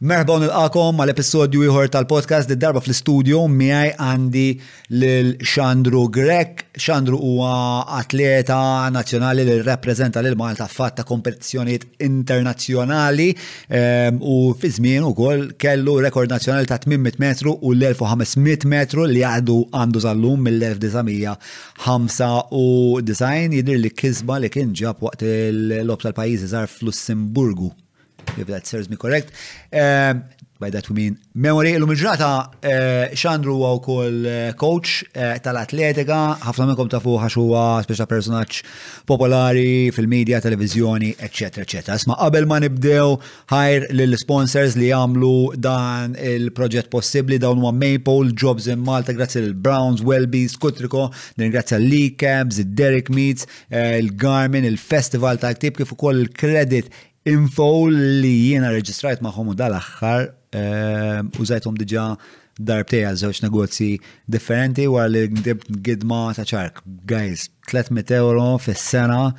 Merħba u nilqakom għal episodju ieħor tal-podcast li darba fl-istudju miegħi għandi lil Xandru Grek. Xandru huwa atleta nazzjonali li rrappreżenta lil Malta fatt ta' kompetizzjonijiet internazzjonali ehm, u fi żmien ukoll kellu rekord nazzjonali ta' 800 metru u l-1500 metru li għadu għandu żallum mill-1995 jidir li kisba li kien ġab waqt il-lob tal-pajjiżi żar fl-Lussemburgu. if that serves me correct. Uh, by that we mean memory. Illum il-ġrata eh, xandru huwa wkoll eh, coach eh, tal-atletika, ħafna minnkom tafu għax huwa speċa personaġġ popolari fil-medja, televizjoni, eċetera, eċetera. Isma' qabel ma nibdew ħajr lill-sponsors li jagħmlu dan il-proġett possibbli dawn huwa Maple, Jobs in Malta, grazzi l Browns, Welby, Skutriko, nirringrazzja l-Lee Cabs, Derek Meets, il-Garmin, il-Festival tal-Ktib kif ukoll il-Credit Info li jiena reġistrajt magħhom u dal-aħħar użajthom diġà darbtej għal żewġ negozji differenti wara li gdibt gidma ta' ċark. Guys, 300 euro fis-sena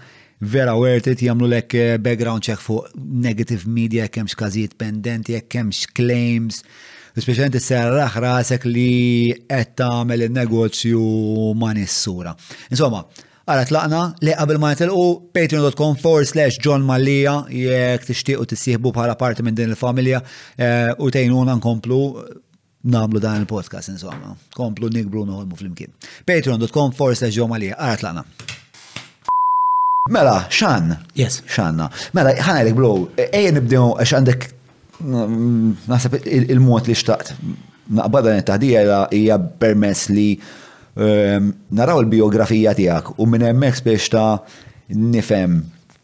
vera worth it jagħmlu lek eh, background check fuq negative media jekk hemmx każijiet pendenti, jekk hemmx claims. Speċjalment is-sera raħ rasek li qed tagħmel in-negozju ma' nissura. Insomma, Ara tlaqna, le qabel ma nitilqu patreon.com forward slash John Mallia jekk tixtiequ tissieħbu bħala parti minn din il-familja eh, u tgħinuna nkomplu eh, namlu dan il-podcast insomma. Komplu nikbru noħolmu flimkien. Patreon.com forward slash John Mallia. Ara tlaqna. Mela, xan. Yes. Xanna. Mela, ħana jgħalek bro, ejja nibdew għax għandek Naħseb il-mod li xtaqt naqbad dan it-taħdija hija permess li ehm, naraw il-biografija tiegħek u minn hemmhekk spiex ta' nifhem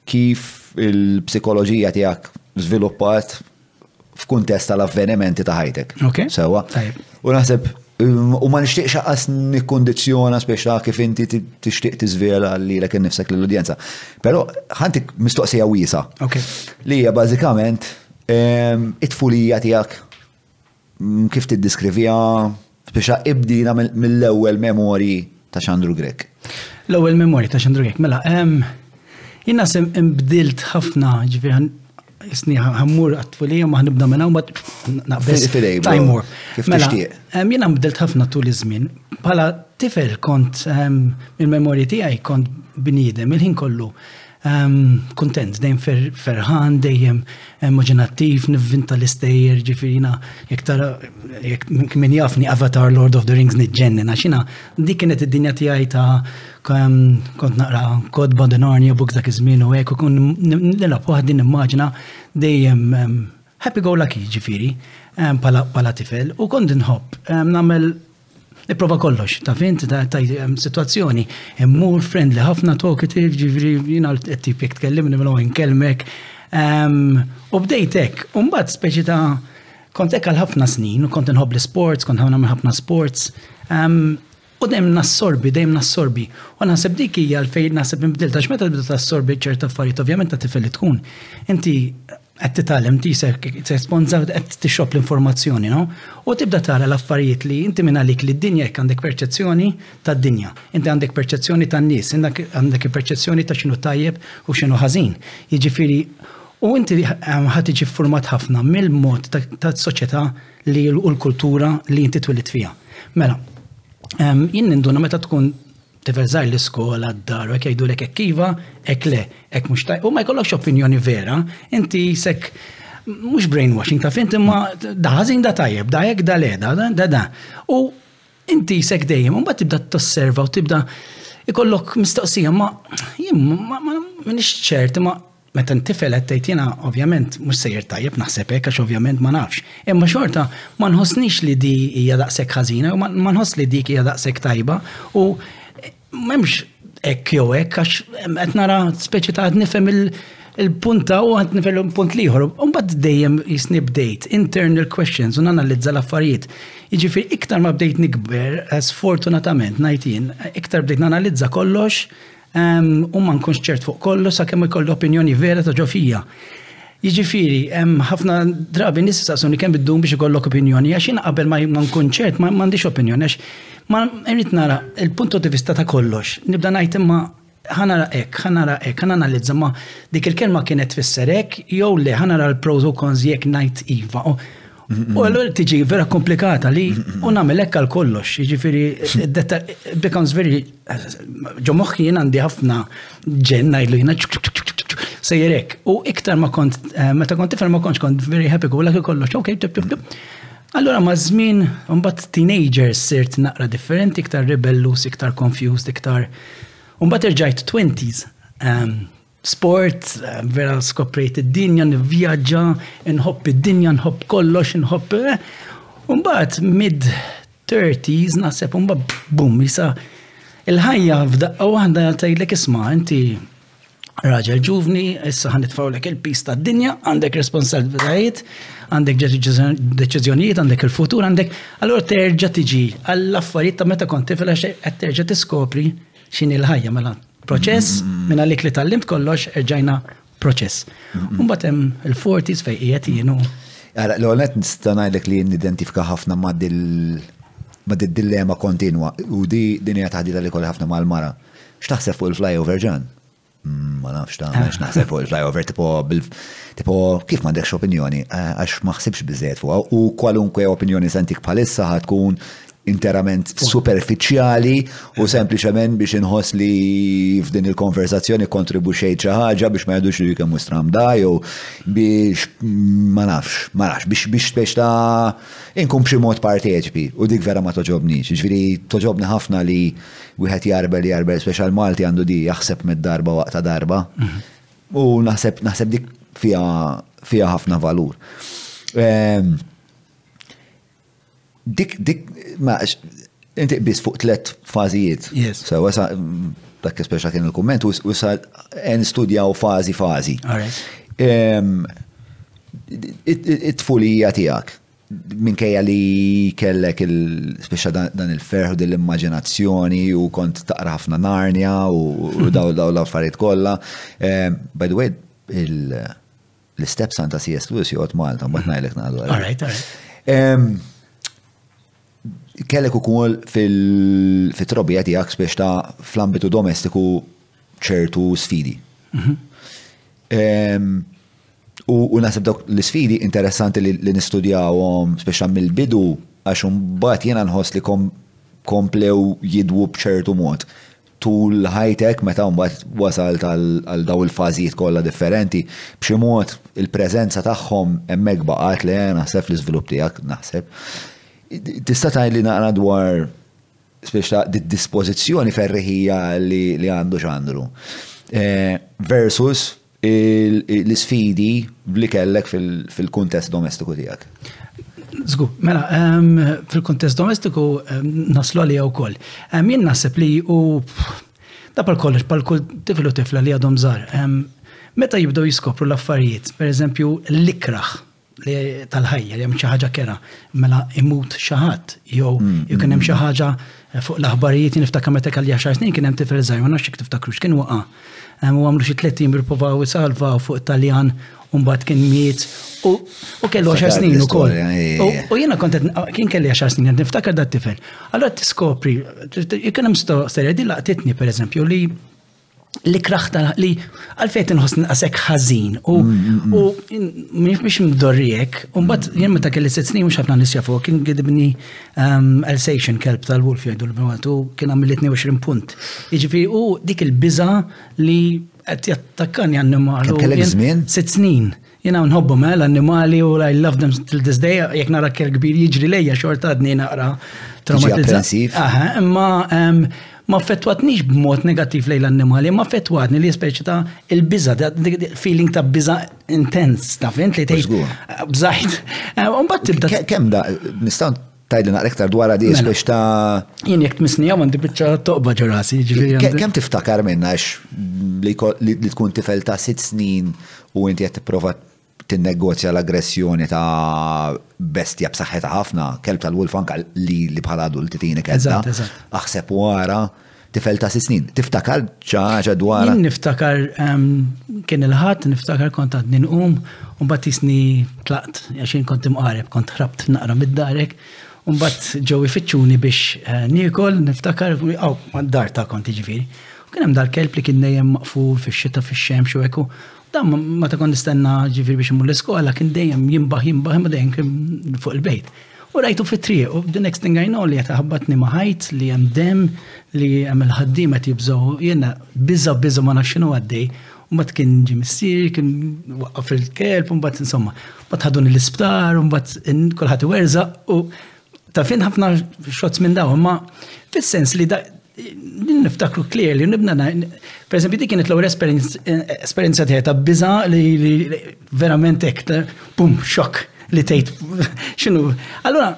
kif il-psikoloġija tiegħek żviluppat f'kuntest tal-avvenimenti ta' ħajtek. Ok. Sewa. U naħseb, um, u ma nixtieq xaqas nikkondizjona speċa kif inti tixtieq tiżvela li l nifsek l-udjenza. Pero ħantik mistoqsija wisa. Li hija bażikament um, it-tfulija tiegħek mm, kif tiddiskrivija speċa ibdina mill-ewwel memorji ta' Xandru Grek. L-ewwel memorji ta' Xandru Grek, mela, jien naħseb imbdilt ħafna ġifier Isni ħammur għat-tfulija ma ħnibda minna u bat naqbess. Time warp. Kif mela, tixtieq? Jena mbdilt ħafna tul iż-żmien. Pala tifel kont il-memorji tiegħi kont bniedem il-ħin kollu kontent, dejjem ferħan, dejjem immaġinattiv, nivvinta l-istejjer, ġifirina, jek tara, jek min jafni Avatar Lord of the Rings nitġennin, għaxina Dik kienet id-dinja tiegħi ta' kont naqra kotba The Narnia Books dak iż-żmien u hekk u kun nilgħab waħdi nimmaġina dejjem happy go lucky ġifieri bħala tifel u kont inħobb nagħmel nipprova kollox ta' fint ta' sitwazzjoni immur friendly ħafna talkative ġifieri jiena tip jekk tkellimni minn hawn inkellmek u bdejt hekk u mbagħad speċi ta' Kont hekk għal ħafna snin u kont inħobb l-isports, kont nagħmel ħafna sports. U dejjem nassorbi, dejjem nassorbi. U naħseb dik hija l-fejn naħseb inbdil ta' x'meta tibda tassorbi ċerta affarijiet, ovvjament ta' tifel li tkun. Inti qed titgħallem ti se responsa qed tixrob l-informazzjoni, no? U tibda tara l-affarijiet li inti minn għalik li d-dinja jekk għandek perċezzjoni tad-dinja, inti għandek perċezzjoni tan-nies, għandek il-perċezzjoni ta' x'inhu tajjeb u x'inhu ħażin. Jiġifieri U inti ħa tiġi ffurmat ħafna mill-mod tas-soċjetà li u l-kultura li inti twilidt fiha. Mela, jien ninduna meta tkun tifel żgħir l-iskola, d-dar, u hekk jgħidulek hekk iva, hekk le, hekk mhux tajjeb, u ma jkollokx opinjoni vera, inti sekk mhux brainwashing taf int imma da ħażin da tajjeb, da hekk da le, da da da. U inti sekk dejjem, imbagħad tibda tosserva u tibda ikollok mistoqsija ma jien minix ċert imma Meta ntifel qed tgħid jiena ovvjament mhux sejjer tajjeb naħseb hekk għax ovvjament ma nafx. Imma xorta ma nħossnix li di hija daqshekk ħażina jew ma nħoss li dik hija daqshekk tajba u m'hemmx hekk jew hekk għax qed nara speċi ta' qed nifhem il-punta u qed nifhem il-punt l-ieħor. Imbagħad dejjem jisni bdejt internal questions u nanalizza l-affarijiet. Jiġifieri iktar ma bdejt nikber, sfortunatament ngħid jien, iktar bdejt nanalizza kollox u ma nkunx ċert fuq kollu sakemm ikollu opinjoni vera ta' ġo fija. Jiġifieri, ħafna drabi nis saqsuni kemm iddum biex ikollok opinjoni, għax jien qabel ma nkun ċert ma m'għandix opinjoni, għax ma rrid nara il-punto di vista ta' kollox. Nibda ngħid imma ħanara hekk, ħanara hekk, ħana analizza ma dik il-kelma kienet tfisser hekk jew le ħanara l-pros u cons jekk ngħid iva. U għallur tiġi vera komplikata li u namel ekka l-kollox, ġifiri, becomes very, ġo moħħi jien għandi ħafna ġen najdlu jina sejjerek. U iktar ma kont, eh, meta kont tifel ma kontx kont very happy go lucky kollox, ok, tip tip tip. Allora ma żmien mbagħad teenagers sirt naqra differenti, iktar rebellus, iktar confused, iktar. Mbagħad irġajt 20s. Ehm, sport, vera skoprejt id-dinja, nivvjaġġa, nħobb id-dinja, nħobb kollox, nħobb. Eh, Umbat, mid-30s, naħseb, umbat, bum, jisa, il-ħajja f'daqqa waħda tajlek isma, inti raġel ġuvni, issa ħan nitfawlek il-pista d-dinja, għandek responsabilitajiet, għandek deċizjonijiet, għandek il-futur, għandek, allora terġa tiġi għall-affarijiet ta' meta konti fil-għax terġa tiskopri X'inhi l-ħajja mela proċess mm-hmm. minn għalik li tallimt kollox erġajna proċess. Mm-hmm. Mbagħad hemm il-40s fejn qiegħed jienu. Għara, l-għonet nistanajlek li nidentifika ħafna ma' dil ma' dil dilemma kontinwa u di dinja taħdita li kolli ħafna mal-mara. X'taħseb fuq il-flyover ġan? Ma nafx ta' għamilx naħseb fuq il-flyover tipo tipo kif m'għandekx opinjoni eh, għax ma ħsibx biżejjed fuqha u kwalunkwe opinjoni sentik bħalissa tkun interament superfiċjali u sempliċement biex inħoss li f'din il-konversazzjoni kontribuxej xi ħaġa biex ma jgħidux li kemm stramda jew biex ma nafx, ma nafx biex biex biex ta' inkun b'xi mod parteċipi u dik vera ma toġobni. Ġifieri toġobni ħafna li wieħed jarbel jarbel special Malti għandu di jaħseb mid-darba waqta darba. Mhm. U naħseb naħseb dik fija fija ħafna valur. Ehm, dik dik ma inti biss fuq tlet fażijiet. Yes. So, wasa dak speċa kien il-kumment u sa en studjaw fażi fażi. Ehm, it-tfulija tiegħek minkejja li kellek il-speċa dan il-ferħ u din l-immaġinazzjoni u kont taqra ħafna narnia u daw daw l-affarijiet kollha. Eh, by the way, l-istep Santa C.S. Lewis joqgħod Malta, mbagħad mhm. ngħidlek ngħadu. All right, all right. Kellek ukoll fil-trobija tiegħek biex ta' fl-ambitu domestiku ċertu sfidi. Mhm. U naħseb dawk l-sfidi interessanti li nistudjawhom speċa mill-bidu għax imbagħad jiena nħoss li komplew jidwu b'ċertu mod. Tul ħajtek meta mbagħad wasal għal daw il-fażijiet kollha differenti, b'xi mod il-preżenza tagħhom hemmhekk baqgħet li naħseb l-iżvilupp tiegħek naħseb. Tista' tgħidli naqra dwar speċa dispożizzjoni ferriħija li għandu x'għandru. Eh, versus l-isfidi li kellek fil-kuntest domestiku tiegħek. Żgur, mela, fil-kuntest domestiku naslu għalija wkoll. Jien naħseb li u da pal kollox pal kull tifel u tifla li għadhom żgħar. Meta jibdew jiskopru l-affarijiet, pereżempju l-ikraħ li tal-ħajja li hemm xi ħaġa kera, mela imut xi ħadd jew mm, jew kien hemm mm, xi mm. ħaġa eh, fuq l-aħbarijiet niftakar meta kelli 10 snin kien hemm tifel żgħir ma nafx jekk tiftakrux kien waqa' u għamlu xi tliet tim ripprovaw isalva fuq Taljan Umbat kien miet u kellu 10 snin u koll. U jena kontet, kien kelli 10 snin, niftakar dat tifel. Allora tiskopri, jekk hemm storja di laqtitni per eżempju li li kraħta li għalfejt nħoss nqasek ħażin u mhux biex mdorrijek, u mbagħad jien meta kelli sitt snin mhux ħafna nisja fuq kien gidibni ehm, Alsatian kelb tal-wolf jgħidu l-bnwat u kien għamil 22 punt. Jiġifieri u dik il-biża li qed jattakkani għannimal. Kellek żmien? Sitt snin. Jena nħobbhom eh, l-annimali u I love them till this day, jekk nara kell kbir jiġri lejja xorta għadni naqra traumatizzat. Imma ma affettwatnix b'mod negattiv lejn l-annimali, ma affettwatni li speċi ta' il-biża, feeling ta' biża intens, ta' fint li tgħid bżajt. Eh, Umbat tibda. Kemm da, nistan Tgħidli naqra iktar dwarha di mela. biex ta' Jien jekk tmissni hawn għandi biċċa toqba ġo rasi, jiġifieri. Kemm tiftakar minna li tkun tifel ta' sitt snin u inti qed tipprova tinnegozja l-aggressjoni ta' bestja b'saħħitha ħafna, kelb tal-wolf anka li bħala adulti tieni kelb. Aħseb wara. tifel ta' sitt snin. Tiftakar ċaġa dwar. Jien niftakar kien il-ħadd, niftakar kont għad ninqum, u mbagħad jisni tlaqt għax jien kont imqareb, kont ħrabt naqra mid-darek, u mbagħad ġew ifittxuni biex eh, niekol, niftakar aw mad-dar ta' kont jiġifieri. U kien hemm dal-kelb li kien dejjem maqful fix-xita fix-xemx u hekk Dan ma ta' kon nistenna ġifir biex imur l-iskola kien dejjem jimbaħ jimbaħ imma dejjem kien fuq il-bejt. U rajtu fit-triq, u the next thing I know li qed iħabbatni ma' ħajt li hemm demm li hemm il-ħaddiem qed jibżgħu, jiena biża' biża' ma nafx x'inhu għaddej. U mbagħad kien ġie missieri, kien waqqaf il-kelb, u mbagħad insomma, mbagħad ħaduni l-isptar, u mbagħad kulħadd iwerżaq, u taf jien ħafna shots minn dawn, imma fis-sens li Din niftakru clearly, nibna per esempio, dik kienet l-ewwel esperjenza tiegħi ta' biża li verament hekk bum xokk li tgħid x'inhu. Allura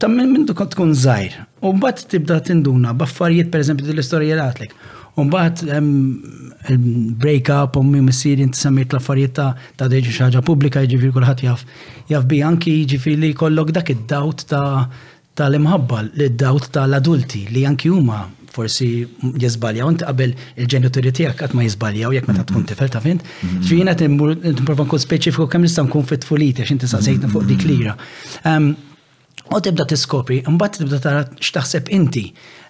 ta' minn kont tkun żgħir. U mbagħad tibda tinduna b'affarijiet per esempio l-istorja għatlek. U mbagħad break up u mi missieri inti semmejt l-affarijiet ta' deġi xi ħaġa pubblika jiġifieri kulħadd jaf jaf bi anki jiġifieri li jkollok dak id-dawt ta' ta' l-imħabba, l-dawt ta' l-adulti li anki huma forsi jiżbaljaw, inti qabel il-ġenituri tiegħek qatt ma jiżbaljaw jekk meta tkun tifel ta' fint. Ġifieri jiena timmur nipprova nkun speċifiku kemm nista' nkun fit-tfuliti għax inti saqsejtni fuq dik lira. U tibda tiskopri, imbagħad tibda tara x'taħseb inti.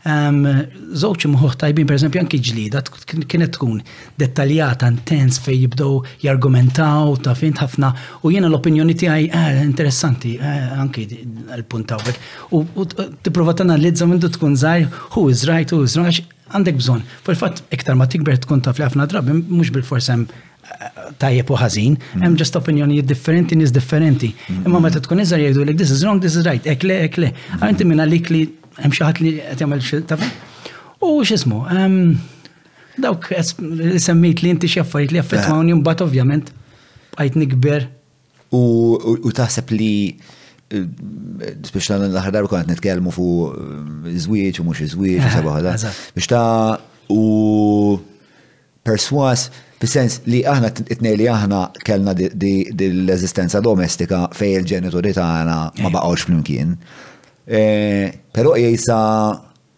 Żewġ imħuħ tajbin, pereżempju anki ġlida kienet tkun dettaljata, intens fej jibdew jargumentaw ta' fint ħafna u jiena l-opinjoni tiegħi eh, interessanti eh, anki l-punt hawnhekk. U tipprova tanalizza minn tkun żgħir who is right, who is right, għandek bżonn. Fil-fatt iktar ma tikber tkun taf li ħafna drabi mhux bil-fors hemm tajjeb u ħażin, mm. hemm ġest opinjonijiet differenti, nies differenti. Mm. Imma meta tkun iżgħar jgħidu like this is wrong, this is right, ekle, ekle. Għanti mm. minn għalik li Hemm xi ħadd li qed jagħmel xi taf. U x'ismu, dawk li semmejt li inti xi affarijiet li affettwawni eh. mbagħad ovvjament bqajt nikber. U taħseb li biex ta' l-aħħar darba kont nitkellmu fuq eh, żwieġ u mhux iż-żwieġ u sabaħda. Biex ta' u persważ fis-sens li aħna t-tnejn li aħna kellna dil-eżistenza domestika fej il-ġenituri tagħna ma baqgħux flimkien. E, però jgħisa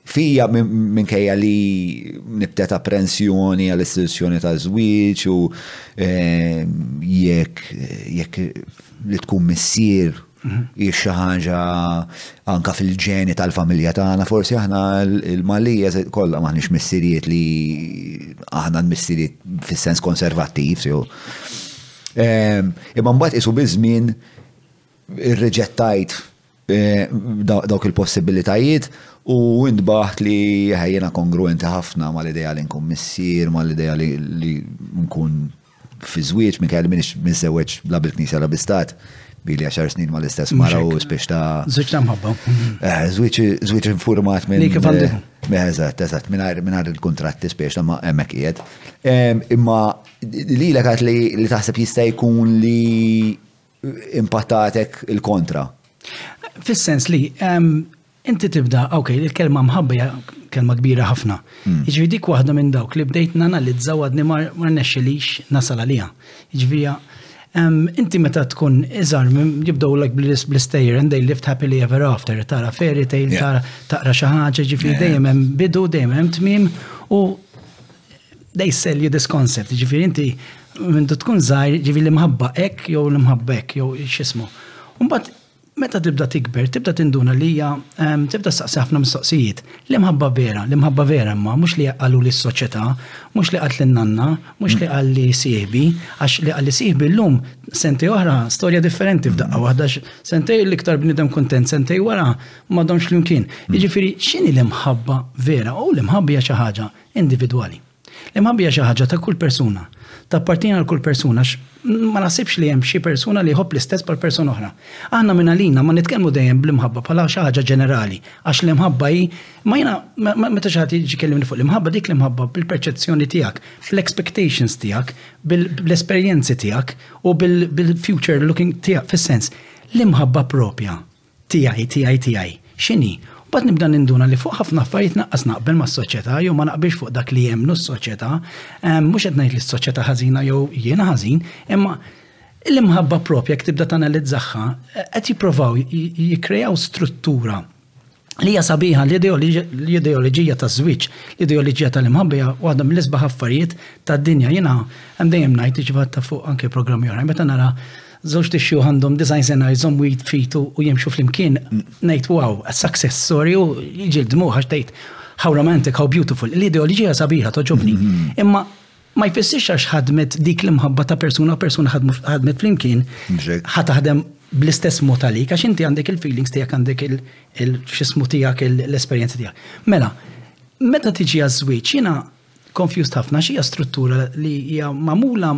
fija minkejja li nibtet apprensjoni għal istituzzjoni ta' żwieġ u e, jekk jekk li tkun missier Hi xi ħaġa anka fil-ġeni tal-familja tagħna, forsi aħna l-Malija kollha maħniex missirijiet li aħna l-missirijiet fis-sens konservattiv, sew. Ehm, imma mbagħad isu biż-żmien irriġettajt eh, dawk il-possibilitajiet u intbaħt li ħajjena kongruenti ħafna mal-idea li nkun missier, mal-idea li nkun fi żwieġ minn kelli minix minn żewġ la bil-knisja la bistat bili għaxar snin ma l-istess mara u spiex ta' Zwiċ ta' mħabba. Eh, zwiċ informat minn. Kif għandu? Eh, eżatt, eżatt, minn il-kontratti spiex ta' ma' emmek jied. Imma li l għat li taħseb jista' jkun li impattattek il-kontra. Fis-sens li inti tibda, ok, il-kelma mħabba hija kelma kbira ħafna. Hmm. Jiġri dik waħda minn dawk li bdejt nanalizza u għadni ma nexxilix nasal għalija. Jiġri inti meta tkun iżar jibdew l bl-istejjer and they lived happily ever after, tara fairy tale, tara taqra xi ħaġa, ġifieri dejjem hemm bidu, dejjem hemm tmiem u they sell you this concept, ġifiri inti minn tkun zaħir, ġifiri l-imħabba ek, jew l-imħabba ek, jew xismu. Umbat, meta tibda tikber, tibda tinduna li hija, ehm, tibda saqsi ħafna mistoqsijiet. L-imħabba vera, l-imħabba vera imma, mux li għallu li s-soċieta, mux li għat l-nanna, mux li għalli siħbi, għax li għalli siħbi l-lum, senti oħra, storja differenti f'daqqa wahda, senti l-iktar bnidem kontent, senti wara, ma domx l-imkien. Iġifiri, xini l-imħabba vera? U l-imħabba hija xi ħaġa individwali. L-imħabba hija xi ħaġa ta' kull persuna, tappartjeni għal kull persuna għax ma naħsibx li hemm xi persuna li jħobb l-istess bħal persuna oħra. Aħna minn għalina ma nitkellmu dejjem bl-imħabba bħala xi ħaġa ġenerali għax l-imħabba hi ma jiena meta xi ħadd jiġi kellimni fuq l-imħabba dik l-imħabba bil-perċezzjoni tiegħek, bl-expectations tiegħek, bl-esperjenzi tiegħek u bil-future looking tiegħek fis-sens l-imħabba propja tiegħi, tiegħi, tiegħi, x'inhi, u mbagħad nibda ninduna li fuq ħafna affarijiet naqqas naqbel mas-soċjetà jew ma naqbilx fuq dak li jemmnu s-soċjetà. Mhux qed ngħid li s-soċjetà ħażina jew jiena ħażin, imma l-imħabba propja jekk tibda tanalizzaħħa qed jipprovaw jikkrejaw struttura li hija sabiħa l-ideoloġija ta' żwieġ, l-ideoloġija tal-imħabbija waħda mill-isbaħ affarijiet tad-dinja jiena hemm dejjem ngħid iġbad ta' fuq anke programmi oħra, meta nara Żewġ tixjuħ għandhom 90 sena jżommu id f'id u jimxu flimkien, ngħid wow, a success story u jiġi d-dmuħ għax tgħid how romantic, how beautiful. L-ideoloġija sabiħa toġobni. Mm-hmm. Imma ma jfissirx għax ħadmet dik l-imħabba ta' persuna u persuna ħadmet flimkien ħataħdem bl-istess mod għalik, għax inti għandek il-feelings tiegħek għandek il-xismu tiegħek l-esperjenza tiegħek. Mela, meta tiġi għaż-żwieġ jiena confused ħafna xi struttura li hija magħmula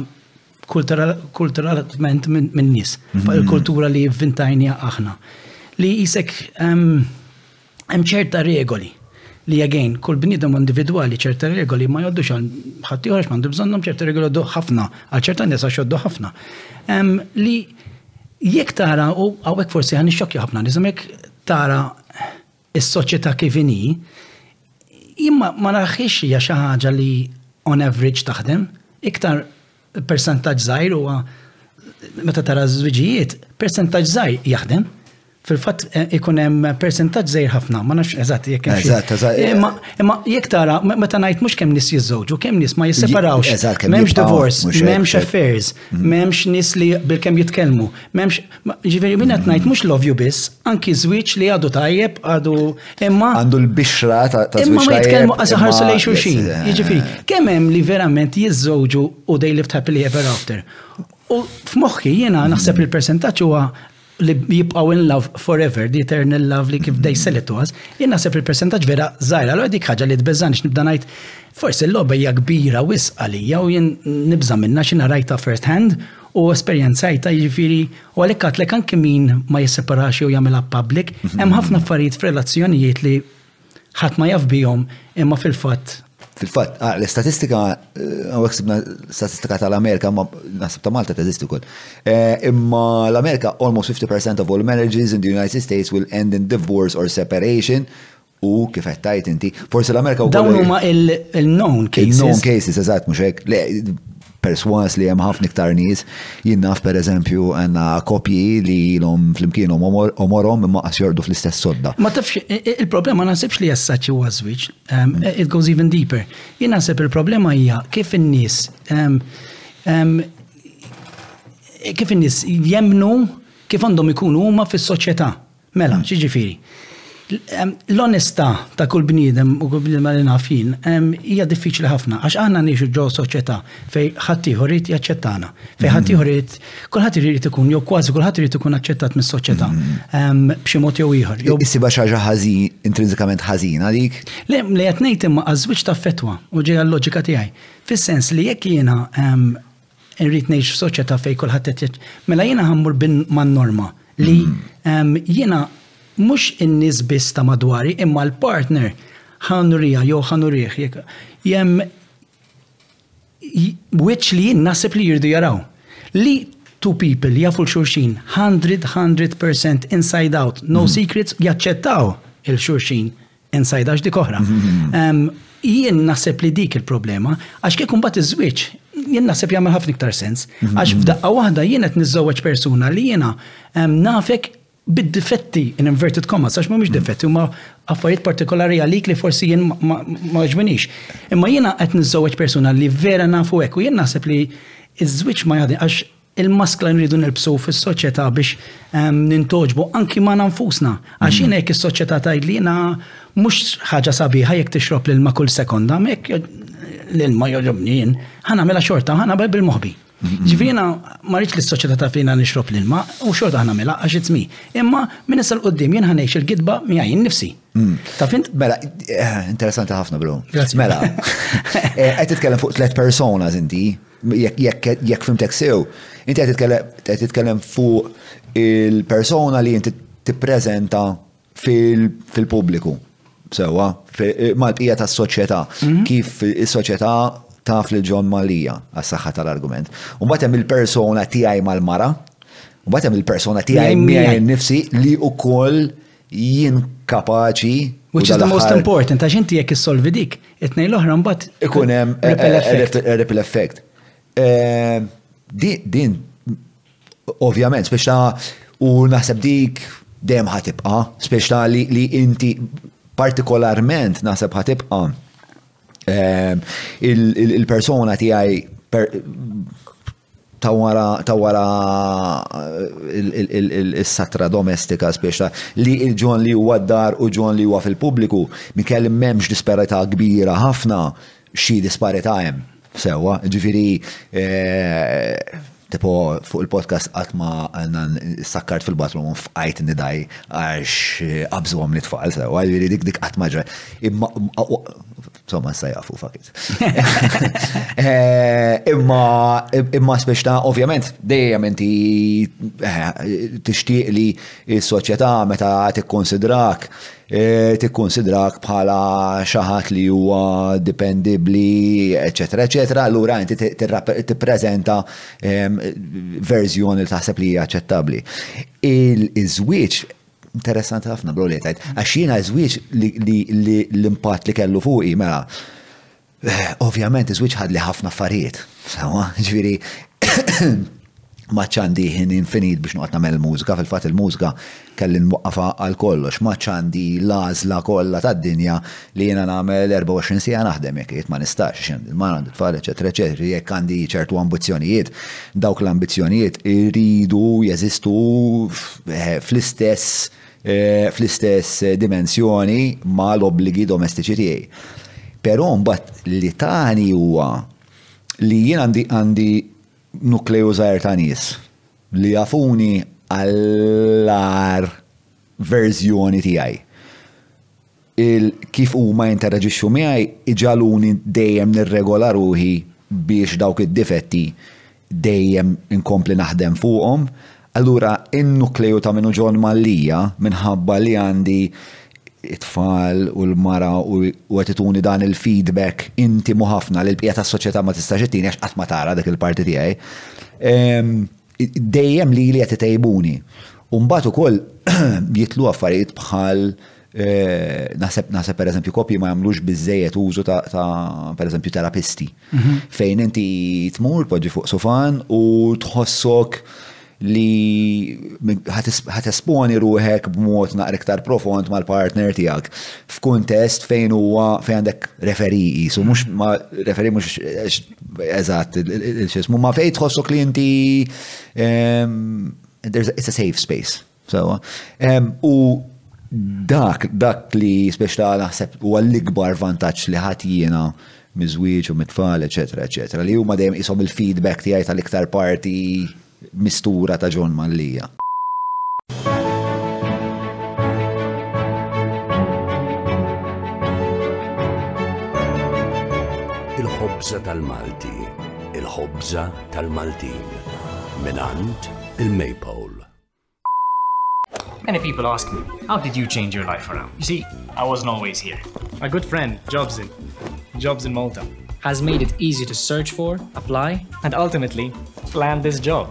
kulturalment minn nies, mhm. il-kultura li vintajnija aħna. Li jisek hemm ċerta regoli li jagħin kull bniedem individwali ċerta regoli ma joddu xan ħadd joħroġ m'għandu bżonnhom ċerta regoli joddu ħafna għal ċerta nies għax joddu ħafna. Li jekk tara u hawnhekk forsi ħan ixxokja ħafna niżmek tara Is-soċjetà kif inhi, jien ma naraħhiex li hija xi ħaġa li on average taħdem, iktar persentaġġ żgħir huwa meta tara żwiġijiet, persentaġġ żgħir jaħdem. Fil-fatt eh, ikun hemm persentaġġ żgħir ħafna, ma nafx eżatt jekk hemm. Eżatt, eżatt. Eh, imma jekk tara meta ngħid mhux kemm nies jiżżewġu, kemm nies ma jisseparawx. M'hemmx divorce, m'hemmx affairs, mm. m'hemmx nies li bilkemm jitkellmu, m'hemmx Ġifieri min qed ngħid mhux lovju biss, anki żwieġ li għadu tajjeb, għadu imma. Għandu l-bixra ta' żwieġ. Imma ma jitkellmu qasa ħarsu lejn xulxin. Jiġifieri, kemm hemm li verament jiżżewġu u they lived happily ever after. U f'moħħi jiena naħseb li l-persentaġġ huwa li jibqaw in love forever, the eternal love li kif they sell it to us, jien naħseb il-percentaġġ vera żgħira, allora dik ħaġa li tbeżanx nibda ngħid forsi l-logħba hija kbira wisq għalija u jien nibża' minna xi narajta first hand u esperjenzajta jiġifieri u għalhekk għadlek anke min ma jisseparax jew jagħmilha public, mhm. hemm ħafna affarijiet f'relazzjonijiet li ħadd ma jaf bihom imma fil-fatt Fil-fatt, ah, l-istatistika, eh, għawek sibna statistika tal-Amerika, ma nasib ta' Malta teżisti kol. Eh, imma l-Amerika, almost 50% of all marriages in the United States will end in divorce or separation, U kif qed tgħid inti, forsi l-Amerika wkoll. Dawn huma il-known cases. Il-known cases, eżatt mhux hekk. Le, perswas li hemm ħafna iktar nies, jien naf pereżempju għandna kopji li ilhom flimkien omorhom imma qas jordu fl-istess sodda. Ma tafx, il-problema naħsibx li jessaċ huwa żwieġ. Um, it goes even deeper. Jien naħseb il-problema hija kif in-nies um, um, kif in-nies jemnu kif għandhom ikunu huma fis-soċjetà. Mela, x'jiġifieri? L-onestà ta' kull bniedem u kull bniedma li naf jien hija diffiċli ħafna għax aħna ngħixu ġo soċjetà fej ħaddieħor irid jaċċettana, fej ħaddieħor irid kulħadd irid ikun jew kważi kulħadd irid ikun aċċettat mis-soċjetà b'xi mod jew ieħor. Issibha xi ħaġa ħażin, intrinsikament ħażina dik? Le, li qed ngħid imma għaż-żwieġ taffettwa u ġejja l-loġika tiegħi. Fis-sens li jekk jiena Irrid ngħix f'soċjetà fejn kulħadd qed mela jiena ħammur bin man-norma li mm. jiena mhux in-nies biss ta' madwari imma l-partner ħanurija jew ħanurih jekk jem wiċċ li jien naħseb li jirdu jaraw. Li two people jafu l-xurxin 100-100% inside out, no mm. secrets, jaċċettaw il-xurxin inside għax dik oħra. Jien naħseb li dik il-problema, għax kieku mbagħad iż-żwieġ, jien naħseb jagħmel ħafna iktar sens. Għax f'daqqa waħda jien qed niżżewweġ persuna li jiena nafek bid-difetti in inverted commas, għax mhumiex difetti, huma affarijiet partikolari għalik li forsi jien ma ġvinix. Imma jiena qed niżżewweġ persuna li vera nafu hekk u jien naħseb li iż-żwieġ ma jgħaddi għax Il-maskla nridu nilbsu fis-soċjetà biex nintogħġbu anki ma' nfusna. Għax mm. jien hekk is-soċjetà tgħid li jiena mhux ħaġa sabiħa jekk tixrob l-ilma kull sekonda, mek l-ilma jogħġobni jien, ħana mela xorta, ħana bel bil-moħbi. Ġvina, marriċ li s-soċieta ta' fina nixrob l-ilma, u xorta ħana mela, għax itzmi. Imma minn issa l-qoddim jien ħanejx il-gidba miħajin nifsi. Mm. Ta' fint? Mela, eh, interessanti ħafna, bro. Mela, eh, għed titkellem fuq tlet personas inti. Jekk fimtek sew, inti qed titkellem fuq il-persona li inti tippreżenta fil-pubbliku, sewwa, mal-bqija tas-soċjetà, mhm. kif is-soċjetà taf lil John Mallia għas-saħħa tal-argument. U mbagħad hemm il-persona tiegħi mal-mara, u mbagħad hemm il-persona tiegħi miegħi nnifsi li wkoll Jien kapaċi. Which is the most important, għax inti jekk issolvi dik, it-tnejn l-oħra mbagħad. Ikun hemm ripple effect. Din, ovvjament, biex ta' u naħseb dik dejjem ħatibqa, spiex ta' li inti partikolarment naħseb ħatibqa il-persona tiegħi ta' wara ta' wara is-satra domestika speċta li il-ġon li huwa d-dar u ġon li huwa fil-pubbliku minn kelli m'hemmx disparità kbira ħafna xi disparità hemm. Sewwa, ġifieri eh, tipo fuq il-podcast qatt ma sakkart fil-bathroom u fqajt nidaj għax eh, qabżuhom li tfal sewwa, ġifieri dik dik qatt ma ġra. Imma Somma sa jafu fakit. Eh, imma imma spiex ta' ovvjament dejjem inti eh, tixtieq li s-soċjetà meta tikkonsidrak eh, tikkonsidrak bħala xi ħadd li huwa dipendibbli, eċetera, eċetera, allura inti tippreżenta ehm, verżjoni li taħseb li hija aċċettabbli. Il-żwieġ Interessanti ħafna bro li tajt. Għax jiena żwieġ l-impatt li kellu fuqi mela. Eh, ovvjament iż-żwieġ ħadli ħafna affarijiet. Sawa, ġifieri maċċandi ħin infinit biex noqgħod nagħmel mużika, fil-fatt il-mużika kelli nwaqqafa għal kollox, maċċandi l-għażla kollha tad-dinja li jiena nagħmel 24 sija naħdem jekk jgħid ma nistax, il-mara għandu tfal, eċetera, eċetera, jekk għandi ċertu ambizzjonijiet, dawk l-ambizzjonijiet iridu jeżistu fl-istess fl-istess dimensjoni ma l-obbligi domestiċi tiegħi. Però mbagħad li tani huwa li jien għandi għandi nukleju żgħar ta' nies li jafuni għall-ar verżjoni tiegħi. il kif huma jinteraġixxu miegħi iġagħluni dejjem nirregola ruħi biex dawk id-difetti dejjem inkompli naħdem fuqhom. Allura in-nukleju ta' min hu John Mallia minħabba li għandi it-tfal u l-mara u qed ituni dan il-feedback intimu ħafna li l-bqija tas-soċjetà ma tistax ittini għax qatt ma tara dik il-parti tiegħi. dejjem li li qed itejbuni. U mbagħad ukoll jitlu affarijiet bħal eh, naħseb naħseb pereżempju kopji ma jagħmlux biżejjed użu ta', ta pereżempju terapisti. Mhm. Fejn inti tmur poġġi fuq sofan u tħossok li ħat esponi ruħek b'mod naqra iktar profond mal-partner tiegħek f'kuntest fejn huwa fejn għandek referi jisu mhux ma referi mhux Eżatt, il-xismu, ma fejt tħossok li inti it's a safe space. So, u dak, dak li speċta naħseb u għall-ikbar vantaġġ li ħadd jiena miżwieġ u mit-tfal, eċetera, eċetera, li huma dejjem isom il-feedback tiegħi tal-iktar parti mistura ta' John Mallia. Il-ħobża tal-Malti, il-ħobża tal-Maltin, mingħand il-Maypole. Many people ask me, how did you change your life around? You see, I wasn't always here. My good friend, Jobs in, Jobs in Malta, has made it easy to search for, apply, and ultimately land this job.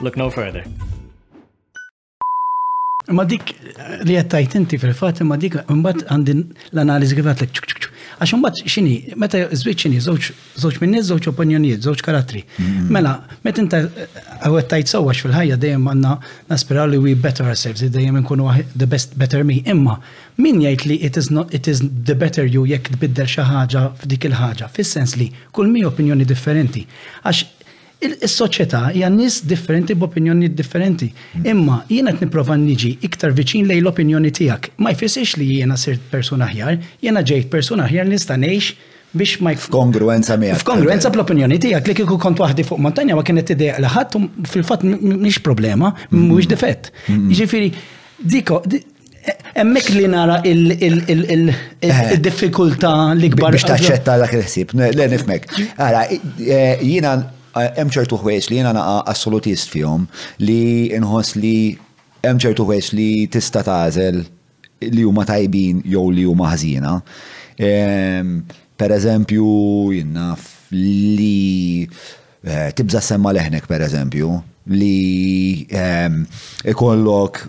Look no further. Ma dik li għattajt inti fil-fat, ma dik mbatt għandin l-analiz għatlek ċuk ċuk ċuk. Għax mbatt xini, meta zwiċ xini, zoċ Żewġ minn nies, żewġ opinjonijiet, żewġ karattri. Mela, meta inta għawet tajt sewwax fil-ħajja dejjem għandna naspiraw li we better ourselves, dejjem nkunu the best better me. Imma min jgħid li it is, not, it is the better you jekk tbiddel xi ħaġa f'dik il-ħaġa, fis-sens li kull mi opinjoni differenti. Għax Is-soċjetà hija nies differenti b'opinjonijiet differenti. Imma jien qed nipprova niġi iktar viċin lejn l-opinjoni tiegħek. Ma jfissirx li jiena sirt persuna aħjar, jiena ġejt persuna aħjar li nista' ngħix biex ma. F'kongruwenza miegħek. F'kongruwenza bl-opinjoni tiegħek li kieku kont waħdi fuq montanja ma kienet idejjaq li ħadd fil-fatt mhix problema, mhuwiex difett. Jiġifieri dik Emmek li nara il-diffikulta eh. li kbar. Biex taċċetta dak il-ħsib, le nifmek. Għara, eh, jina eh, hemm ċertu ħwejġ li jina naqa assolutist fihom li nħoss li hemm ċertu ħwejġ li tista' tażel li huma tajbin jew li huma ħażina. Ehm, per eżempju, jinnaf li Tibża' ssemma' leħnek pereżempju li ikollok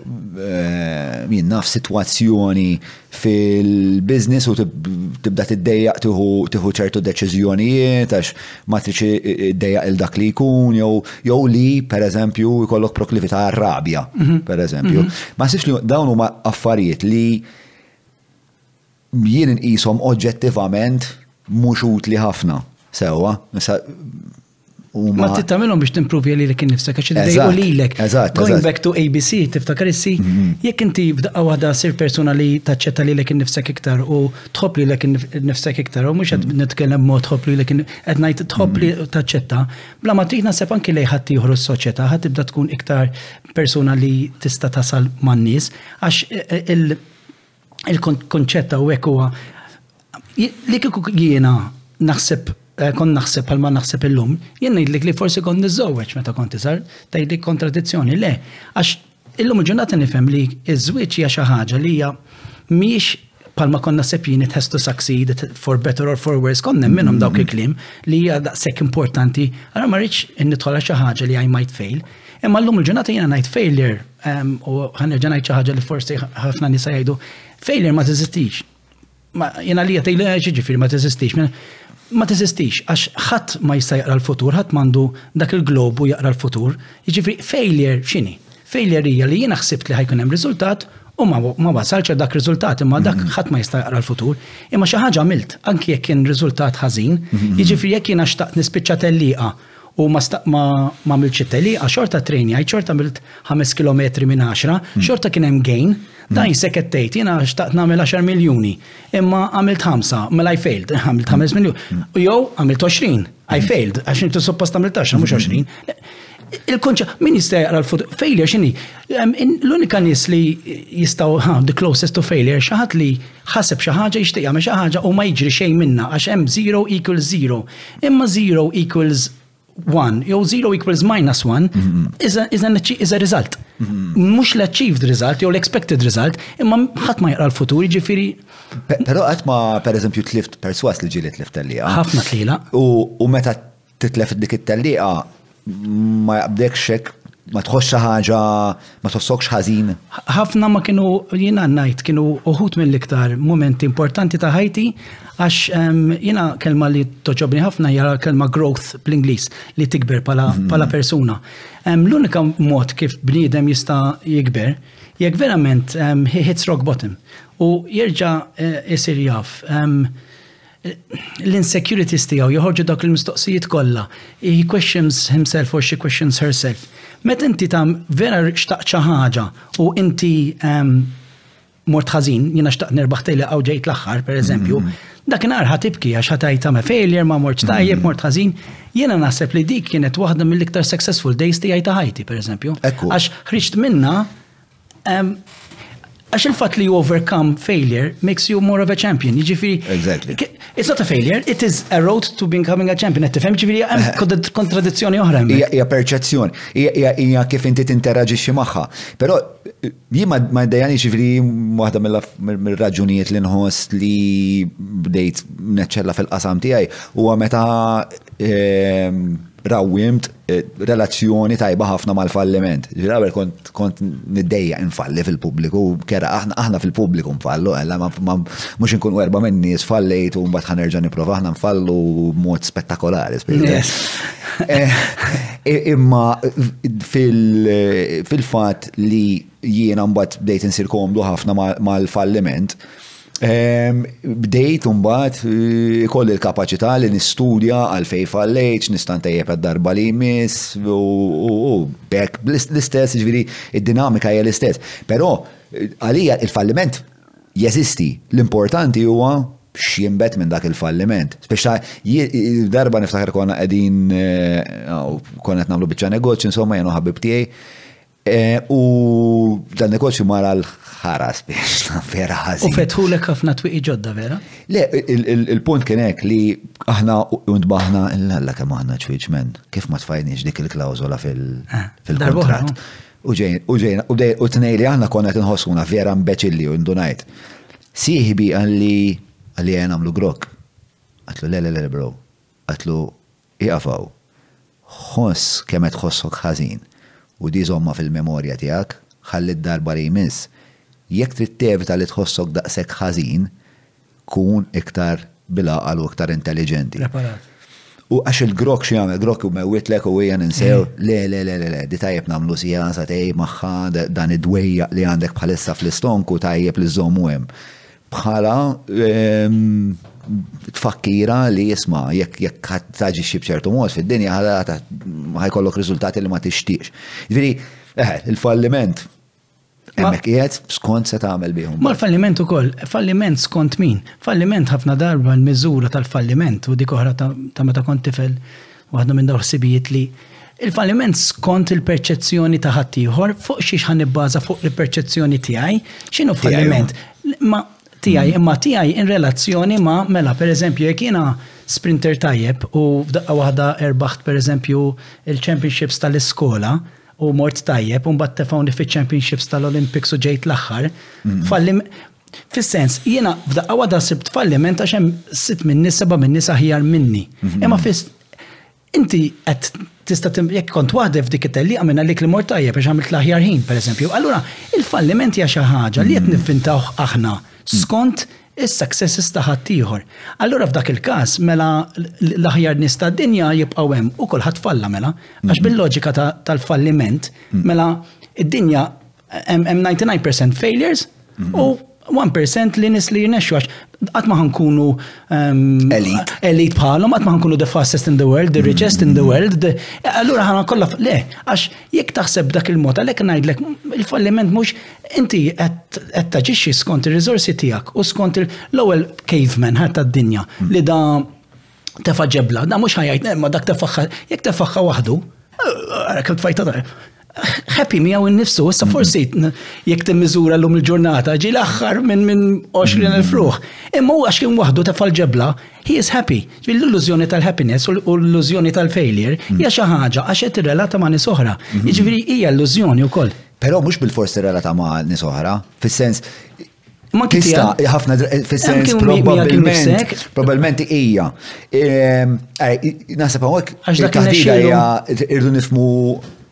jien naf sitwazzjoni fil-business u tibda tiddejjaq tieħu ċertu deċiżjonijiet għax ma tridx iddejjaq lil dak li jkun jew li pereżempju jkollok proklività għar-rabja, pereżempju. Ma naħsibx li dawn huma affarijiet li Jien inqishom oġġettivament mhux utli ħafna. Sewwa, issa Ma tittamilhom biex timprovja li kien nifsek għax idejqu lilek. Eżatt. Going back to ABC, tiftakar issi, mhm. jekk inti f'daqqa waħda sir persuna li taċċetta li kien nifsek iktar u tħobb li kien nifsek iktar, u mhux qed mhm. nitkellem mod tħobb li kien qed ngħid tħobb li mhm. taċċetta, bla ma trid naħseb anki lej ħadd ieħor is-soċjetà ħadd tibda tkun iktar persuna li tista' tasal man-nies għax e, e, il- il-konċett hawnhekk huwa li kieku jiena naħseb eh, kon naħseb għal ma naħseb illum, jien ngħidlek li forsi kon niżżewweġ meta kont iżgħar, tgħidlek kontradizzjoni le, għax illum ġurnata nifhem li ż-żwieġ hija xi ħaġa li hija mhix palma konna sepjini it has to succeed for better or for worse, konna minnum dawk il-klim li hija daqshekk importanti, għara ma rridx nidħolha xi ħaġa li I might fail, Imma llum il-ġurnata jiena ngħid failure ehm, u ħanerġa' ngħid xi ħaġa li forsi ħafna nisa jgħidu failure ma teżistix. Jiena li jagħti eh, xi ġifieri ma teżistix. Ma teżistix għax ħadd ma jista' jaqra l-futur, ħadd m'għandu dak il-globu jaqra l-futur. Jiġifieri failure x'inhi? Failure hija li jiena ħsibt li ħajkun hemm riżultat u ma wasalx dak riżultat imma dak mhm. ħadd ma jista' jaqra l-futur. Imma xi ħaġa għamilt anki jekk kien riżultat ħażin, mhm. jiġifieri jekk jiena xtaqt nispiċċa tellieqa U ma sta, ma ma għamiltx it-teliqa, xorta trejnjajt, xorta għamilt 5 kilometri minn 10, xorta kien hemm gain. Dan jsekket tgħid, jiena xtaqt nagħmel 10 miljuni, imma għamilt 5, mela I failed, għamilt 5 miljuni. U jew għamilt 20, I failed, għax inti suppost għamilt 10, mhux 20. Il-konċa, min jista' jaqra l-futur? Failure x'inhi? Em, in- L-unika nies li jistgħu, ha, the closest to failure, xi ħadd li ħaseb xi ħaġa, jixtieq jagħmel xi ħaġa u ma jiġri xejn minnha għax hemm zero equals zero. Imma zero equals one jew zero equals minus one is a result. Mhux l-achieved result jew l-expected result, imma ħadd ma jaqra l-futur, jiġifieri. Però qatt ma pereżempju tlift perswas li ġieli tlift tellieqa. Ħafna tlila. U meta Titlef dik it-tellieqa ma jaqbdekx hekk ma tħossx ħaġa ma tħossokx ħażin. Ħafna ma kienu jiena ngħid kienu uħut mill-iktar momenti importanti ta' ħajti għax ehm, jiena kelma li toġobni ħafna hija kelma growth bl-Ingliż li tikber pala mhm. persuna. Ehm, l-unika mod kif bniedem jista' jikber jekk verament ehm, he hits rock bottom u jerġa' eh, isir jaf l-insecurities tiegħu, joħorġu dak il-mistoqsijiet kollha. He questions himself or she questions herself. Meta inti ta' vera xtaqt xi ħaġa u inti ehm, mort ħażin, jiena xtaqt nirbaħ tejli għaw ġejt l-aħħar, per eżempju, mm-hmm. dak nar ħat ibki għax ħatajt ta' failure, ma mortx mm-hmm. tajjeb, mort ħażin, jiena naħseb li dik kienet waħda mill-iktar successful days tiegħi ta' ħajti, per eżempju. Għax ħriġt minna Għax il-fat li you overcome failure makes you more of a champion. Ġifiri. Exactly. It's not a failure, it is a road to becoming a champion. Għet tifem ġifiri eh. kontradizzjoni oħra. Ija perċezzjoni, ija kif inti t-interagġiċi maħħa. Pero jien ma ddejani ġifiri waħda mill-raġunijiet li nħoss li bdejt neċċella fil-qasam tijaj u meta ehm, rawimt relazzjoni tajba ħafna mal-falliment. Ġifieri qabel kont kont niddejja infalli fil-pubbliku, kera aħna aħna fil-pubbliku nfallu, ella mhux inkun erba' minn nies fallejt u mbagħad ħanerġa' nipprova aħna nfallu b'mod spettakolari. Eh, imma fil-fatt li jiena mbagħad bdejt insir komdu ħafna mal-falliment. Ehm, bdejt mbagħad eh, ikolli l-kapaċità li nistudja għal fej fallejt, nista' ntejjeb għad-darba li jmiss u bekk l-istess, ġifieri id-dinamika hija l-istess. Però eh, għalija il-falliment jeżisti. L-importanti huwa x'jimbet minn dak il-falliment. Speċa darba niftakar konna qegħdin eh, konna qed nagħmlu biċċa negozju, insomma jenu ħabib tiegħi Eh, u dan negozju mara l-ħaras biex vera ħażin. U fetħu l ħafna twiqi ġodda vera? Le, il-punt kien hekk li aħna undbaħna l-alla kemm aħna ċwiċ men, kif ma tfajniex dik il-klawżola ah, fil-kontrat. U ġejn, u ġejn, u dej, u tnej li aħna konna tinħossuna vera mbeċilli u ndunajt. Siħbi għalli għalli għajn għamlu grok. Għatlu, le, le, le, bro. Għatlu, Ieqaf hawn. Ħoss kemm qed tħossok ħażin, u di żommha fil-memorja tiegħek, ħalli d-darba li jmiss, jekk trid tevita li tħossok daqshekk ħażin, kun iktar bil-għaqal u iktar intelliġenti. Preparat. U għax il-grokk xi jagħmel, grokk imewwitlek u ejja ninsew, le, le, le, le, le, di tajjeb nagħmlu siegħa satej magħha, dan id-dwejjaq li għandek bħalissa fl-istonku tajjeb li żżommu hemm. bħala tfakkira li jisma jekk jekk taġi xi bċertu mod fid-dinja ħalata ħajkollok riżultati li ma tixtiex. Ġifieri, eħe, il-falliment hemmhekk qiegħed skont se tagħmel bihom. Ma l-falliment ukoll, falliment skont min? Falliment ħafna darba l-miżura tal-falliment u dik oħra ta' meta kont tifel Waħda minn dawn il-ħsibijiet li Il-falliment skont il-perċezzjoni ta' ħaddieħor fuq xiex ħan nibbaża fuq il-perċezzjoni tiegħi, x'inhu falliment? Ma tiegħi mm. imma tiegħi in relazzjoni ma mela pereżempju jekk jiena sprinter tajjeb u f'daqqa waħda erbaħt pereżempju il-championships tal-iskola u mort tajjeb u mbagħad tefgħuni fiċ-championships tal-Olympics u ġejt l-aħħar. Mm. Fallim Fis-sens, jiena f'daqqa waħda sibt falliment għax hemm sitt min-nies, seba' min-nies aħjar minni. Mhm. Imma fis inti qed tista' jekk kont waħda f'dik it-tellieqa minn għalik li mort tajjeb biex għamilt l-aħjar ħin, pereżempju. Allura, il-falliment hija xi ħaġa li qed mhm. nivvintawh aħna mhm. skont is-successes ta' ħaddieħor. Allura f'dak il-każ mela l-aħjar nies tad-dinja jibqgħu hemm u kulħadd falla mela għax bil-loġika tal-falliment mela id-dinja Hemm 99% failures mhm. u 1% li nis li jirnexxu għax qatt ma ħankunu ehm, elite bħalhom, qatt ma ħankunu the fastest in the world, the richest in the world. Allura ħana kollha le, għax jekk taħseb dak il-mod għalhekk ngħidlek il-falliment mhux inti qed taġixxi skont ir-riżorsi tiegħek u skont l-ewwel caveman ħadd tad-dinja li da tefa ġebla, da mux ħajajt, eh, ma dak tefaħħa, jek tefaħħa wahdu, għara kem tfajta da. Happy mi għaw nifsu, issa mm-hmm. forsi jek t-mizura l-lum il-ġurnata, ġi l-axħar minn minn 20 mm-hmm. il-fruħ. Imma u għax kien wahdu tefal ġebla, he is happy. L-illużjoni tal-happiness u l-illużjoni tal-failure mm-hmm. hija xi ħaġa għax qed tirrelata ma' nies oħra. Jiġifieri hija illużjoni wkoll. Però mhux bil-forsi relata ma' nies oħra, fis-sens Tista, ħafna fis-sens probabbilment, probabbilment hija. Ehm, naħseb hawnhekk il-taħdida hija irdu nifmu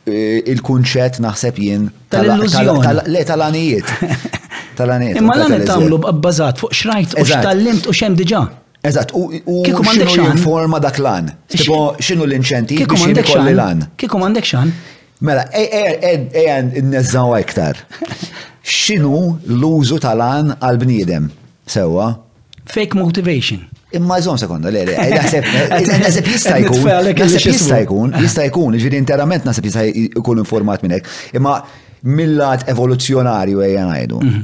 eh, il-kunċett naħseb jien tal-illużjoni tal-anijiet. Tal-anijiet. Imma l-għan tagħmlu bbażat fuq xrajt u x'tallimt u xem diġà. Eżatt, u kieku m'għandek xan. Forma dak lan. X'inhu l-inċentiv biex jkolli lan. Kieku m'għandek xan. Mela, eja n-nezzaw iktar. Xinu l-użu tal-għan għal-bniedem? Sewa? Fake motivation. Imma zon sekonda, le, le, naħseb jista' jkun, naħseb jista' jkun, jista' jkun, ġiri interament naħseb jista' jkun informat minnek, imma mill-lat evoluzzjonarju ejja ngħidu. Mhm.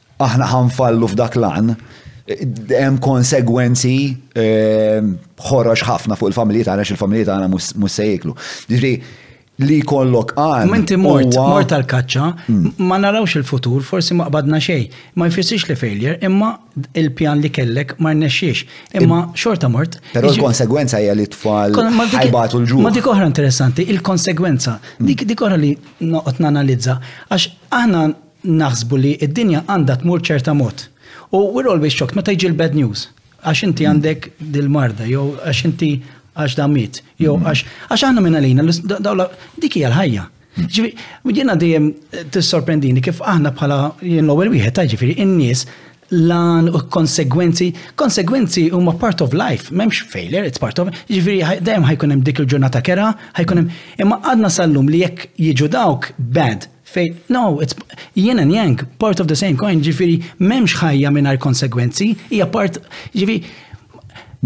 aħna ħanfallu f'dak l-għan, hemm konsegwenzi ehm, ħorox ħafna fuq il-familji tagħna il-familji tagħna mhux se jiklu. Ġifieri li kollok għan. Ma inti mort, mort tal-kaċċa, hmm. ma narawx il-futur, forsi ma qbadna xej. Ma jfissirx li failure, imma il-pjan li kellek ma rnexxiex. Imma xorta mort. Però l-konsegwenza hija li tfal ħajbatu l-ġu. Ma dik oħra interessanti, il-konsegwenza. Hmm. Dik dik oħra li noqgħod nanalizza. Għax aħna naħsbu li id-dinja għandha tmur ċerta mod. U we're always shocked meta jġi l-bad news. Għax inti mm. għandek dil-marda, jew għax inti għax da mit, jew mm. għax għax aħna minn għalina, dawla dik hija l-ħajja. Mm. Ġifieri, jiena dejjem eh, tissorprendini kif aħna bħala jien l-ewwel wieħed ta' ġifieri in-nies lan u konsegwenzi, konsegwenzi huma part of life, memx failure, it's part of, ġifiri dejjem ħajkun hemm dik il-ġurnata kera, ħajkun hemm, imma għadna sallum li jekk jiġu dawk bad, Fej, no, it's yin and yang, part of the same coin, ġifiri, memx ħajja minar konsegwenzi, hija part, ġifiri,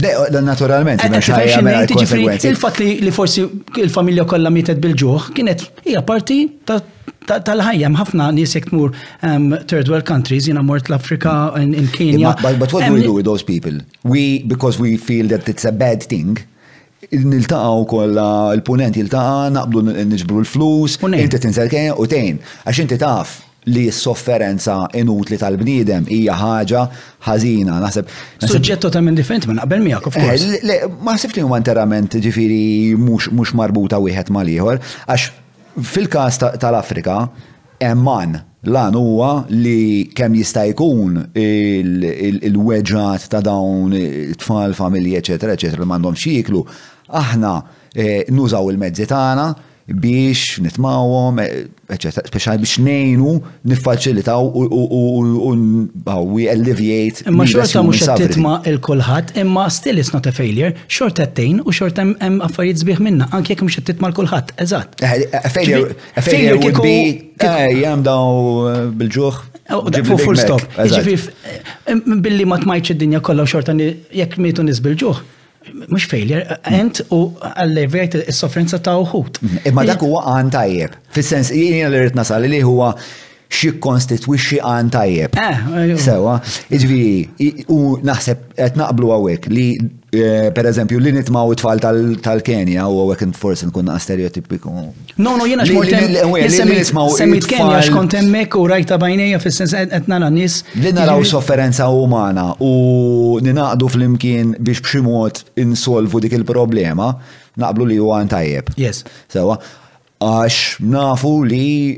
Naturalment, eh, memx ħajja minar konsegwenzi. Il-fat li forsi il-familja kollha mietet bil-ġuħ, kienet hija parti tal-ħajja ħafna nies jekk tmur um, third world countries, jiena mort l-Afrika in Kenya. But what do we do with those people? We, because we feel that it's a bad thing, Niltaqgħu kollha l-Punent jiltaqa', naqbdu niġbru l-flus, inti tinżel kejjel u tgħin. Għax inti taf li s-sofferenza inutli tal-bniedem hija ħaġa ħażina, naħseb. Suġġett totalment differenti ma naqbel miegħek, of course. Eh, le, ma ħsibt li huma interament ġifieri mhux marbuta wieħed mal-ieħor, għax fil-każ tal-Afrika, Hemm għan. L-għan huwa li kemm jista' jkun il-weġgħat ta' dawn it-tfal, familji, eċetera, eċetera, li m'għandhomx x'jieklu, aħna nużaw il-mezzi tagħna biex nitmgħuhom, eċetera, speċjalment biex ngħinu niffaċilitaw u we alleviate. Imma xorta mhux qed titma' 'l kulħadd, imma still it's not a failure, xorta qed tgħin u xorta hemm affarijiet sbieħ minnha, anke jekk mhux qed titma' 'l kulħadd. Eżatt. Fejn kieku. Ejjem daw eh, bil-ġuħ. Oh, full stop. Eh, billi ma tmajċ id-dinja kollha u xorta jekk mietu nis bil-ġuħ. Mux failure, ent u għallevjajt il-soffrenza ta' uħut. Imma dak huwa għan tajjeb. Fis-sens, jien li rrit nasal li huwa x'jikkonstitwixxi għan tajjeb. Eh, eh, Sewa, jiġifieri u naħseb qed naqblu hawnhekk li eh, per eżempju li nitmaw it-tfal tal- tal-Kenja u hawnhekk forsi nkun naqas stereotipiku. No, no, jena Li- xmort li- li- hemm- li- li- jena li nismaw semmit it-tfal- Kenja xkont hemmhekk u rajta bajnejja fis-sens qed qed nara nies. Li naraw jiġifieri- sofferenza umana u ninaqdu fl-imkien biex b'xi mod insolvu dik il-problema, naqblu li huwa għan tajjeb. Yes. Sewa. Għax nafu li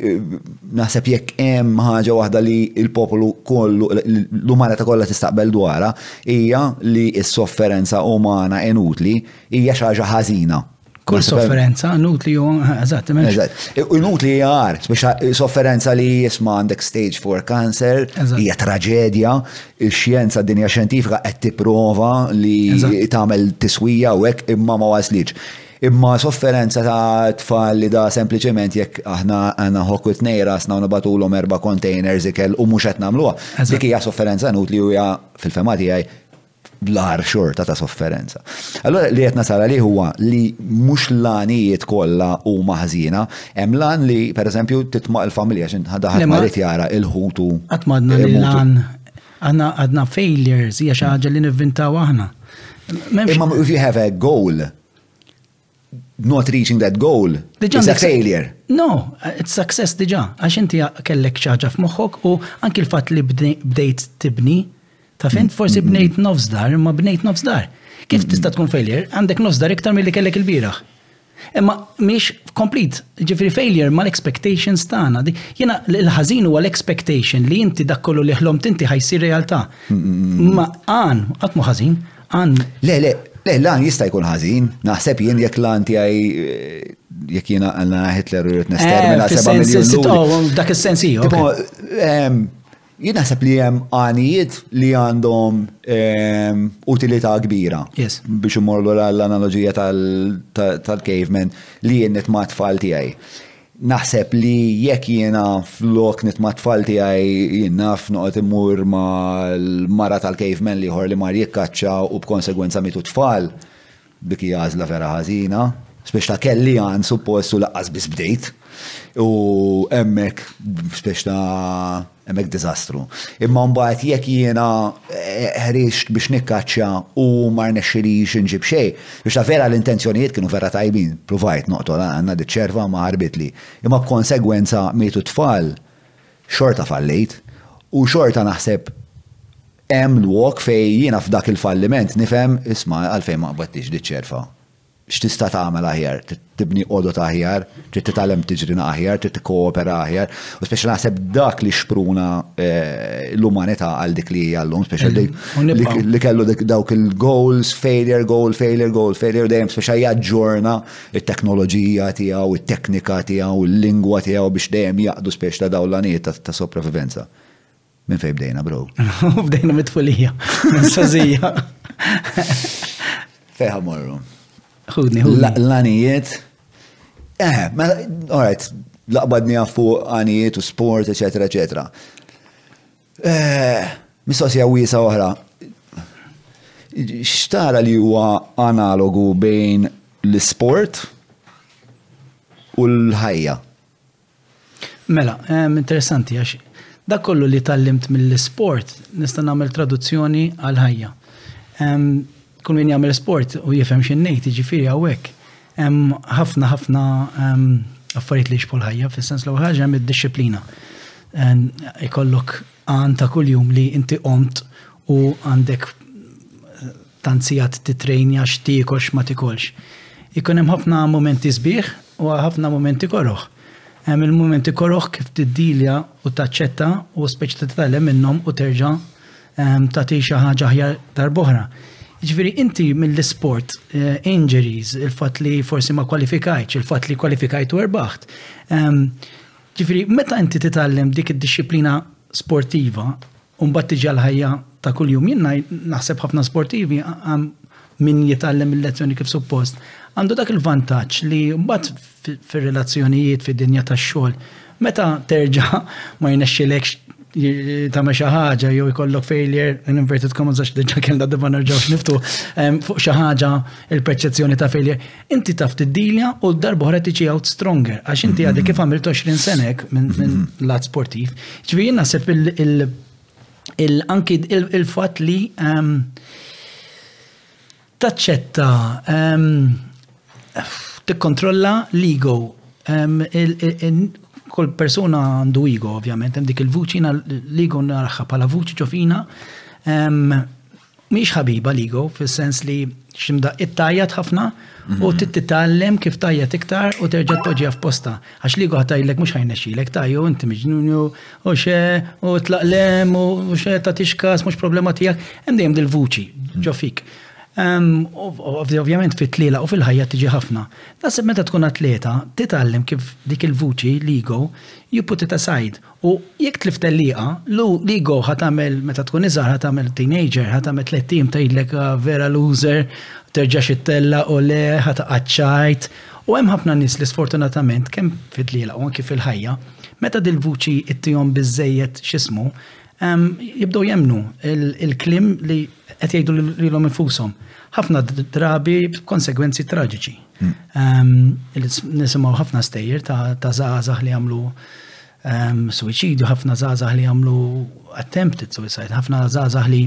naħseb jekk hemm ħaġa waħda li l-popolu kollu l-umanità kollha tistaqbel dwarha hija li s-sofferenza umana inutli hija xi ħaġa ħażina. Kull sofferenza, nut li huwa, eżatt, Nut li għar, biex sofferenza li jisma għandek stage 4 cancer, hija traġedja, xjenza dinja xjentifika qed tipprova li tagħmel tiswija u hekk imma ma waslitx. Imma sofferenza ta' tfal li da sempliċement jekk aħna għandna ħokk u tnej rasna u nibatulhom erba' containers ikel u mhux qed nagħmluha. Dik hija sofferenza inutli u hija fil-fehma tiegħi l-agħar xorta ta' sofferenza. Allura li qed nasal għalih huwa li mhux l-għanijiet kollha huma ħżiena, hemm l-għan li pereżempju titma' l-familja x'inhi ħadd ma jrid jara l-ħutu imutu. Qatt m'għadna li l-għan Aħna għadna failures, hija xi ħaġa li nivvintaw aħna. Imma if you have a goal, not reaching that goal, it's a failure. No, it's success diġa, għax inti kellek ċaġa f'moħħok u anki l-fat li bdejt tibni, ta' fin, mm, forsi mm, mm. bnejt nofs dar, imma bnejt nofs dar. Kif tista' tkun failure? Għandek nofs dar iktar mill-li kellek il-biraħ. Imma mhix complete, ġifiri failure ma l-expectations tagħna. Jiena l-ħażin huwa l-expectation li inti dak kollu li ħlomt inti ħajsir realtà. Ma għan, qatt mhu ħażin, għan. Le, le, le, l-għan jista' jkun ħażin, naħseb jien jekk l-għan tiegħi eh, jekk jiena għalna Hitler u jrid nestermina 7 miljun. Dak is-sens Jien naħseb li hemm għanijiet li għandhom ehm, utilità kbira. Yes. Biex imorru l-analoġija tal-caveman li jien nitma' tfal tiegħi. Naħseb li jekk jiena flok nitma' tfal tiegħi jien naf noqgħod imur mal-mara tal-caveman li ħor li mar jikkaċċa u b'konsegwenza mitu tfal. Dik hi għażla vera ħażina. Spiex ta' kelli għan suppost u laqqas biss bdejt. U hemmhekk spiex ta' hemmhekk diżastru. Imma mbagħad jekk jiena ħriġt biex nikkaċċja u ma rnexxilix inġib xejn, biex ta' vera l-intenzjonijiet kienu vera tajbin, pruvajt noqtol għanna diċ-ċerva ma ħarbitli. Imma b'konsegwenza mietu t-tfal, xorta fallejt u xorta naħseb Hemm lok fejn jiena f'dak il-falliment nifhem, isma' għalfejn ma qbadtix din ċ-ċerfa? X'tista' tagħmel aħjar? Trid tibni għodod aħjar, trid titgħallem tiġri aħjar, trid tikkoopera aħjar. U speċi naħseb dak li xpruna l-umanità għal dik li hija llum, speċi li kellu dawk il-goals, failure, goal, failure, goal, failure, dejjem speċi jaġġorna it-teknoloġija tiegħu, it-teknika tiegħu, il-lingwa tiegħu biex dejjem jaqdu speċi ta' dawn l-għanijiet ta' sopravivenza. Minn fejn bdejna, bro? Bdejna mit-tfulija, minn sazija. Fejħa morru. Hudni, hudni. L-għanijiet. Eh, ma, alright, laqbadni għaffu għanijiet u sport, eccetera, eccetera. Eh, mistoqsija wisa oħra. Xtara li huwa analogu bejn l-sport u l-ħajja? Mela, interessanti għax dak kollu li tallimt mill-isport nista' nagħmel traduzzjoni għal ħajja. Kull min jagħmel sport u jifhem xi ngħid, jiġifieri hawnhekk hemm ħafna ħafna affarijiet li jixbħu l-ħajja, fis-sens l-ewwel ħaġa hemm id-dixxiplina. Ikollok għan ta' kuljum li inti qomt u għandek tant sigħat tittrejnja x'tiekol x'ma tikolx. Ikun hemm ħafna mumenti sbieħ u ħafna mumenti koroh. Hemm il-mumenti koroh kif tiddilja u taċċetta u speċi titgħallem minnhom u terġa' ehm, tagħti xi ħaġa aħjar darb'oħra. Ġifieri inti mill-isport eh, injuries, il-fatt li forsi ma kwalifikajtx, il-fatt li kwalifikajt u erbaħt. Ehm, ġifieri meta inti titgħallem dik id-disciplina sportiva, U mbagħad tiġi għall-ħajja ta' kuljum. Jien naħseb ħafna sportivi min jitgħallem il-lezzjoni kif suppost. Għandu dak il-vantaġġ li mbagħad fir-relazzjonijiet fid-dinja tax-xogħol meta terġa' ma jnexxilekx ta' xi ħaġa jew ikollok failure in inverted commas għax diġà kellna diba nerġgħux niftu fuq xi ħaġa il-perċezzjoni ta' failure. Inti taf tiddilja u darba oħra tiġi out stronger, għax inti għadek kif għamilt 20 senek minn mhm. lat sportiv. Ġivi jien naħseb il-anki il-fat li ehm, taċċetta ehm, tikkontrolla l-ego. Ehm, kull persuna għandu ego, ovvjament, hemm dik il-vuċi l-ego narħa bħala vuċi ġofina Mhix ħabiba l-ego fis-sens li x'imdaqqiet tajjat ħafna u mhm. titgħallem kif tajjat iktar u terġa' tpoġġiha f'posta. Għax l-ego ħatajlek mhux ħajnexxilek tajju inti miġnunju u xe u tlaqlem u xe ta' tixkas mhux problema tiegħek. Hemm dejjem dil-vuċi mhm. ġo fik. Ovvjament fit-tliela u fil-ħajja tiġi ħafna. Naħseb meta tkun atleta, titgħallem kif dik il-vuċi, l-ego, you put it aside U jekk tlift tellieqa, lu l-ego ħa tagħmel meta tkun iżgħar ħa tagħmel teenager, ħa tagħmel tliet ijiem tgħidlek ah, vera loser, terġax ittella u le, ħa taqgħad ċajt. U hemm ħafna nies li sfortunatament kemm fit-tlielaq u anki fil-ħajja, meta dil-vuċi ittihom biżżejjed x'ismu, ehm, jibdew jemmnu il-kliem li qed jgħidu lilhom infushom. Ħafna drabi b'konsegwenzi traġiċi. Nisimaw ħafna stejjer ta' zazah li għamlu suicidju, ħafna zazah li għamlu attempted suicide, ħafna zazah li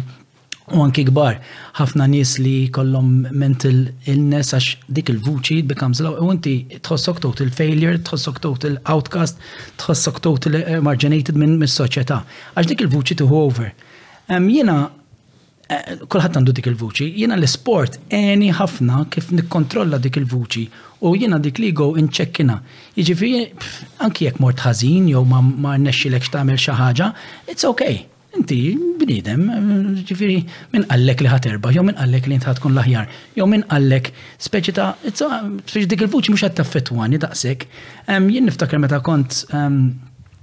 u anki kbar, ħafna nies li kollom mental illness għax dik il-vuċi becomes law, u inti tħossok tot il-failure, tħossok tot il-outcast, tħossok tot il-marginated minn mis-soċjetà. Għax dik il-vuċi tuħu over. Jena Eh, kulħadd għandu dik il-vuċi, jiena l-isport għeni ħafna kif nikkontrolla dik il-vuċi u jiena dik li go inċekkina. Jiġifieri anki jekk mort ħażin jew ma rnexxilekx tagħmel xi ħaġa, it's okay. Inti bniedem, ġifieri min qallek li ħaterba, jew min qallek li intħat tkun l-aħjar, jew min qallek speċi ta' speċi dik il-vuċi mhux qed taffettwani daqshekk. Jien niftakar meta kont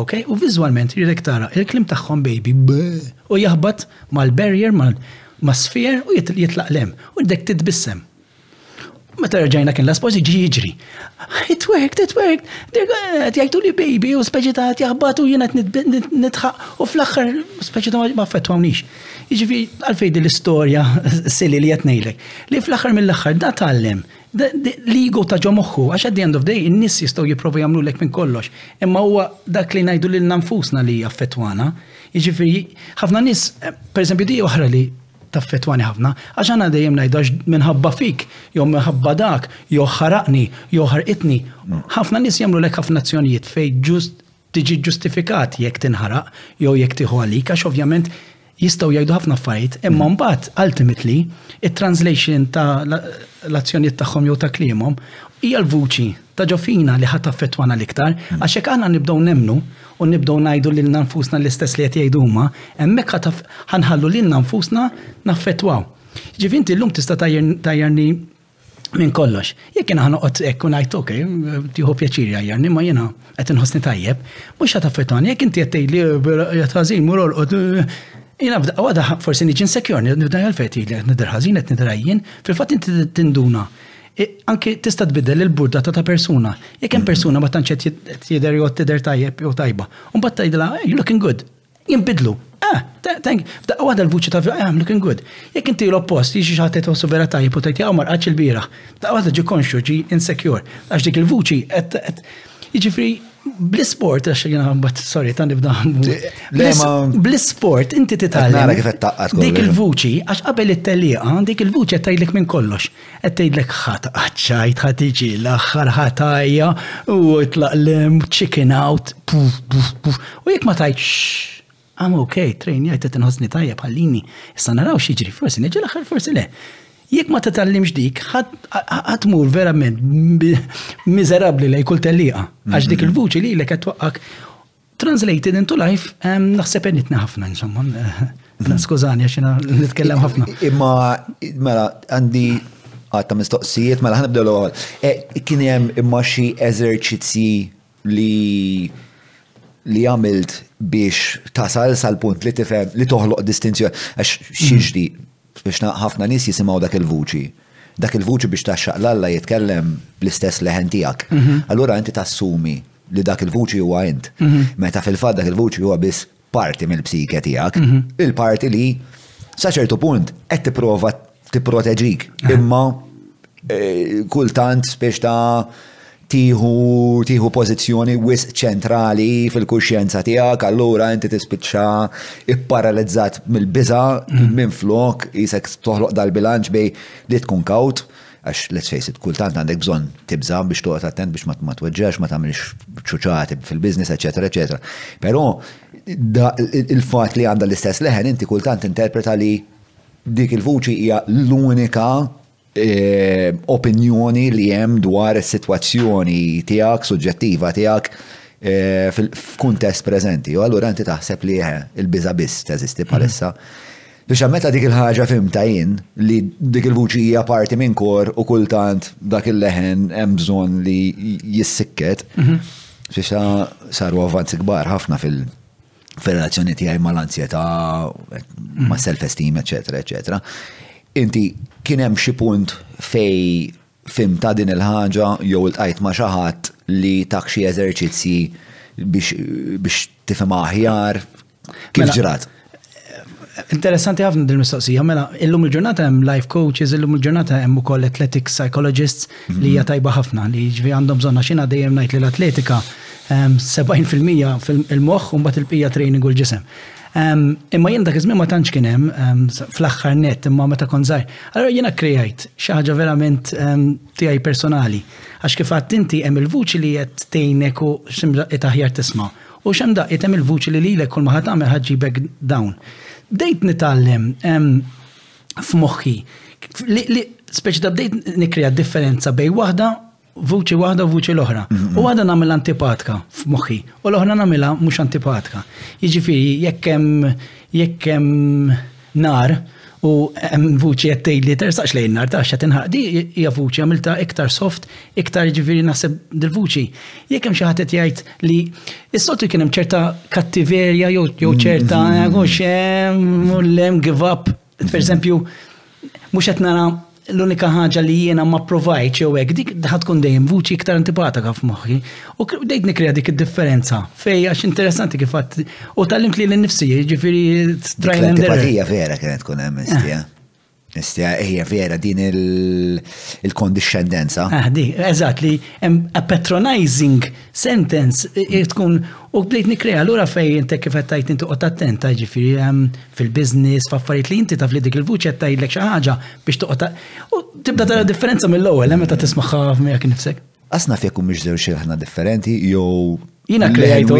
Ok, u viżwalment jridek tara il-kliem tagħhom baby u jaħbat mal-barrier mas-sfier u jitlaq l-hemm u jridek titbissem. Meta rġajna kien l-aspoż jiġi jiġri. It worked, it worked. Qed jgħidu li baby u speċi ta' qed jaħbat u jiena nitħaq u fl-aħħar speċi ta' ma affettwawnix. Jiġifieri għalfejn din l-istorja sili li qed ngħidlek. Li fl-aħħar mill-aħħar da tgħallem L-ego ta' ġo moħħu, għax at the end of day, in-nies jistgħu jipprovu jagħmlulek minn kollox, imma huwa dak li ngħidu lilna nfusna li jaffettwana. Jiġifieri, ħafna nies, pereżempju di oħra li taffettwani ħafna, għax għana dejjem ngħidu għax minħabba fik, jew minħabba dak, jew ħaraqni, jew ħarqitni. Ħafna nies jagħmlulek ħafna azzjonijiet fejn ġust Tiġi ġġustifikat jekk tinħaraq jew jekk tieħu għalik għax ovvjament jistgħu jgħidu ħafna affarijiet, imma mm. mbagħad ultimately it-translation ta' l-azzjonijiet tagħhom jew ta' kliemhom hija l-vuċi ta' ġofina li ħadd affettwana l-iktar mm. għax hekk aħna nibdew nemnu u nibdew ngħidu lil nfusna l-istess li qed jgħidu huma, hemmhekk ħanħallu lil nfusna naffettwaw. Ġifinti llum tista' tajjarni minn kollox. Jekk jiena ħanoqgħod hekk u ngħid ok, tieħu pjaċir jajjarni, ma jiena qed inħossni tajjeb, mhux ħadd affettwani, jekk inti qed tgħidli qed ħażin mur orqod Jina f'daqqa waħda forsi niġi insecure, nibda għalfejt li qed nidher ħażin qed nidher ħajjin, fil-fatt inti tinduna. Anki tista' tbiddel il-burda ta' persuna. Jekk hemm persuna ma tantx qed jidher jew tidher tajjeb jew tajba. U mbagħad tgħidilha, you looking good. Jinbidlu. Ah, thank you. F'daqqa waħda l-vuċi ta' ah, I'm looking good. Jekk inti l-oppost, jiex xi ħadd jtossu vera tajjeb u tgħid jaqgħu marqatx il-bieraħ. Daqqa waħda ġi konxju, ġi insecure. Għax dik il-vuċi qed jiġifieri bl-sport, għax jena bat, sorry, ta' nibda. Bl-sport, inti titgħallem. Nara kif taqqat. Dik il-vuċi, għax qabel it-telliqa, dik il-vuċi qed tgħidlek minn kollox. Qed tgħidlek ħadd qaċċajt ħa tiġi l-aħħar ħatajja u tlaq lem chicken out puf puf puf u jekk ma tajt I'm okay, train jgħid qed inħossni tajjeb ħallini. Issa naraw x'jiġri, forsi neġi l-aħħar forsi le. Jekk ma titallimx dik, ħadd mur verament miżerabbli lej kull tellieqa għax dik il-vuċi li lek qed twaqqak Translated into life, naħseb enitni ħafna, insomma. Mhm. Skużani, għax jena nitkellem ħafna. Imma, mela, għandi għatta mistoqsijiet, mela ħanibda l-għol. E, kien hemm imma xi eżerċizzi li li għamilt biex tasal sal-punt li tifhem li toħloq distinzjoni għax xiex di Spiss ħafna nies jisimgħu dak il-vuċi. Dak il-vuċi biex tgħaxxaq 'l Alla jitkellem bl-istess leħen tiegħek. Allura inti tassumi li dak il-vuċi huwa int. Meta fil-fatt dak il-vuċi huwa biss parti mill-psike tiegħek. Il-parti li, sa ċertu punt, qed tipprova tipproteġik. Imma kultant spiss ta' tieħu tieħu pożizzjoni wisq ċentrali fil-kuxjenza tiegħek, allura inti tispiċċa ipparalizzat mill-biża mm. minn flok isek toħloq dal-bilanċ bej li tkun kawt għax let's face it, kultant għandek bżon tibza biex toqgħod attent biex ma tweġġax, ma tagħmilx ċuċati fil-biznis, eċetera, eċetera. Però il-fatt li għandha l-istess leħen inti kultant interpreta li dik il-vuċi hija l-unika eh, opinjoni li hemm dwar is-sitwazzjoni tiegħek, suġġettiva tiegħek eh, f'kuntest preżenti. U allura inti taħseb li eh, il-biża biss teżisti mhm. bħalissa. Biex meta dik il-ħaġa fimta jien li dik il-vuċi hija parti minn kor u kultant dak il-leħen hemm bżonn li jissikket. Mhm. Biex saru avanzi kbar ħafna fil- fir-relazzjoni tiegħi mal-anzjetà, mm. ma' self-esteem, eċetera, eċetera. Inti kien hemm xi punt fej fim ta' din il-ħaġa jew il-tqajt ma' xi ħadd li tak xi eżerċizzji biex tifhem aħjar kif mela, ġrat. Interessanti ħafna din mistoqsija, mela illum il-ġurnata hemm life coaches, illum il-ġurnata hemm ukoll athletic psychologists, li hija tajba ħafna li ġvi għandhom bżonna xina dejjem ngħid li l-atletika 70% il-moħħ u mbagħad il-pija training u l-ġisem. Imma jien dak iż-żmien ma tantx kien hemm fl-aħħar net imma meta kon żgħir. Allora jiena krejajt xi ħaġa verament tiegħi personali. Għax kif għadt inti hemm il-vuċi li qed tgħinek u ximra aħjar tisma'. U xem daqq hemm il-vuċi li lilek kull ma ħadd tagħmel ħaġġibek dawn. Bdejt nitgħallem f'moħħi. Li speċi ta' bdejt nikkrija differenza bej waħda vuċi waħda u vuċi l-oħra. Mhm. U għada namil antipatka f'moħħi, u l-oħra namila mux antipatka. Jiġifieri jekkem jekkem nar u hemm vuċi qed tgħidli tersaqx lejn nar ta' xed inħaq di hija vuċi għamilta iktar soft, iktar jiġifieri naħseb dil-vuċi. Jekk hemm xi ħadd qed jgħid li s-soltu kien hemm ċerta kattiverja jew mm, ċerta mm. mhux hemm u l-hemm give up. Mm. Per eżempju, mhux qed nara l-unika ħaġa li jiena ma provajt jew hekk dik tkun dejjem vuċi iktar antipataka f'moħħi. U dejt nikrea dik id-differenza fej għax interessanti kif għat u tal-imt li l-nifsi, ġifieri trial and error. vera kienet tkun hemm istija. Nistija, hija vera din il-kondixxendenza. Ah, di, eżat li a patronizing sentence tkun u bdejt nikreja l-ura fej inti kif għattajt inti qot attenta ġifiri fil-biznis, f'affarijiet li inti taf li dik il-vuċi għattajlek xaħġa biex toqta. U tibda tara differenza mill-ewwel, meta tismaħħa miegħek nifsek. Asna fjek u miex zewġ ħna differenti, jew. Jina krejajtu.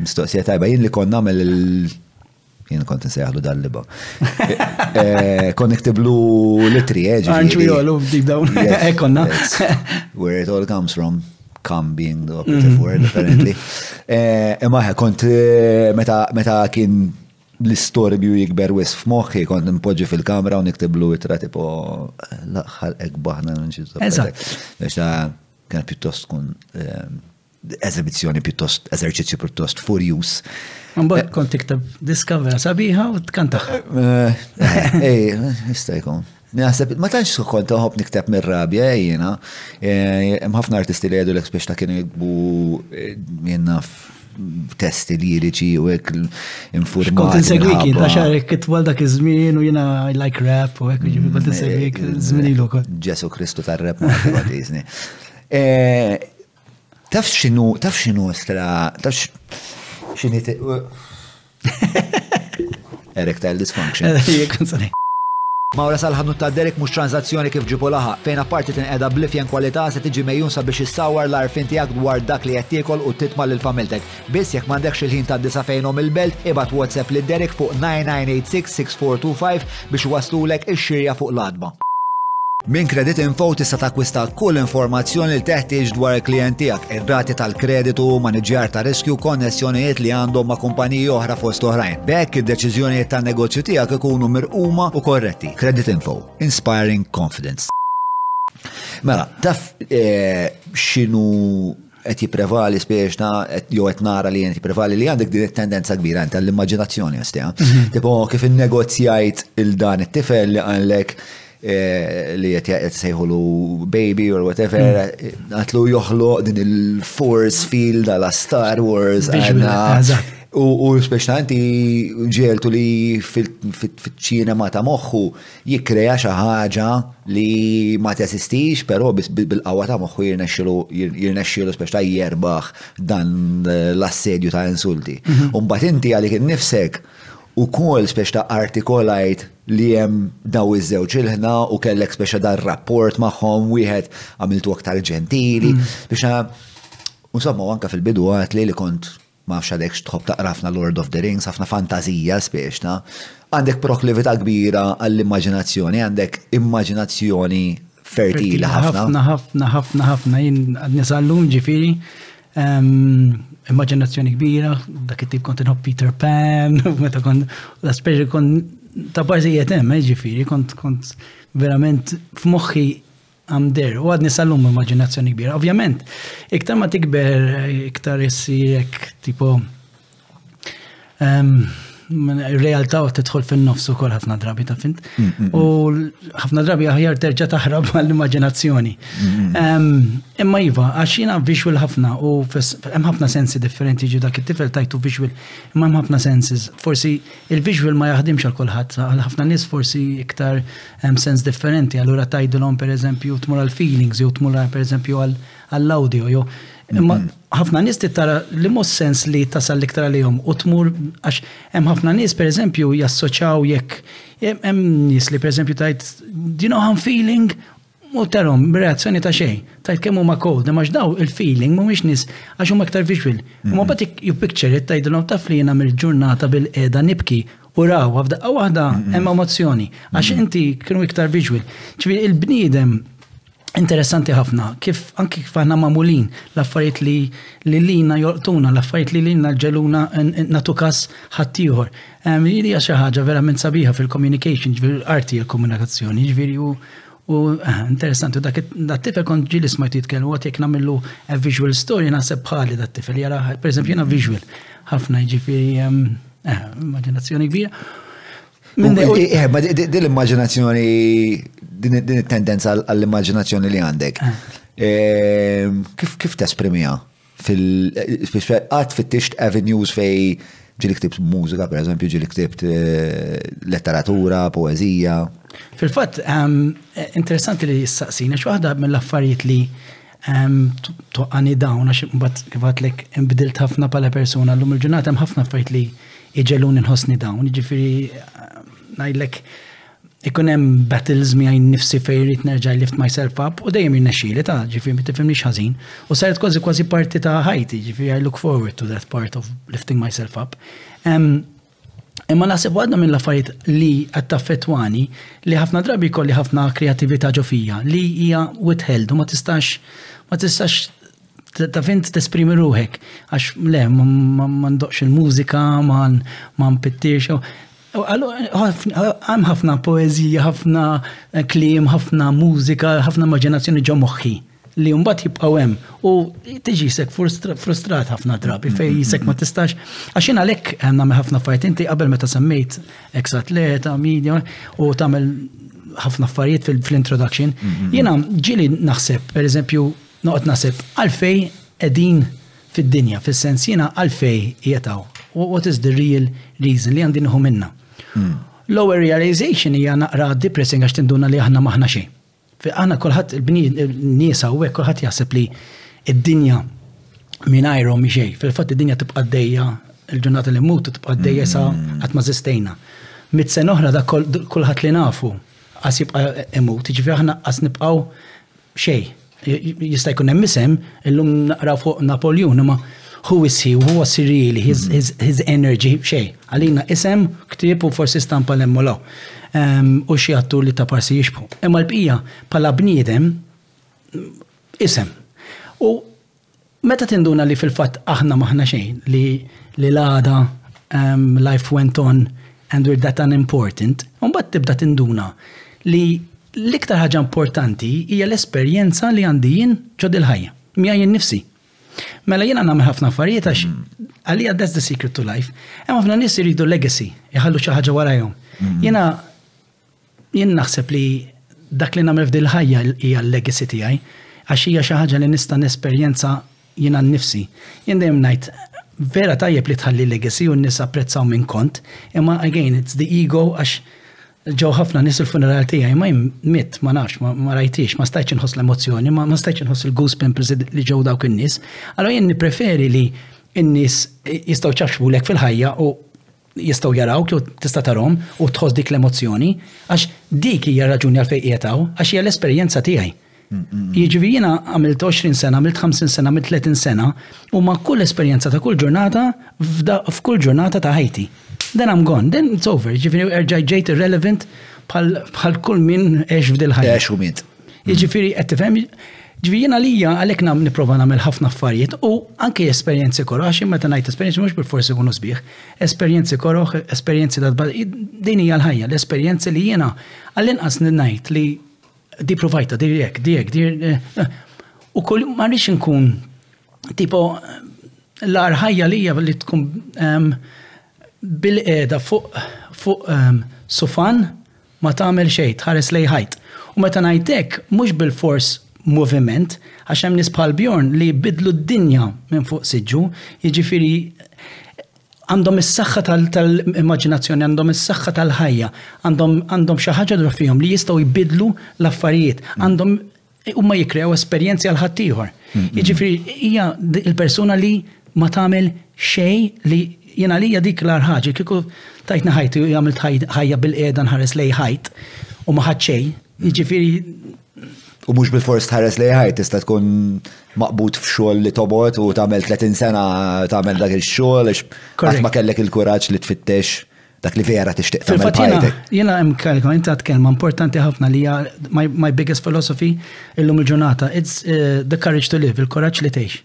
Mistoqsija tajba, jien li konna mill jien kont nsejħlu dal-liba. Eh, kon niktiblu litri, eġi. Eh, Aren't we all of deep down? Ekkonna. Eh, Where it all comes from, come being the operative mhm. word, apparently. Imma kont meta kien l-istorbju jikber wis f'moħħi kont nimpoġġi fil-kamra u niktiblu itra tipo laħħal ekbaħna nċizu. Eżatt. Biex ta' kien pjuttost kun eżibizzjoni pjuttost, eżerċizzju pjuttost furjus. Mbagħad kont tiktab diskavera sabiħa u tkantaħ. Eh, eh, ej, jista' jkun. Naħseb, ma tantx kont toħob nikteb mir-rabja eh, jiena. Hemm ħafna artisti li jgħidu l biex ta' kienu jikbu jenna testi liriċi u hekk informati. Kont insegwik jien ta' xarek kitwal dak iż-żmien u jiena I like rap u hekk ġifieri kont insegwik żmien ilu. Ġesu Kristu tar-rap ma' Taf xinu, taf xinu stra, taf xini. Erectile dysfunction. Mawra sal-ħanut ta' Derek mhux tranzazzjoni kif ġibu laħa, fejn apparti tinqeda blifjen kwalità se tiġi mejjun sabiex issawar l-arfin tiegħek dwar dak li qed tiekol u titma' lil familtek. Biss jekk m'għandekx il-ħin tad-disgħa fejnhom il-belt, ibgħat WhatsApp lil Derek fuq 9986-6425 biex iwasslulek ix-xirja fuq l-għatba. Minn Creditinfo tista' takkwista kull informazzjoni li teħtieġ dwar il-klijent tiegħek, ir-rati tal-kreditu, maniġjar ta' riskju, konnessjonijiet li għandhom ma' kumpaniji oħra fost oħrajn. B'hekk id-deċiżjonijiet tan-negozju tiegħek ikunu mirquma u korretti. Creditinfo, inspiring confidence. Mela, taf x'inhu qed jipprevali spiex jew qed nara li qed jipprevali li għandek din it-tendenza kbira inta l-immaġinazzjoni għastija. Mhm. Tipo kif innegozjajt il-dan it-tifel li għandek eh, li qed sejħulu baby or whatever, mhm. għatlu joħloq din il-force field għala Star Wars għanna. U speċna inti ġeltu li fil-ċinema ta' moħħu jikkrea xi ħaġa li ma teżistix, però biss bil-qawwa ta' moħħu jirnexxilu jirnexxielu spex ta' jerbaħ dan l-assedju ta' insulti. Mhm. U mbagħad inti għalik innifsek ukoll spex ta' artikolajt li hemm daw iż-żewġ ilħna u kellek spex dar rapport magħhom wieħed għamiltu aktar ġentili mhm. biex insomma anke fil-bidu għatli li kont ma nafx għalhekx tħobb taqra ħafna Lord of the Rings, ħafna fantażija spiexna, għandek proklività kbira għall-immaġinazzjoni, għandek immaġinazzjoni fertili ħafna. Ħafna, ħafna, ħafna, ħafna, jien għadni sallum ġifiri, immaġinazzjoni kbira, dak it-tip kont inħobb Peter Pan, meta kont, la speċi kont ta' bażijiet hemm, eh, ġifieri, kont kont verament f'moħħi I'm there, u għadni sal-lum immaġinazzjoni kbira. Ovvjament, iktar ma tikber, iktar issi jek, tipo, realtà u tidħol fin-nofs ukoll ħafna drabi ta' fint. Mm, mm, mm. U ħafna drabi aħjar terġa' taħrab mal-immaġinazzjoni. Imma iva, għax jiena visual ħafna u hemm ħafna sensi differenti ġi dak it-tifel tajtu visual, imma hemm ħafna senses. Forsi il-visual ma jaħdimx għal kulħadd, għal ħafna nies forsi iktar Hemm sens differenti, allura tgħidilhom pereżempju tmur għal feelings jew tmur pereżempju għall awdio jew Imma mhm. ħafna nies tittara li mhux sens li tasal l-iktar għalihom u tmur għax hemm ħafna nies pereżempju jassoċjaw jekk hemm nies li pereżempju tajt do you know how I'm feeling u terhom reazzjoni ta' xejn. Tajt kemm huma cold, imma daw il-feeling mhumiex nies għax huma aktar visual. Imma mhm. bagħad you picture it tgħidilhom taf li jiena mill-ġurnata bil-qiegħda nibki U raw, f'daqqa waħda hemm emozzjoni, għax mm. inti kienu iktar viġwil. Ġifieri il-bniedem interessanti ħafna, kif anki kif aħna mamulin, l-affarijiet li li lina joqtuna, l-affarijiet li lina ġeluna natu kas ħaddieħor. Jiri ehm, xi ħaġa verament sabiħa fil-communication, ġviri arti l-komunikazzjoni, ġviri u u eh, interessanti, dak tifel kont ġili smajt jitkellmu għat jek namillu visual story naħseb bħali dat tifel jara, per eżempju, jena visual ħafna ġifiri ehm, Eh, immaġinazzjoni kbira. Eh, ma din l-immaġinazzjoni, din it-tendenza għall-immaġinazzjoni li għandek. Eh. Kif tesprimija? Fil-għat fit-tixt avenues fej ġili ktibt mużika, per eżempju, ġili ktibt eh, letteratura, poezija. Fil-fat, ehm, interessanti li jistaqsina, xwaħda mill-affarijiet li Toqqani dawn, għax bat kifatlek imbdilt ħafna pala persona l-lum il-ġurnata hemm ħafna fajt li iġeluni nħossni dawn, ġifiri ngħidlek ikun hemm battles mi għajn nifsi fejn rrid nerġa' lift myself up u dejjem jirnexxieli ta' ġifiri ma tifhimniex ħażin u saret kważi kważi parti ta' ħajti, ġifiri I look forward to that part of lifting myself up. Imma naħseb waħda mill-affarijiet li qed taffettwani li ħafna drabi kolli ħafna kreattività ġo fija li hija withheld u ma tistax ma tistax ta' fint tesprimi ruħek għax le ma ndoqx il-mużika ma ma npittiex. Hemm ħafna poeżija, ħafna kliem, ħafna mużika, ħafna immaġinazzjoni ġo moħħi. li jumbat jibqaw hemm u tiġi jisek frustrat ħafna drabi fej mm-hmm. jisek ma tistax għax jien għalhekk għandna eh, ħafna fajt inti qabel meta semmejt ex atleta, media u tagħmel ħafna affarijiet fil-introduction. Mm-hmm. Jiena ġili naħseb, per eżempju, noqgħod naħseb għalfej qegħdin fid-dinja, fis-sens jiena għalfej jetaw. What is the real reason li għandi nħu minna? Mm. Lower realization hija naqra depressing għax tinduna li aħna maħna xejn. Aħna kulħadd il-nies hawnhekk kulħadd jaħseb li id-dinja mingħajrhom mi xejn. Fil-fatt id-dinja tibqa' dejja il-ġurnata li mmut tibqa' dejja sa mm. qatt ma żistejna. Mit sen oħra da kulħadd li nafu qas jibqa' imut, ġifi aħna qas nibqgħu xejn. Jista' jkun hemm isem illum naqra fuq Napoljun imma Who is he? Who was he really? His, his, his energy? Xej, għalina isem, ktieb u forsi stampa l-emmolaw. Um, u xie għattu li ta' parsi jixbħu. Imma l-bqija, pala bniedem, isem. U meta tinduna li fil-fat aħna maħna xejn, li li l-għada um, life went on and we're that unimportant, un bat tibda tinduna li l-iktar ħaġa importanti hija l-esperjenza li għandi jien ġod il-ħajja, miegħi nifsi. Mela jiena nagħmel ħafna affarijiet għax mm. għalija that's the secret to life. Hemm ħafna nies iridu legacy, jħallu xi ħaġa warajhom. Mm. Jiena jien naħseb li dak li nagħmel f'dil ħajja hija l-legacy tiegħi għax hija xi ħaġa li nista' nesperjenza jiena nnifsi. Jien dejjem ngħid vera tajjeb li tħalli legacy u n-nies apprezzaw minn kont, imma again it's the ego għax Ġew ħafna nies il-funeral tiegħi, ma mitt, ma nafx, ma rajtix, ma stajtx inħoss l-emozzjoni, ma stajtx inħoss il-goose pimples li ġew dawk in-nies. Allora jien nippreferi li n-nies jistgħu ċaxxbu lek fil-ħajja u jistgħu jaraw jew tista' tarhom u tħoss dik l-emozzjoni għax dik hija raġuni għal fejn qiegħed għax hija l-esperjenza tiegħi. Jiġifieri jiena għamilt 20 sena, għamilt 50 sena, għamilt 30 sena, u ma' kull esperjenza ta' kull ġurnata, f'kull ġurnata ta' ħajti. Then I'm gone, then it's over, jiġifieri erġaj ġejt irrelevant bħal kull min ex f'dil ħajja. Ex u mit. Jiġifieri qed tifhem, ġifieri jiena lija għalhekk nipprova nagħmel ħafna affarijiet u anke esperjenzi korra, xi meta ngħid esperjenzi mhux bil-forsi jkunu sbieħ, esperjenzi korra, esperjenzi ta' din hija l-ħajja, l-esperjenzi li jiena għall-inqas ngħid li Di provajta, di jek, di jek, di U kull ma rridx nkun tipo l-ar ħajja li hija li tkun ehm, bil-qeda fuq fuq ehm, sufan ma tagħmel xejn, tħares lej ħajt. U meta ngħidlek mhux bil-fors moviment, għax hemm nies bħal Bjorn li bidlu d-dinja minn fuq siġġu, jiġifieri Għandhom is-saħħa tal-immaġinazzjoni, għandhom is-saħħa tal-ħajja, għandhom xi ħaġa dwar fihom li jistgħu jbidlu l-affarijiet, mm. għandhom huma jikkrew esperjenzi għal ħaddieħor. Mm, mm. Jiġifieri hija il-persuna li ma tagħmel xej li jena li dik l ħaġa kieku tajtna ħajti u jagħmel ħajja bil-qiegħda nħares lej ħajt u ma ħadd xejn, Jiġifieri U mhux bil-fors tħares li ħajt tista' tkun maqbud f'xogħol li tobot u tagħmel 30 sena tagħmel dak il-xogħol għax ma kellek il-kuraġġ li tfittex dak li vera tixtieq tagħmel ħajtek. Jiena hemm kelma inta tkellma importanti ħafna li hija my biggest philosophy illum il-ġurnata. It's eh, the courage to live, il-kuraġġ li tgħix.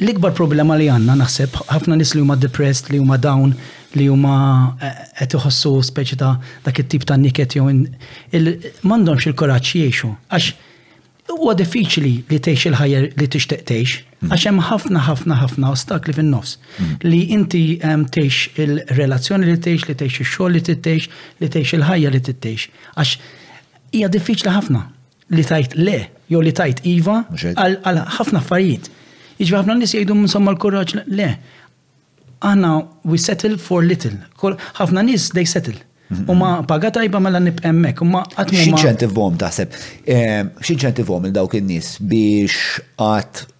L-ikbar problema li għandna naħseb, ħafna nies li huma depressed, li huma down, li huma qed iħossu speċi ta' dak it-tip ta' niket jew m'għandhomx il-kuraġġ jgħixu. Għax huwa diffiċli li tgħix il-ħajja li tixtieq tgħix, mm. għax hemm ħafna ħafna ħafna ostakli fin-nofs. Mm. Li inti tgħix il-relazzjoni li tgħix, li tgħix ix-xogħol li tgħix, li tgħix il-ħajja li tgħix. Għax hija diffiċli ħafna. li tajt le jew li tajt iva għal ħafna affarijiet. Iġbi ħafna nies jgħidu insomma l-kuraġġ le. Aħna we settle for little. Ħafna nies they settle. U ma paga tajba mela nibqemmek. Xinċentivhom taħseb, xinċentivhom il-dawk in-nies biex għat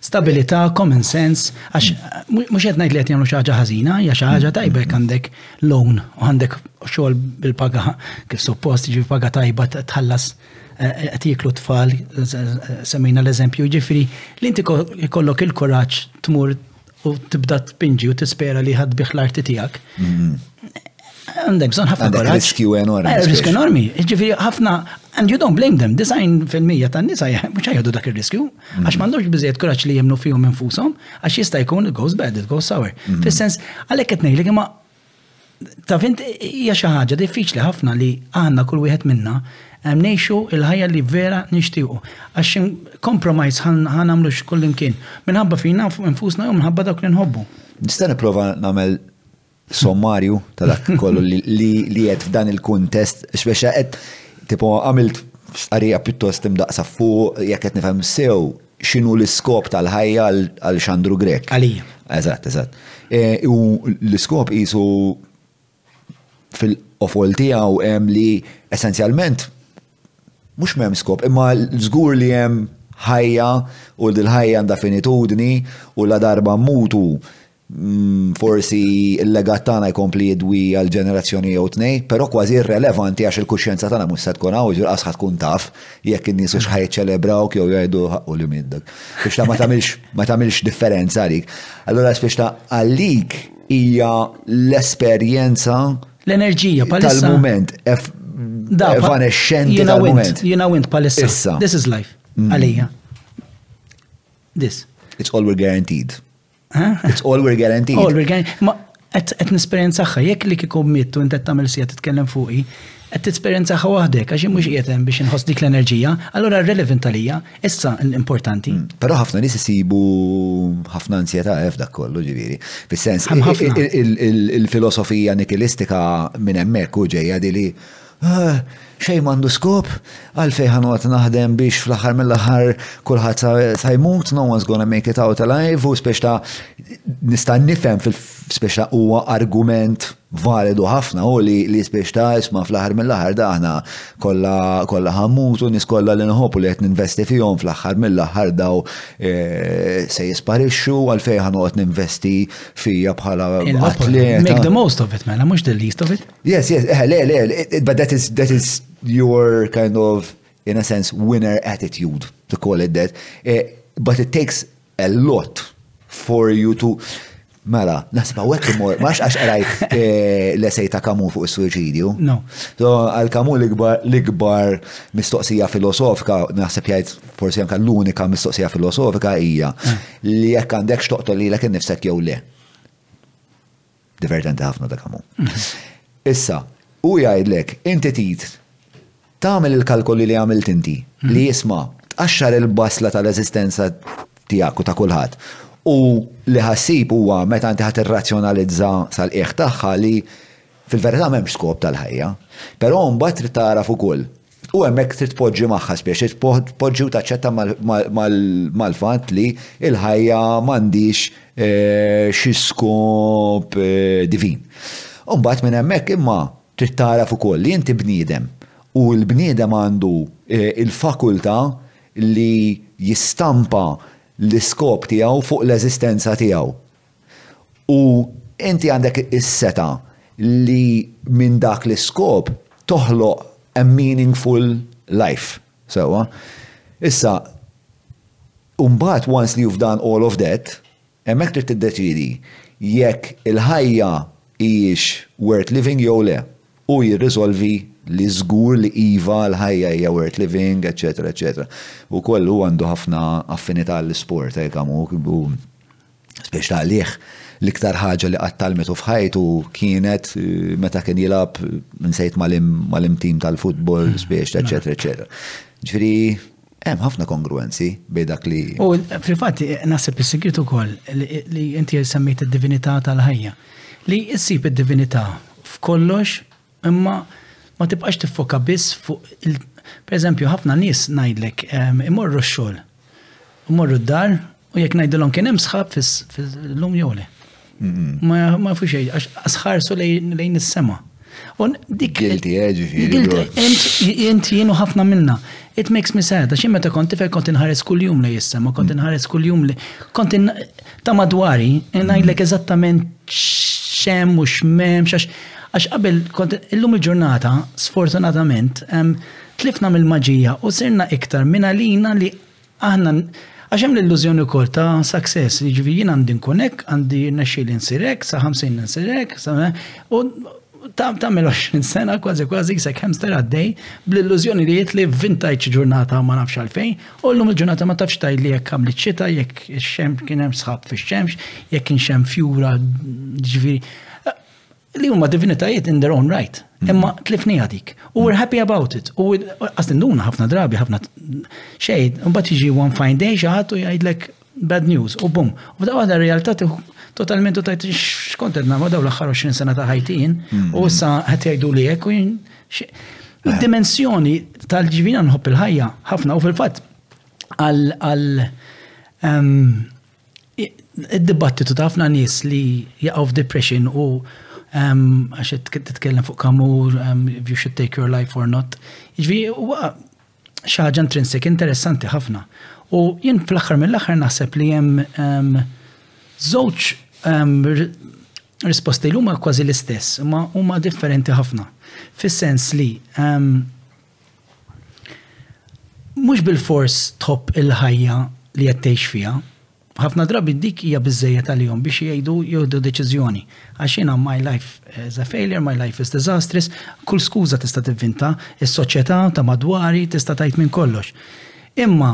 stabilità, common sense, għax mhux qed ngħid li qed jagħmlu xi ħaġa ħażina, hija xi ħaġa tajba jekk għandek loan u għandek xogħol bil-paga kif suppost ġifi paga tajba tħallas eh, qed jiklu tfal eh, semmejna l-eżempju ġifri li inti kollok il-kuraġġ tmur u tibda tpinġi u tispera li ħad biħ l-arti tijak. Mm-hmm. Għandek bżon ħafna koraġġ. Riskju enormi. Eh, riskju enormi. Ġifiri ħafna, and you don't blame them, design fil-mija tan nisa mux ħajħadu dak il-riskju, mm-hmm. għax mandux bizzejt koraġġ li jemnu fihom infusom, għax jista' jkun it goes bad, it goes sour. Mm-hmm. Fis-sens, għalek etnej li kima Taf int hija xi ħaġa diffiċli ħafna li aħna kull wieħed minna hemm ngħixu l-ħajja li vera nixtiequ. Għax kompromajs ħa nagħmlu kullimkien minħabba fina nfusna jew minħabba dawk li nħobbu. Nista' nipprova nagħmel sommarju ta' dak kollu li qed f'dan il-kuntest x'biex qed tipo għamilt stqarrija pjuttost imdaqsa fuq jekk qed nifhem sew X'inhu l-iskop tal-ħajja għal Xandru Grech? Għalija. Eżatt, eżatt. E, u l-iskop qisu fil-qofol tiegħu hemm li essenzjalment mhux m'hemm skop, imma żgur li hemm ħajja u dil-ħajja għandha finitudni u la darba mmutu mm, forsi il-legat tagħna jkompli jidwi għal ġenerazzjoni jew tnej, però kważi irrelevanti għax il-kuxjenza tagħna mhux se tkun hawn, ġur qasħa tkun taf jekk in-nies hux ħajt ċelebrawk jew jgħidu ħaqqu li middak. Biex ta' ma tagħmilx ma tagħmilx differenza għalik. Allura biex ta' għalik hija l-esperjenza l-enerġija tal-moment evanescenti tal-moment. Jiena wint palissa. This is life. Mm. Għalija. This. It's all we're guaranteed. It's all we're guaranteed. All we're guaranteed. Ma qed nisperjenzaħħa jekk li kieku mittu inti qed tagħmel sija titkellem fuqi, qed tisperjenzaħħa waħdek għax mhux qiegħed hemm biex inħoss dik l-enerġija, allura relevant għalija issa importanti. Mm, però ħafna nies isibu ħafna ansjetà eh, f'dak kollu ġifieri. Fis-sens il-filosofija nikilistika minn hemmhekk u ġejja li Xejn m'għandu skop, għalfejn ħa noqgħod naħdem biex fl-aħħar mill-aħħar kulħadd sa jmut, no one's gonna make it out alive, u spiex ta' nista' nifhem spiex ta' huwa argument validu ħafna u li li spiex ta' isma' fl-aħħar mill-aħħar da aħna kollha ħammut u nies kollha li nħobb u li qed ninvesti fihom fl-aħħar mill-aħħar daw eh, se jisparixxu għalfejn ħa noqgħod ninvesti fija bħala atleta. Make the most of it, mela mhux the least of it. Yes, yes, eh, le, le, but that is, that is your kind of, in a sense, winner attitude, to call it that. Eh, but it takes a lot for you to Mela, nasib għawek imur, max għax għarajt eh, l-esej ta' kamu fuq il-suicidju. No. So, għal kamu l-ikbar mistoqsija filosofika, naħseb jgħid forsi anka l-unika mistoqsija filosofika hija eh. li jekk għandek xoqtol li l-ek nifsek jew le. Divertenti ħafna dak amu. Issa, u jgħidlek, inti tit, tagħmel il-kalkoli li għamilt inti, li mhm. jisma' tqaxxar il-basla tal-eżistenza tiegħek u ta' kulħadd. U li ħassib huwa meta inti ħadd irrazzjonalizza sal-qiegħ tagħha li fil-verità m'hemmx skop tal-ħajja. Però mbagħad trid tagħraf ukoll U hemmhekk trid tpoġġi magħha spiex tpoġġi u taċċetta mal-fatt li l-ħajja m'għandix eh, xi skop eh, divin. Umbagħad minn hemmhekk imma trid tagħraf ukoll li inti bniedem u l-bniedem għandu eh, il-fakultà li jistampa l-iskop tiegħu fuq l-eżistenza tiegħu. U inti għandek is-seta li minn dak l-iskop toħloq a meaningful life. Sewwa? Issa, Umbat, once li you've done all of that, hemmhekk trid tiddeċiedi jekk il-ħajja hijiex worth living jew le. Hu jirriżolvi li żgur li iva l-ħajja hija worth living, eċċetera, eċċetera. Ukoll hu għandu ħafna affinità għall-isport, hekk hawn hu, Spiex taqligħ, l-iktar ħaġa li qatt tgħallmitu f'ħajtu kienet meta kien jilgħab nsejt mal-im tim tal-futbol, spiex, eċetera, eċetera. Ġifieri hemm ħafna kongruenzi bejn dak li. U fil-fatt naħseb is-sigriet ukoll li inti semmejt id-divinità tal-ħajja. Li issib id-divinità f'kollox Imma ma tibqax tiffoka biss fuq il Per eżempju, ħafna nies ngħidlek imorru x-xogħol, imorru d-dar u jekk ngħidilhom kien hemm sħab fil-lum jew le. Ma fu xejn, għax asħarsu lejn is-sema. Un dik. Gilti, eh, ġifiri. Gilti, int jienu ħafna minna. It makes me sad, għax meta kont tifel kont inħares kull-jum li jissema, kont mm. inħares kull-jum li. Kont ta' madwari, ngħidlek eżattament xem u x'mem, għax qabel kont illum il-ġurnata, sfortunatament, tlifna mill-maġija u sirna iktar minn għalina li aħna għax hemm l-illużjoni wkoll ta' success, jiġifieri jien għandi nkun hekk, għandi rnexxieli nsir hekk, sa 50 nsir hekk, u Tam tam il-20 sena kważi kważi jisek hamster għaddej bl-illużjoni li li vintajċ ġurnata ma nafx għalfejn u l-lum il-ġurnata ma tafx tajli jekk għamli ċita, jekk xem kien hemm sħab fi xemx, jekk kien xem fjura ġviri. Li huma divinitajiet in their own right. Mm. Imma tlifni għadik. U we're happy about it. U għastin duna ħafna drabi, ħafna xejn. Mbagħad jiġi one fine day xi ħadd u jgħidlek Bad news, u bum. U f'daqqa waħda r-realtà tieħu totalment u tajt x'kont qed nagħmel dawn l-aħħar 20 sena ta' ħajti jien, u issa qed jgħidu li hekk u jien. Id-dimensjoni tal-ġivina nħobb il-ħajja ħafna u fil-fatt għal id-dibattitu ta' ħafna nies li jaqgħu f'depression u għax titkellem fuq kamur, you should take your life or not. Ġvi, xi ħaġa intrinsik interessanti ħafna. U jien fl-aħħar mill-aħħar naħseb li hemm ehm, żewġ ehm, risposti li huma kważi l-istess, ma huma differenti ħafna. Fis-sens li ehm, mhux bil-fors tħobb il-ħajja li qed tgħix fiha, Ħafna drabi dik hija biżżejjed għalihom biex jgħidu jieħdu deċiżjoni. Għax jiena my life is a failure, my life is disastrous, kull skuża tista' tivvinta, is-soċjetà ta' madwari tista' tgħid minn kollox. Imma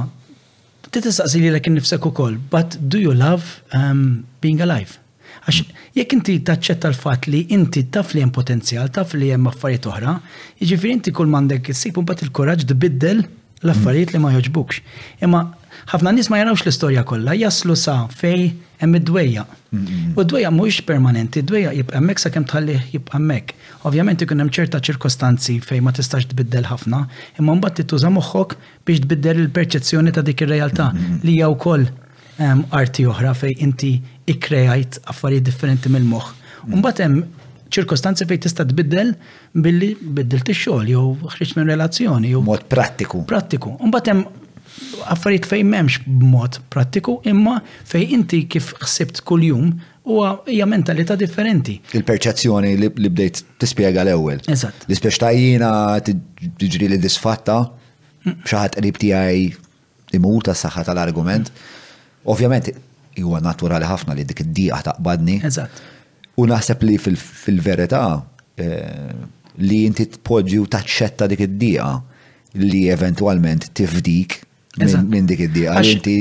trid tistaqsi lilek innifsek ukoll, but do you love um, being alive? Għax jekk inti taċċetta l-fatt li inti taf li hemm potenzjal, taf li hemm affarijiet oħra, jiġifieri inti kull m'għandek issib imbagħad il-kuraġġ tbiddel l-affarijiet li ma jogħġbukx. Imma ħafna nies ma jarawx l-istorja kollha, jaslu sa fej hemm id-dwejja. U d-dwejja mhuwiex permanenti, d-dwejja jibqa' hemmhekk sakemm tħallih jibqa' hemmhekk. Ovvjament ikun hemm ċerta ċirkostanzi fejn ma tistax tbiddel ħafna, imma mbagħad trid tuża moħħok biex tbiddel il-perċezzjoni ta' dik ir-realtà li hija wkoll Hemm arti oħra fejn inti ikkrejajt affarijiet differenti mill-moħħ. Mm. Mbagħad hemm ċirkostanzi fejn tista' tbiddel billi biddilt ix-xogħol jew ħriġt minn relazzjoni jew mod prattiku. Prattiku. Mbagħad hemm affarijiet fejn m'hemmx b'mod prattiku imma fejn inti kif ħsibt kuljum u hija mentalità differenti. Il-perċezzjoni li bdejt tispjega l-ewwel. Eżatt. L-ispeċ tajjina tiġri li disfatta xaħat qrib tiegħi imur tas-saħħa tal-argument. Ovvjament, huwa naturali ħafna li dik id-diqa taqbadni. Eżatt. U naħseb li fil-verità eh, li inti tpoġġi u taċċetta dik id-diqa li eventualment tifdik minn dik id-diqa li inti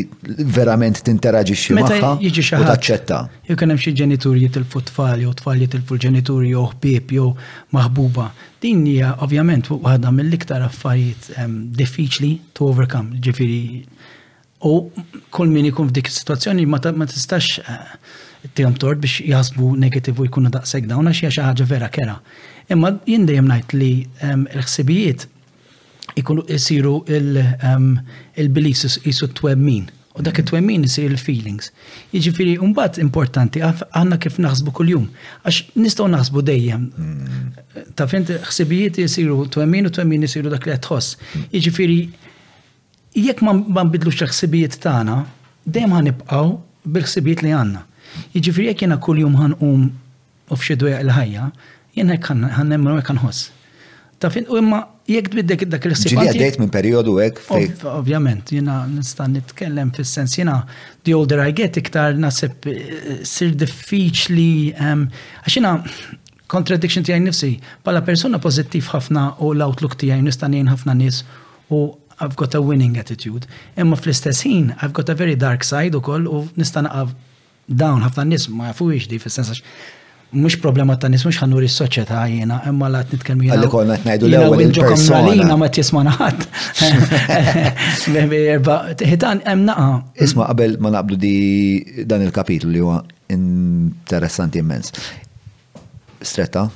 verament tinteraġixxi magħha u taċċetta. Jew kien hemm xi ġenituri jitilfu tfal jew tfal jitilfu l-ġenituri jew ħbieb jew maħbuba Din hija ovvjament waħda mill-iktar affarijiet ehm, diffiċli to overcome, ġifieri u kull min ikun f'dik is-sitwazzjoni ma tistax eh, tihom tort biex jasbu negativ u jkunu daqshekk dawn għax hija xi ħaġa vera kera. Imma jien dejjem ngħid li ehm, l-ħsibijiet ikunu isiru il-beliefs um, isu t-twemmin. U dak it-twemmin isir il-feelings. Jiġifieri mbagħad importanti għandna kif naħsbu kuljum. Għax nistgħu naħsbu dejjem. Hmm. Ta' fint ħsibijiet isiru twemmin u twemmin isiru dak li qed tħoss. Jiġifieri jekk ma nbidlux il-ħsibijiet tagħna, dejjem ħanibqgħu bil-ħsibijiet li għandna. Jiġifieri jekk jiena kuljum ħanqum U f'xi dwejjaq il-ħajja, jien hekk ħa nemmen u hekk ħa nħoss. Taf, u imma jekk tbiddek dak il-ħsieb. Ġieli għaddejt minn perjodu hekk fejn. Ovvjament, jiena nista' nitkellem fis-sens jiena the older I get iktar naħseb eh, sir diffiċli ehm, għax jiena contradiction tiegħi nifsi, bħala persuna pożittiv ħafna u l-outlook tiegħi nista' ngħin ħafna nies u I've got a winning attitude. Imma fl-istess ħin, I've got a very dark side u koll u nista' naqaf Dawn ħafna nies ma jafuhiex di fis-sens għax mhux problema ta' nies mhux ħanuri s-soċjetà jiena imma la qed nitkellmu jiena. Għalli konna qed ngħidu l-ewwel il-persuna. ma tisma' naħat. Ħitan hemm naqa. Isma' qabel ma naqbdu di dan il-kapitlu li huwa interessanti immens. Stretta?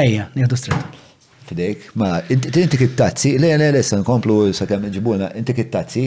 Ejja, nieħdu stretta. Fidejk, ma inti kittazzi, le le le san komplu sakemm ġibuna, inti kittazzi?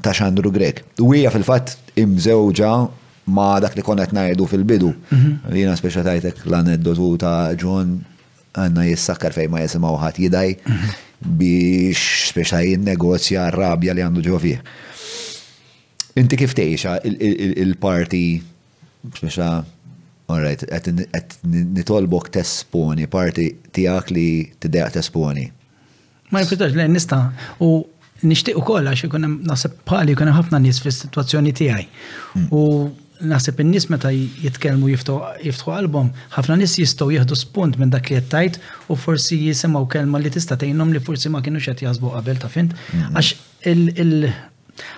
ta' Xandru Grech. U hija fil-fatt imżewġa ma' dak li konet ngħidu fil-bidu. Mhm. Jiena speċa tajtek l-aneddotu ta' John għanna jissakkar fejn ma jisimgħu ħadd jidaj mhm. biex speċa jinnegozja r-rabja li għandu ġo fih. Inti kif tgħixha il-parti speċa Alright, qed nitolbok tesponi parti tiegħek li tidejaq tesponi. Ma jifitax lejn nista u nishtiq ukoll għax ikun hemm naħseb bħali jkun hemm ħafna nies fis-sitwazzjoni tiegħi. Hmm. U naħseb in-nies meta jitkellmu jiftħu qalbhom, ħafna nies jistgħu jieħdu spunt minn dak li qed tajt u forsi jisimgħu kelma li tista' tgħinhom li forsi ma kienu qed jaħsbu qabel ta' fint. Hmm. Għax il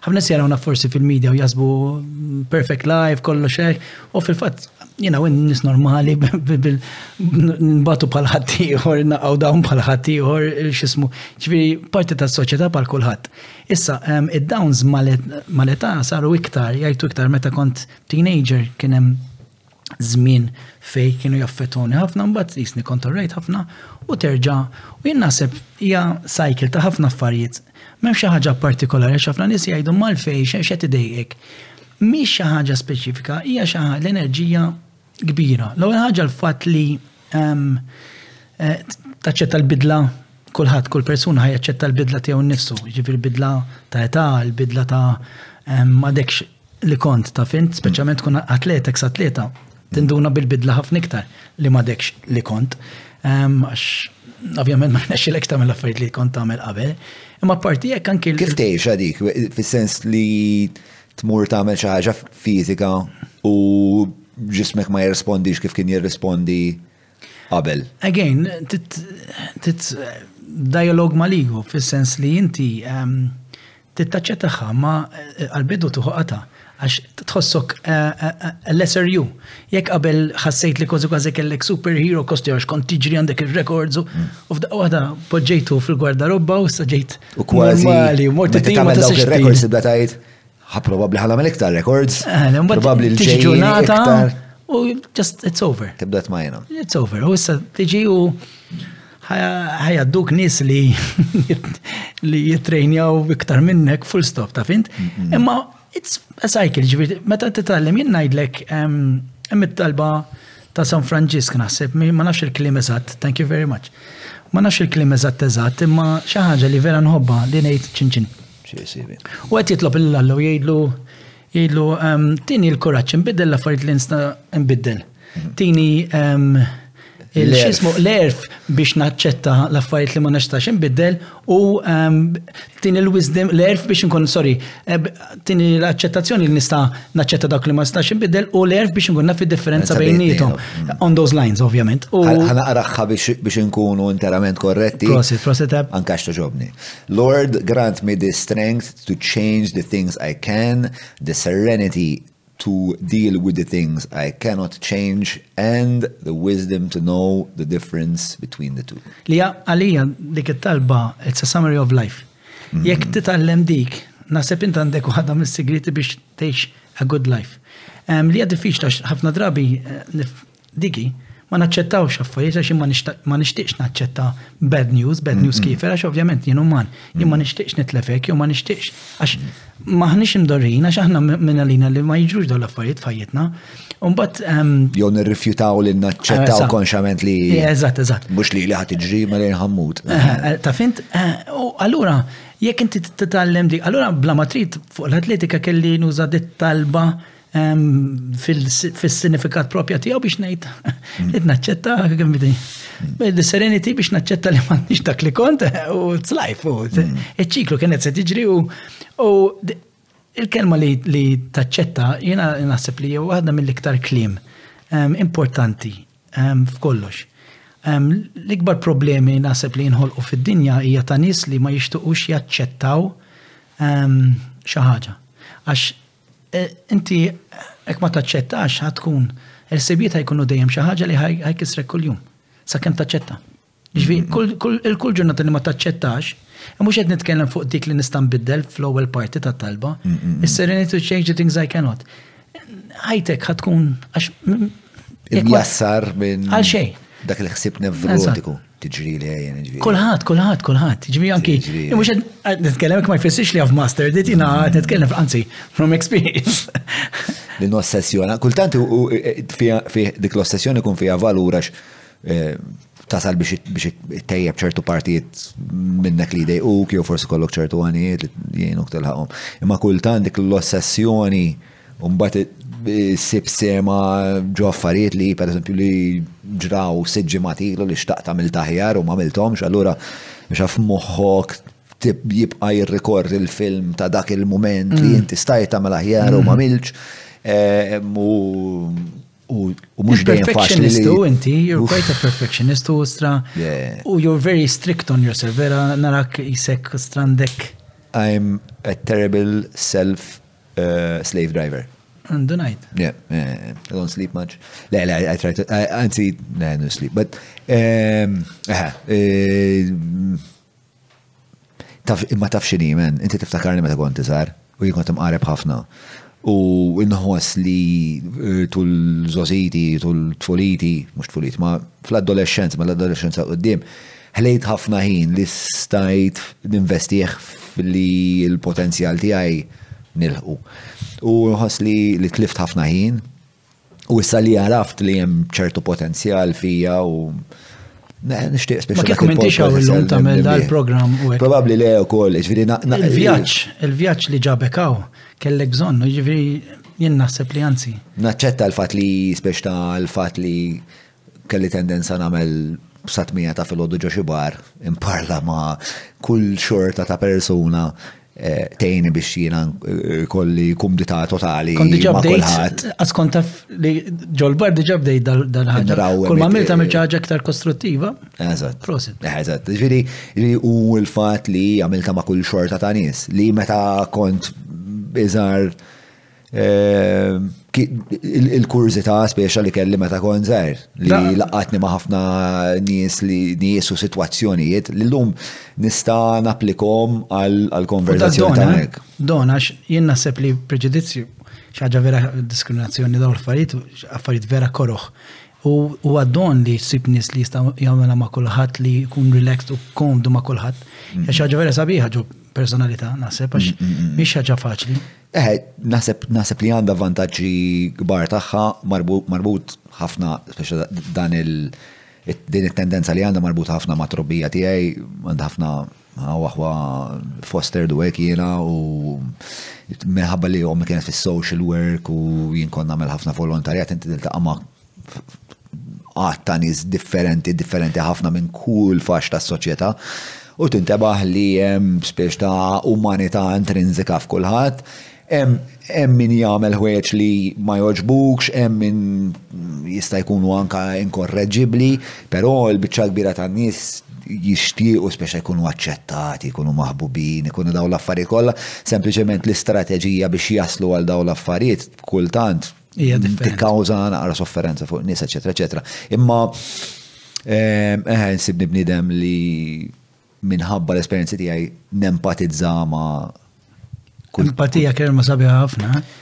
ħafna s jarawna forsi fil-medja u jasbu perfect life, kollu xek, u fil-fat, jina għin nis normali, nbatu pal-ħattijħor, naqaw dawn pal-ħattijħor, xismu, ġviri, parti ta' soċieta pal-kulħat. Issa, id-dawns mal-età saru iktar, jajtu iktar meta kont teenager, kienem żmien fejn kienu jaffettwawni ħafna mbagħad tqisni kontorrejt ħafna u terġa' u jien naħseb hija cycle ta' ħafna affarijiet. M'hemm xi ħaġa partikolari għax ħafna nies jgħidu malfejn xejn x'qed idejqek. Mhix xi ħaġa speċifika, hija xi ħaġa l-enerġija kbira. L-ewwel ħaġa l-fatt li ehm, eh, taċċetta l-bidla kulħadd kull persuna ħaj jaċċetta l-bidla tiegħu nnifsu, jiġifieri l-bidla ta' età, l-bidla ta' ehm, m'għadekx li kont ta' fint, mm. speċjalment tkun atleta, ex atleta, tinduna bil-bidla ħafna iktar li ma dekx li kont. Għax, ovvjament, ma nexxi l-ex tamel affarijiet li kont tamel qabel. Imma parti jekk anki. Kif tgħix għadik, fis-sens li tmur tagħmel xi ħaġa fizika u ġismek ma jirrispondix kif kien jirrispondi qabel. Again, tit dialog ma ligu, fil-sens li inti ehm, tittaċċa taħħa ma eh, għal-bidu tuħuqata, għax tħossok eh, eh, lesser you. Jek qabel ħassejt li kozi kważi kellek superhero kosti għax kont tiġri għandek il-rekords u mm. f'daqqa waħda poġġejtu fil-gwarda robba u saġejt. U kważi. Mali, morti tagħmel dawk il-rekords ibda tajt. Ha probabbli ħa nagħmel iktar records. Eh, probabbli li tiġi ġurnata u just it's over. Tibda tmajna. It's over. U issa tiġi u ħajadduk nis li li jitrejnjaw iktar minnek full stop ta' fint. Imma it's a cycle ġviri, meta t-tallem jinn najdlek hemm talba ta' San Franġisk naħseb, ma nafx il-klim eżatt, thank you very much. Ma nafx il-klim eżatt eżatt, imma xi ħaġa li vera nħobba li ngħid ċinċin. U qed jitlob lil Alla u jgħidlu jgħidlu tini l-kuraġġ nbiddel l-affarijiet li nista' nbiddel. Tini il-xismu l-erf biex naċċetta l-affarijiet li ma naċċettax inbiddel u ehm, tin il-wisdom l-erf biex nkun, sorry, eh, tin l-accettazzjoni li nista' naċċetta dak li ma nistax inbiddel u l-erf biex nkun naf id-differenza bejnietom. Mm. On those lines, ovvjament. Ħana qaraħħa biex nkunu interament korretti. Prosit, prosit. Eh. Ankax toġobni. Lord grant me the strength to change the things I can, the serenity to deal with the things I cannot change and the wisdom to know the difference between the two. Li hija għalija dik it-talba it's a summary of life. Mhm. Jekk titgħallem dik, naħseb int għandek waħda mis-sigrieti biex tgħix a good life. Li hija diffiċli ħafna drabi eh, Dik hi. Ma naċċettawx affarijiet għax imma ma nixtieqx naċċetta bad news, bad news kifer għax ovvjament jien uman, jien ma nixtieqx nitlefek jew ma nixtieqx għax maħniex imdorrin għax aħna minn għalina li ma jiġux dawn l-affarijiet f'ħajjitna. Umbat ehm, jew nirrifjutaw li naċċettaw eh, konxament li eh, eżatt eżatt. Mhux li li ħadd iġri ma lejn ħammut. Eh, ta' fint, u allura jekk inti titgħallem dik, allura bla matrit fuq l-atletika kelli nuża dit talba fil-sinifikat propja tiegħu biex ngħid qed naċċetta kemm The serenity biex naċċetta li m'għandix dak li kont u it's life u ċ-ċiklu kienet se tiġri u il-kelma li taċċetta jiena naħseb li jew waħda mill-iktar kliem importanti f'kollox. L-ikbar problemi naħseb li jinħolqu fid-dinja hija ta' nies li ma jixtuqux jaċċettaw xi ħaġa. Għax Inti jekk ma taċċettax ħa tkun il-ħsibijiet ħajkunu dejjem xi ħaġa li ħajkisrek kuljum sakemm taċċetta. Ġvi, il-kull ġurnata li ma taċċettax, e mhux qed nitkellem fuq dik li nista' nbiddel fl-ewwel parti tat-talba, is-serenity to change the things I cannot. Ħajtek ħa tkun għax. Imjassar minn. Għal xejn. Dak il-ħsieb nevrotiku. Tiġri li għajn, ġviri. Kulħat, kulħat, kulħat. Ġviri anki. Mux għed nitkellem, ma jfessix li għaf master, dit jina għed nitkellem, anzi, from experience. Din ossessjona. Kultant fi dik l-ossessjoni kun fija valurax eh, tasal biex tejjeb ċertu partijiet minnek li dej u kju forsi kollok ċertu għanijiet li jgħinuk telħaqom. Imma kultant dik l-ossessjoni Mbagħad issib sema ġo affarijiet li pereżempju li ġraw sitt ġimgħat ilu li xtaqt tagħmel taħjar u m'għamilthomx, allura biex af moħħok jibqa' jirrikorri l-film ta' dak il-mument li mm. inti stajt tagħmel aħjar u mm. m'għamilx. Eh, u mhux dejjem faċli. U inti, you're quite a perfectionist u stra. U you're very strict on yourself, vera narak jisek strandek. I'm a terrible self Slave driver. Għandu najt. Yeah, eh, I don't sleep much. Le, le, I try to, anzi, le, I don't sleep, but, ehm, eh, eh, taf, imma taf xini, men, inti tiftakarni meta konti zar, u jikont imqareb ħafna. U nħos li tul zoziti, tul tfoliti, mux tfoliti, ma fl-adolescenza, ma l-adolescenza u d-dim, Ħlejt ħafna ħin li stajt ninvestih f'li l-potenzjal tiegħi nilħqu. U nħoss li li tlift ħafna ħin u issa li għaraft li hemm ċertu potenzjal fija u nishtiq speċi. Ma kieku minti xawillum tamel dal-program u Probabli le u koll, ġviri Il-vjaċ, il-vjaċ li ġabekaw, kellek bżonn, ġviri jien naħseb li anzi. Naċċetta l-fat li speċta l-fat li Kelli tendenza nagħmel sa tmiena ta' filgħodu ġo xi bar imparla ma' kull xorta ta' persuna eh, tgħini biex jiena eh, kolli kumdità totali Kont diġà ma' bdejt, kulħadd. għas kont taf li ġol-bar diġà bdejt dal- dal-ħagġa. Nrawwem Kull ma it- għamilt għamilt xi ħaġa iktar kostruttiva. Eżatt. Prosit. Eh, Eżatt. Ġifieri li u l-fatt li għamilta ma' kull xorta ta' nies li meta kont iżgħar Ehm, il-kurzita speċa li kelli meta kon zaħir, li laqatni ma' ħafna nies li nies u situazzjonijiet li l-lum nista naplikom għal-konverzazzjoni ta' nek. Dona, jien naħseb li preġudizzju, xaġa vera diskriminazzjoni daw l-affarijiet, affarijiet vera koroħ. U għaddon li sib nis li jistaw jgħamela ma' kullħat li kun relaxed u komdu ma' kullħat. Mm. Xaġa vera sabiħa ġo personalità, naħseb, għax mm, mm, miex ħaġa faċli. Eħe, naħseb naħseb li għandha vantaġġi kbar tagħha marbut ħafna dan il din it-tendenza li għandha marbut ħafna ma' trobbija tiegħi, għandha ħafna waħwa foster du hekk jiena u minħabba li ommi kienet fis-social work u jien kont nagħmel ħafna volontarjat inti tiltaqa' ma' għad ta' nies differenti, differenti ħafna minn kull fax ta' soċjetà u tintebaħ li hemm spiex ta' umanità intrinsika f'kulħadd. Hemm min jagħmel ħwejġ li ma joġbux, hemm min jista' jkunu anka inkorreġibbli, però l-biċċa kbira tan-nies jixtiequ spiex jkunu aċċettati, jkunu maħbubin, jkunu dawn l-affarijiet kollha, sempliċement l-istrateġija biex jaslu għal dawn l-affarijiet kultant Hija differenti. Tikkawża naqra sofferenza fuq nies, eċetera, eċetera. Imma eh, eh nsibni bniedem li minħabba l-esperjenzi tiegħi nempatizza ma' kull. Empatija kelma sabiħa ħafna. Eh?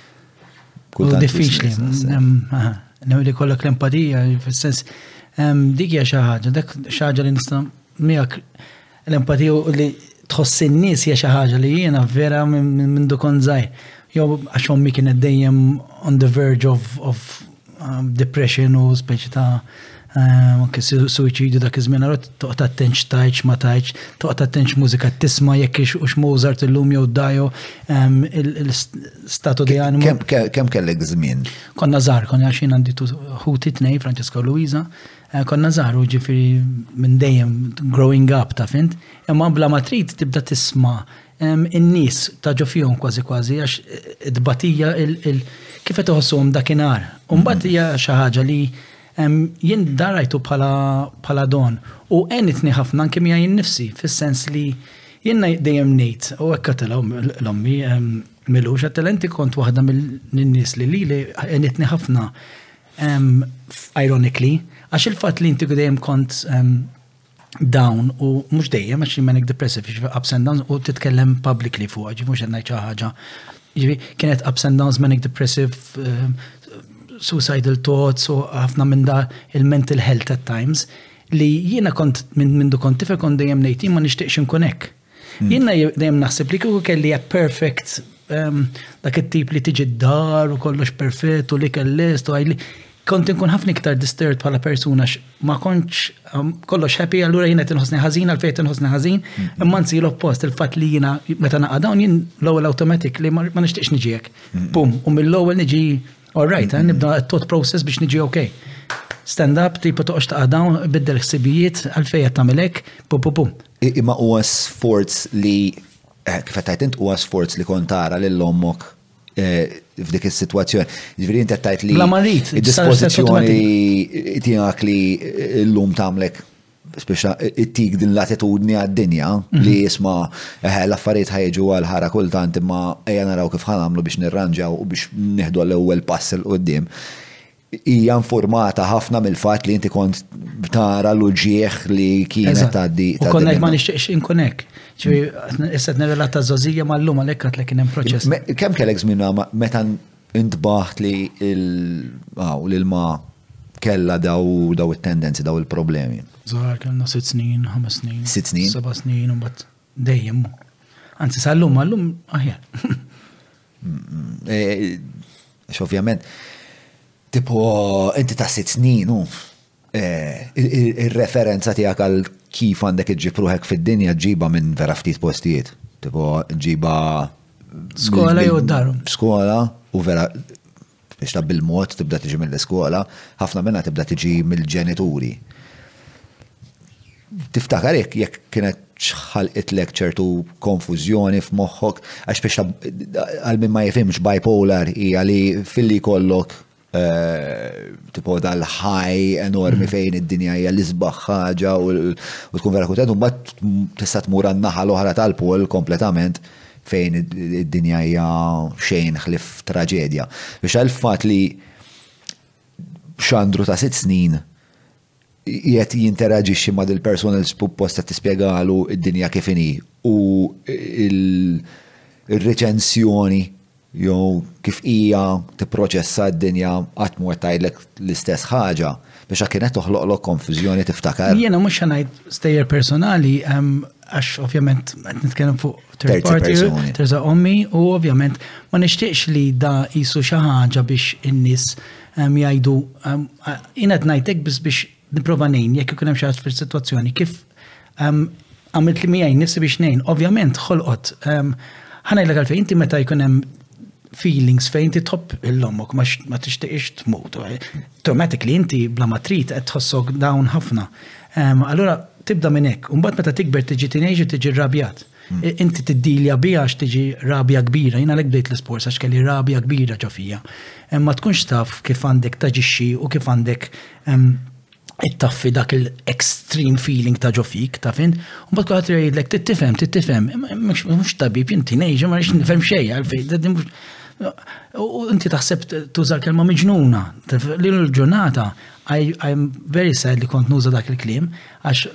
U diffiċli. Nemmen li kollok l-empatija, fil-sens, dik hija xi ħaġa, dak xi ħaġa li nista' miegħek L-empatija u li tħoss in-nies hija xi ħaġa li jiena vera minn dukon żgħir. Jew għax ommi kienet dejjem on the verge of, of um, depression u speċi ta' anke um, suicidju dak iż-żmien għarot toqgħod attenx tajċ ma tajċ, toqgħod attenx mużika tisma' jekk ix u x'Mozart illum jew dajo um, il-statu di anima. Kemm kellek żmien? Konna żgħar, konna għaxin għandi ħuti tnej Francesca u Luisa, Konna żgħar u ġifieri minn dejjem growing up taf int, imma bla ma trid tibda tisma' in-nies ta' ġo fihom kważi kważi għax it-tbatija kif qed iħossuhom dakinhar. U mbagħad hija xi ħaġa li jien dan rajtu bħala don u għenitni ħafna anke miegħi nnifsi fis-sens li jien dejjem ngħid u hekk għedtilha l-ommi Milux għedtilha inti kont waħda minn nies li lili għenitni ħafna Ironically, għax il-fatt li inti dejjem kont down u mhux dejjem għax manic depressive jiġifieri ups and downs u titkellem publicly fuq, ġifieri mhux qed ngħid xi ħaġa. Jiġifieri kienet ups and downs manic depressive suicidal thoughts u ħafna minn da il-mental health at times li jiena kont minn du kont tifel kont dejjem ngħid ma nixtieqx inkun hekk. Jien dejjem naħseb li kieku kelli a perfect ehm, dak it-tip li tiġi d-dar u kollox perfett u li kellest u għajli. Kont inkun ħafna iktar disturbed bħala persuna ma kontx ehm, kollox happy allura jiena tinħossni ħażin għal fejn tinħossni ħażin mm-hmm. imma nsi l-oppost il-fatt li jiena meta naqa' dawn jien l-ewwel automatic li ma nixtieqx niġiek. Mm-hmm. Pum, u mill-ewwel niġi all right, eh, mm-hmm. nibda t-tot process biex niġi okay stand-up, tipo toqx ta' dawn, biddel ħsibijiet, għalfejja tagħmilek, pu pu pu. Imma huwa sforz li, eh, kif qed tgħid int, huwa sforz li kont tara lil ommok eh, f'dik is-sitwazzjoni. Ġifieri int qed tgħid li Bla ma rrid, sar id-dispożizzjoni tiegħek li llum tagħmlek biex it-tik din l-attitudni għad-dinja mhm. li jisma eh, l-affarijiet ħajġu għal ħara kultant imma ejja naraw kif ħanamlu biex nirranġaw u biex nieħdu l-ewwel pass il qudiem hija infurmata ħafna mill-fatt li inti kont tara l-uġieħ li kienet tgħaddi. U kont ngħid ma nixtieqx inkun hekk. Ġifieri issa nirrelata żożija mal-lum għalhekk għad li kien hemm proċess. Kemm kellek żmien meta intbaħt li l ma kella daw it-tendenzi, daw il-problemi? Żgħar kellna sitt snin, ħames snin. Sitt snin? Seba' snin, imbagħad. Dejjem hu. Anzi, sal-lum, għallum aħjar. Għax ovvjament, tipo, inti ta' sitt snin u eh, il-referenza tiegħek għal kif għandek iġġib ruħek fid-dinja ġiba minn vera ftit postijiet. Tipo, ġiba. Skola jew darum. Skola u vera Biex ta' bil-mod tibda tiġi mill-iskola, ħafna minnha tibda tiġi mill-ġenituri. Tiftakar jekk jekk kienet ħalqitlek ċertu konfużjoni f'moħħok, għax biex għal min ma jifimx bipolar hija li filli kollok eh, tipo dal-ħaj enormi mm. fejn id-dinja hija l-isbaħ ħaġa u tkun vera kuntent, u mbagħad tista' tmur għan-naħa l-oħra tal-pol kompletament fejn id-dinja hija xejn ħlif traġedja. Biex għal fatt li xandru ta' sitt snin jiet jinteraġixxi ma' dil-persuna li supposta tispjegalu id-dinja kif inhi u il-reċensjoni jew kif hija tipproċessa d-dinja qatt mhu qed tgħidlek l-istess ħaġa, biċa kien qed toħloqlok konfużjoni tiftakar. Jiena mhux se ngħid stejjer personali għax ovvjament qed nitkellem fuq third party, terza ommi u ovvjament ma nixtieqx li da qisu xi ħaġa biex in-nies jgħidu jiena qed ngħidlek biss biex Nipprova ngħin jekk ikun hemm xi ħadd fis-sitwazzjoni kif ehm, għamilt li miegħi nissi biex ngħin. Ovvjament ħolqot ehm, ħanajlek għalfejn inti meta jkun hemm feelings fejn ti top il-lomok ma tixtiqix tmut. Traumatically inti bla ma trid qed tħossok dawn ħafna. Allura tibda minn hekk, u mbagħad meta tikber tiġi tinejġi tiġi rabjat. Inti tiddilja biha għax tiġi rabja kbira, jien għalhekk bdejt l-isports għax kelli rabja kbira ġo fija. Ma tkunx taf kif għandek taġixxi u kif għandek ittaffi dak il-extreme feeling ta' ġo fik, ta' fin, u bat kuħat jgħidlek, tittifem, tittifem, mux tabib jinti nejġa, ma rix nifem xej, għalfej, u inti taħseb tuża kelma miġnuna, li l-ġurnata, I'm very sad li kont nuża dak il-klim, għax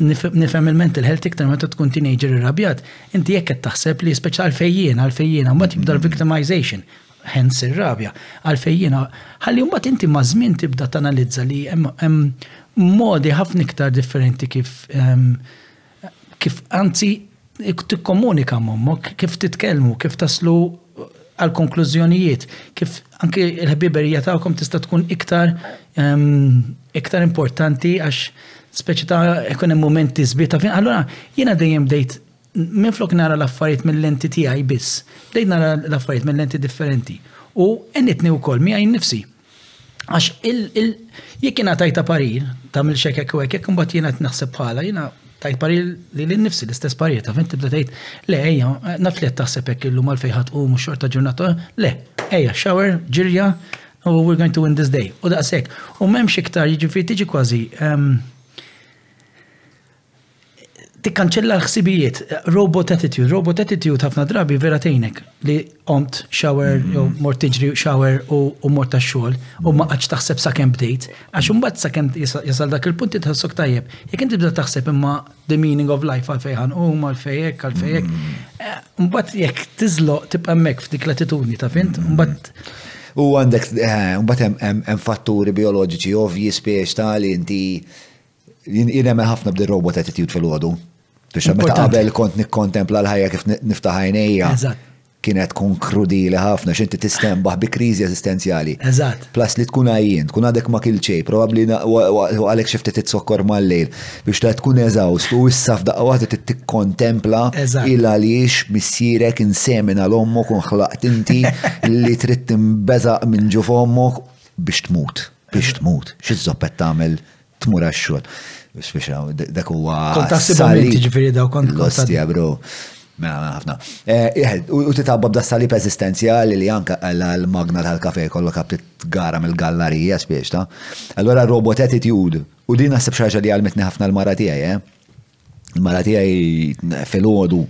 Nifhem il-ment il-ħelt iktar meta tkun teenager irrabjat, inti jekk qed taħseb li speċa għalfejjien, għalfejjien, mbagħad jibda l-victimization, hence ir-rabja, għalfejjien, ħalli mbagħad inti ma' żmien tibda tanalizza li hemm modi ħafna iktar differenti kif ehm, kif anzi Tikkomunika m'ommok kif titkellmu, kif taslu għal konklużjonijiet, kif anke l-ħbiberija tagħkom tista' tkun iktar ehm, iktar importanti għax speċi ta' ikun hemm momenti sbieħ ta' fin. Allura jiena dejjem bdejt minflok nara l-affarijiet mill-lenti tiegħi biss, bdejt nara l-affarijiet mill-lenti differenti. U għenitni wkoll miegħi nnifsi. Għax jekk jiena tajta parir, tagħmel xek hekk u hekk, jekk imbagħad jiena qed naħseb bħala, jiena tajt parir li lil nifsi l-istess parir ta' tibda tgħid, le ejja, naf li qed taħseb hekk illum għal fejn ħadd qum xorta ġurnata, le, ejja, shower, ġirja, u we're going to win this day. U daqshekk, u m'hemmx iktar jiġifieri tiġi kważi ehm, tikkanċella l-ħsibijiet, robot attitude, robot attitude ħafna drabi vera tejnek li omt shower, mm-hmm. jew mort tiġri shower u mort ta' xogħol u ma qatx taħseb sa' kem bdejt, għax imbagħad sa' kem jasal dak il-punti tħassok tajjeb. Jekk inti tibda taħseb imma the meaning of life għal fejħan u ma fejek għal fejek. Mm-hmm. Eh, mbagħad jekk tiżloq tibqa' hemmhekk f'dik l-attitudni ta' fint, mm-hmm. mbagħad U għandek, eh, mbagħad hemm fatturi bioloġiċi ovvji spiex ta' li inti Jien nemmen ħafna b'di robot attitude fil-ħodu. Biex meta qabel kont nikkontempla l-ħajja kif niftaħ għajnejja. Kienet tkun krudili ħafna x'inti tistembaħ bi kriżi eżistenzjali. Eżatt. Plus li tkun għajjin, tkun għadek ma kil xejn, probabbli għalhekk xi ftit itzokkor mal-lejl biex ta' tkun eżawst u issa f'daqqa waħda trid tikkontempla il għaliex missierek insemina l ommok u nħlaqt inti li trid timbeżaq minn ġuf ommok biex tmut. Biex tmut. Xi żoppet tagħmel tmur għax-xogħol. Speċa, dak huwa. Kont taħsibha minn tiġifieri daw kont kostja, bro. Mela, mela ħafna. Eh, u titabba b'da salib eżistenzjali li anka l-magna tal-kafe kollok għabtit gara mill-gallarija spiex ta' allora robot attitude u din naħseb xaġa li għalmetni ħafna l-mara tiegħi, eh? Il-mara tiegħi fil-ħodu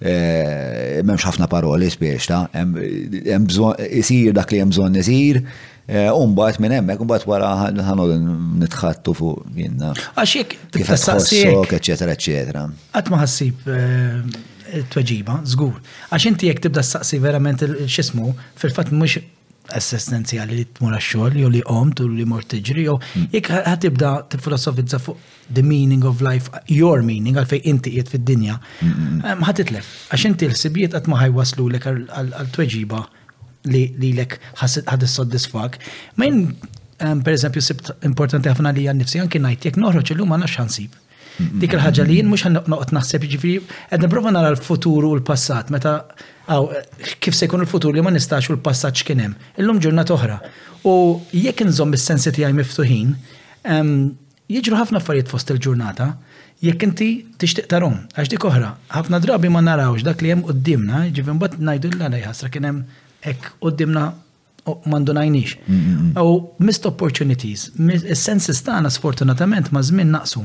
eh, m'hemmx ħafna paroli spiex ta' hemm bżonn isir dak li hemm bżonn isir. Eh, u mbagħad minn hemmhekk mbagħad wara ħanol nitħattu fuq jinna. Għax jekk kif tħossok, eċetera, eċetera. Qatt ma ħassib eh, tweġiba, żgur. Għax inti jekk tibda saqsi verament x'ismu, fil-fatt mhux assistenzjali li tmur għax-xogħol jew li qomt u li mort tiġri jew hmm. jekk ħatibda tiffilosofizza fuq the meaning of life, your meaning għalfej inti qiegħed fid-dinja, hmm, hmm, ehm, ħatitlef għax inti l-sibijiet qatt ma ħajwaslu lek għal tweġiba li li lek ħad soddisfak. Ma jien ehm, per eżempju sibt importanti ħafna li għan nifsi anki ngħid jekk noħroġ illum għandna x'ħansib. Dik il-ħaġa li jien mhux noqgħod naħseb jiġifieri qed nipprova nara l-futur u l-passat meta għaw kif se jkun il-futur li ma nistax u l-passat x'kien hemm. Illum ġurnata oħra. U jekk inżomm is-sensi tiegħi miftuħin, ehm, jiġru ħafna affarijiet fost il-ġurnata jekk inti tixtieq tarhom. Għax dik oħra, ħafna drabi ma narawx dak li hemm qudiemna, ġifieri mbagħad ngħidu l-għalaj ħasra kien hemm hekk qudiemna mandunajnix. U missed opportunities, il-senses tagħna sfortunatament ma' żmien naqsu.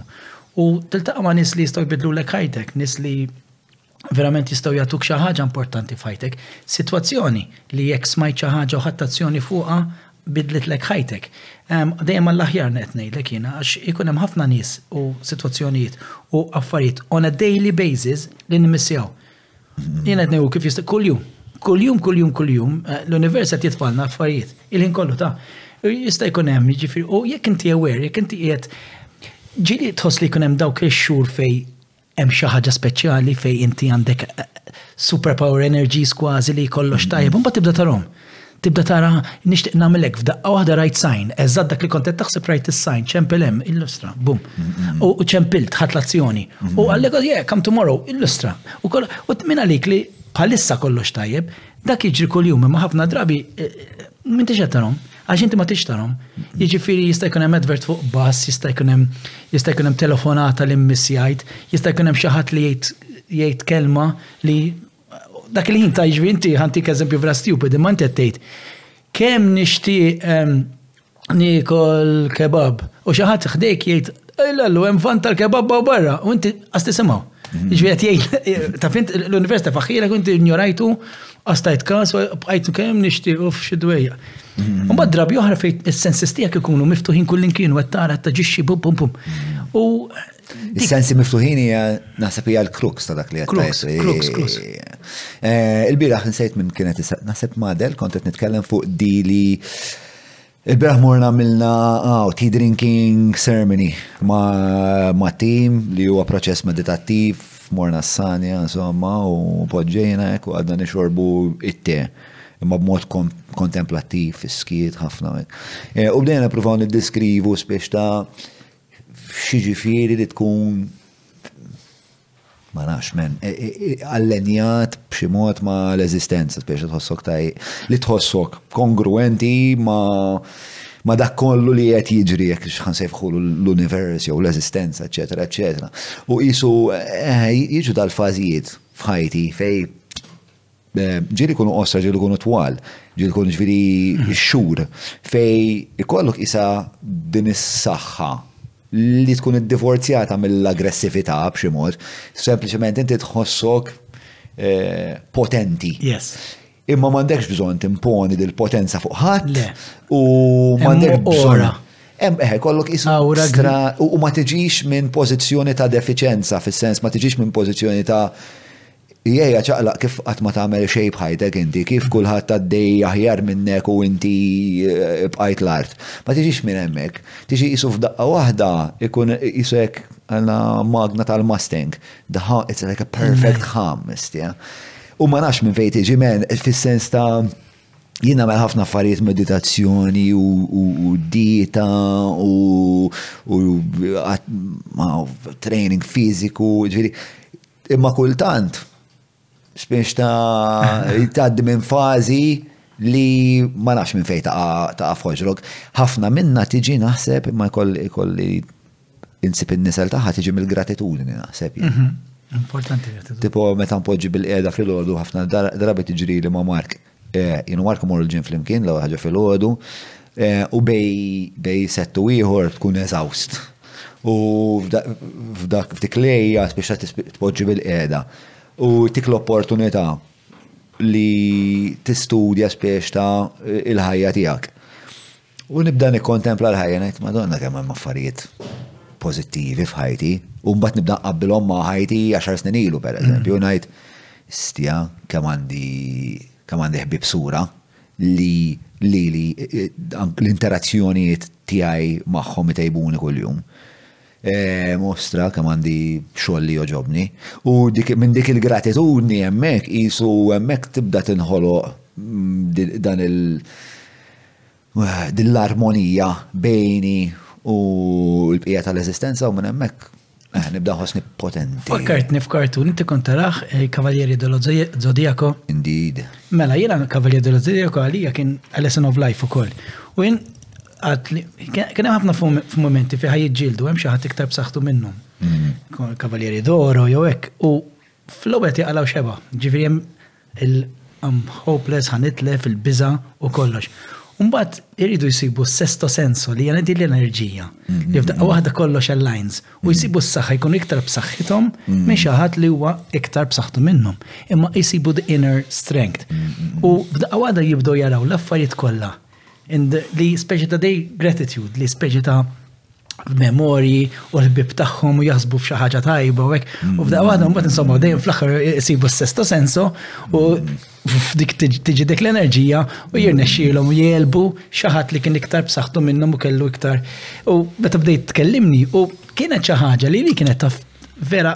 U tiltaqa' ma' nis li jistgħu jbidlu l ħajtek, nis li verament jistgħu jagħtuk xi ħaġa importanti f'ħajtek. Sitwazzjoni li jekk smajt xi ħaġa u ħadd azzjoni fuqha bidlet lek ħajtek. Dejjem għall-aħjar qed ngħidlek jiena għax ikun hemm ħafna nies u sitwazzjonijiet u affarijiet on a daily basis li nimissjaw. Jien qed ngħidu kif jista' kuljum, kuljum, kuljum, kuljum, eh, l-univers qed jitfalna affarijiet, il-ħin kollu ta' jista' jkun hemm, jiġifieri, u jekk inti aware, jekk inti qiegħed ġili tħoss li jkun hemm dawk ix-xhur fej hemm xi ħaġa speċjali fej inti għandek eh, superpower energies kważi li kollox tajjeb, imbagħad tibda tarhom. Tibda tara nixtieq nagħmel hekk, f'daqqa waħda rajt sign, eżatt dak li kont qed taħseb rajt is-sign, ċempel hemm, illustra, bum. U ċempilt, ħadd l-azzjoni. U għallek, yeah, come tomorrow, illustra. U minn għalik li bħalissa kollox tajjeb, dak jiġri kuljum imma ħafna drabi eh, minn tixed tarhom. Għax inti ma tixtarhom. Jiġifieri jista' jkun hemm advert fuq bass, jista' jkun hemm jista' jkun hemm telefonata li missjajt, jista' jkun hemm xi ħadd li jgħid kelma li Dak il-ħin ta' jiġri inti ħantik eżempju vera stupid, imma inti tgħid kemm nixtieq ehm, nikol kebab u xi ħadd ħdejk jgħid l-allu hemm van tal-kebab u barra u inti qas tisimgħu. Mhm. Ġifieri qed jgħid ta' fint l-univers ta' faħħilek inti ignorajtu qas tajt każ u bqajt kemm nixtieq u f'xi dwejja. Mhm. Mbagħad drabi oħra fejn is-sensis tiegħek ikunu miftuħin kullin kienu qed tara taġixxi bum bum bum. Mhm. U Is-sensi miftuħin hija naħseb hija l-kruks ta' dak li qed Kruks, eh, Il-bieraħ insejt minn kienet naħseb madel kont qed nitkellem fuq dili Il-beraħ morna milna ah, tea drinking ceremony ma, ma team li huwa proċess meditattiv morna s-sanja insomma u podġejna ek u għadna nixorbu it-te imma b'mod kontemplattiv, fiskiet, ħafna. Eh, u bdejna provaw niddiskrivu spiex ta' X'jiġifieri li tkun ma nafx men, e, e, e, allenjat b'xi mod ma l-eżistenza, speċi tħossok taj, li tħossok kongruenti ma ma dak kollu li qed jiġri jekk xħan sejfħu l-univers jew l-eżistenza, eċetera, eċetera. U qisu eh, jiġu dal-fażijiet f'ħajti fej Ġieli jkunu qosra, ġieli jkunu twal, ġieli jkunu ġviri xhur fej ikollok isa din is-saħħa li tkun iddivorzjata mill-aggressività b'xi mod, sempliċement inti tħossok eh, potenti. Yes. Imma m'għandekx bżonn timponi dil-potenza fuq ħadd u m'għandekx bżonn Hemm eħe eh, kollok isu u ma tiġix minn pożizzjoni ta' defiċenza fis-sens ma tiġix minn pożizzjoni ta' Jehja ċaqlaq kif qatt ma tagħmel xejn b'ħajtek inti, kif kulħadd għaddej aħjar minnek u inti bqajt l-art. Ma tiġix minn hemmhekk. Tiġi qisu f'daqqa waħda jkun qisu hekk għandna magna tal-Mustang, the hum, it's like a perfect hum, mistija. U ma nafx minn fejn tiġi men fis-sens ta' jien nagħmel ħafna affarijiet meditazzjoni u dieta u training fiżiku, ġifieri Imma kultant, spiex ta' jtaddi minn fazi li ma nafx minn fej ta' fħoġrok. ħafna minna tiġi naħseb imma jkolli insib in-nisel taħħa tiġi mill-gratitudni naħseb. Mhm. Importanti gratitudni. Tipo meta npoġġi bil-qeda fil-ħodu ħafna drabi tiġri li ma' Mark. Jien u Mark immorru l-ġim flimkien l-ewwel ħaġa filgħodu u bej sett u ieħor tkun eżawst. U f'dak f'dik lejja spiċċa tpoġġi bil-qiegħda u tik l-opportunità li tistudja spiex ta' il-ħajja tiegħek. U nibda nikkontempla l-ħajja ngħid Madonna kemm hemm affarijiet pożittivi f'ħajti, u mbagħad nibda nqabbilhom ma' ħajti għaxar snin ilu pereżempju mm. ngħid stja kemm għandi kemm għandi ħbib sura li li li eh, l-interazzjonijiet tiegħi magħhom itejbuni kuljum. E, mostra kemm għandi xogħol li joġobni u minn dik il-gratitudni hemmhekk qisu hemmhekk tibda tinħoloq mm, dan il- din l-armonija bejni u l-bqija tal-eżistenza u minn hemmhekk eh, nibda ħossni potenti. Fakkartni f'kartun inti kont taraħ eh, Kavaljeri dello Zodiaco. Indeed. Mela jiena Kavaljeri dello Zodiaco għalija kien A Lesson of Life ukoll. U jien kien hemm ħafna f'momenti fi ħajja ġildu hemm xi ħadd iktar b'saħħtu minnhom. Mm. Kavaljeri Doro jew hekk. U fl-ewwel jaqalgħu xeba, ġifieri hemm il I'm hopeless, ħa nitlef, il-biża u kollox. Umbat iridu jisibu s-sesto senso li jena din l-enerġija. Mm-hmm. Li f'daqqa waħda kollox aligns. U mm-hmm. jisibu s-saħħa jkun iktar b'saħħithom mm-hmm. minn xi ħadd li huwa iktar b'saħħtu minnhom. Imma jisibu the inner strength. U f'daqqa waħda jibdew jaraw l-affarijiet kollha And li speċi ta' dej gratitude, li speċi ta' memorji u l-ħbib tagħhom u jaħsbu f'xi ħaġa tajba u hekk. U f'daqqa waħda mbagħad insomma dejjem fl-aħħar isibu s-sesto senso u f'dik tiġi dik l-enerġija u jirnexxielhom jelbu xi ħadd li kien iktar b'saħħtu minnhom u kellu iktar. U meta bdejt tkellimni u kienet xi ħaġa li li kienet taf vera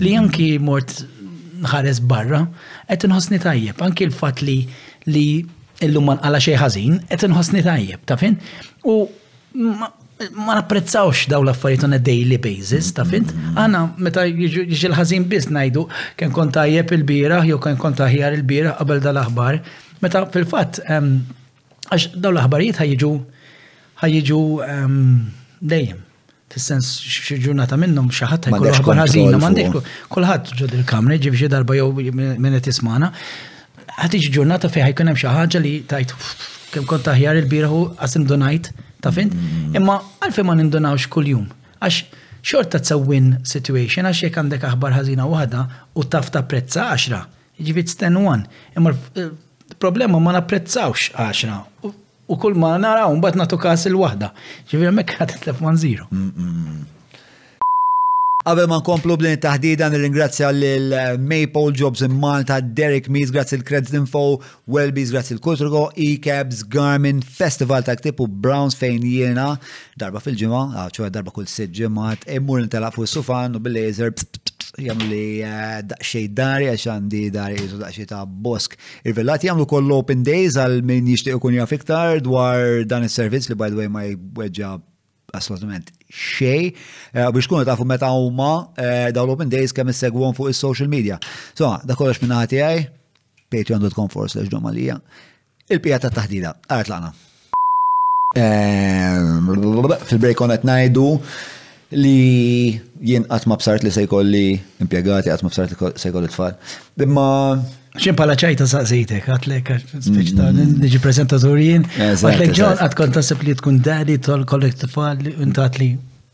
Li anki mort ħares barra, qed inħossni tajjeb, anki l-fatt li li illum ma nqala xejn ħażin, qed inħossni tajjeb, ta' fin? U ma napprezzawx daw l-affarijiet on a daily basis, ta' fint. Għana, meta jiġi l-ħazin biss najdu, kien kont tajjeb il-biraħ, jew kien kont taħjar il-biraħ qabel dal-aħbar. Meta fil-fat, għax daw l-aħbarijiet ħajġu ħajġu dejjem. Fis-sens xi ġurnata minnhom xi ħadd jkollu ħabar ħażina m'għandekx kulħadd ġod il-kamra jiġi xi darba jew minn qed ismana. Ħadd iġi ġurnata fejn jkun hemm xi ħaġa li tajt kemm kont aħjar il-bieraħ u qas indunajt ta' fint, mm. imma għalfejn ma nindunawx kuljum. Għax xorta tsa win situation għax jekk għandek aħbar ħażina waħda u taf ta' prezza 10, jiġifieri sten one. Imma il-problema ma napprezzawx 10 U kull ma nara un bat natu kas il-wahda. Ġivir mek għadet lef man zero. Għabel ma nkomplu b'din it-taħdida nirringrazzja lil eh, Maple Jobs in Malta, Derek Mees, grazzi l-Credit Info, Welby's, grazzi l-Kulturgo, E-Cabs, Garmin, Festival ta' Ktib u Browns fejn jiena darba fil-ġimgħa, ah, ċoħe darba kull sitt ġimgħat, immur ntelaq fuq is-sufan u bil-laser jagħmlu li eh, daqsxejn dari għax għandi dari jizu daqsxejn ta' bosk Ivellati jagħmlu wkoll open days għal min jixtieq ikun jaf iktar dwar dan is-servizz li by the way ma jweġġa' assolutament xej eh, biex tkunu tafu meta huma eh, dawn l-open days kemm issegwhom fuq is-social media. So, da kollox minn ħati għaj, patreon.com force leġdomalija. Il-pija ta' taħdida, għart laqna. Fil-break konna qed ngħidu li jien qatt ma bsart li se jkolli impjegati, qatt ma bsart li se jkolli tfal. Imma Xim pala ċajta saqsejtek, għatlek, speċ ta' mm. niġi prezentatur jien. Għatlek ġon, għat kont tasib li tkun dadi tol kollek tfal, intat li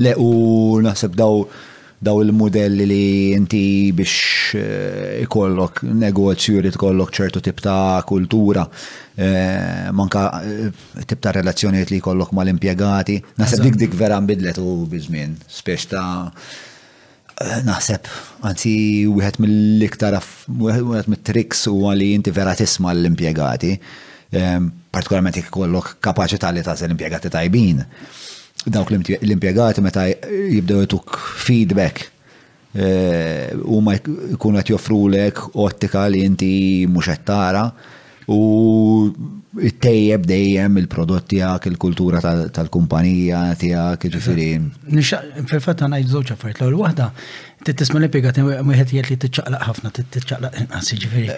Le, u naħseb daw daw il-modelli li inti biex eh, ikollok negozju li tkollok ċertu tip ta' kultura, eh, manka eh, tip ta' relazzjoniet li jkollok mal-impjegati. Naħseb dik dik vera nbidlet u bizmin, spiex ta' Naħseb, anzi, wieħed mill-iktar, wieħed mit-triks u għalli inti vera tisma l-impiegati, ehm, partikolarment jek kollok kapacità li tażel l-impiegati tajbin. Dawk l-impiegati meta jibdew jtuk feedback eh, u ma jkunu għat joffrulek ottika li inti mux għattara, U tejjeb dejjem il-prodott tiegħek, il-kultura tal-kumpanija tiegħek, ġifieri. Fil-fatt għandna żewġ affarijiet. L-ewwel waħda trid tisma' l-impjegat wieħed jgħid li tiċċaqlaq ħafna, tiċċaqlaq inqas, ġifieri.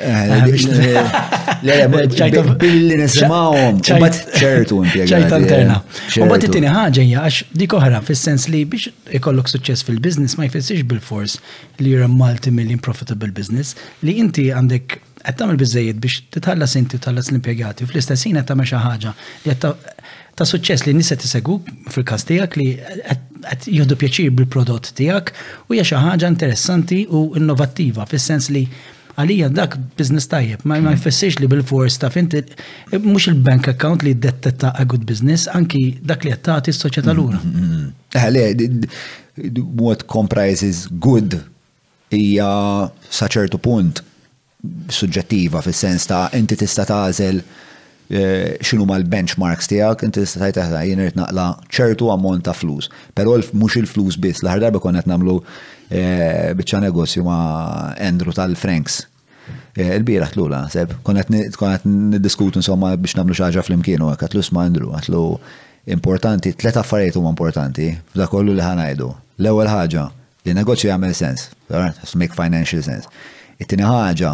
Billi nisimgħuhom. ċertu impjegat. ċertu interna. U bat it-tieni ħaġa hija għax dik oħra fis-sens li biex ikollok suċċess fil-business ma jfissirx bil-fors li you're a multi-million profitable business li inti għandek Qed tagħmel biżżejjed biex titħallas inti u tħallas l-impjegati u fl-istess ħin qed tagħmel xi ħaġa li qed ta' suċċess li n-nies qed isegwuk fil-każ tiegħek li qed jieħdu pjaċir bil-prodott tiegħek u hija xi ħaġa interessanti u innovattiva fis-sens li għalija dak business tajjeb, ma ma jfessiex li bil-fors ta' fint, mux il-bank account li dettetta a good business, anki dak li jattati s-soċieta l-ura. Għale, mm-hmm. eh, what comprises good hija sa ċertu punt suġġettiva fis-sens ta' inti tista' tagħżel x'inhuma l-benchmarks tiegħek, inti tista' tgħid aħna jien irid naqla' ċertu ammont ta' flus. Però mhux il-flus biss, l-aħħar darba konna qed nagħmlu biċċa negozju ma' Andrew tal-Franks. Il-bieraħ tlula, sepp, konna qed niddiskutu insomma biex nagħmlu xi ħaġa flimkien u hekk għatlu isma' Andrew, għatlu importanti, tliet affarijiet huma importanti f'dak kollu li ħa ngħidu. L-ewwel ħaġa, Li negozju jagħmel sens, has to make financial sense. It-tieni ħaġa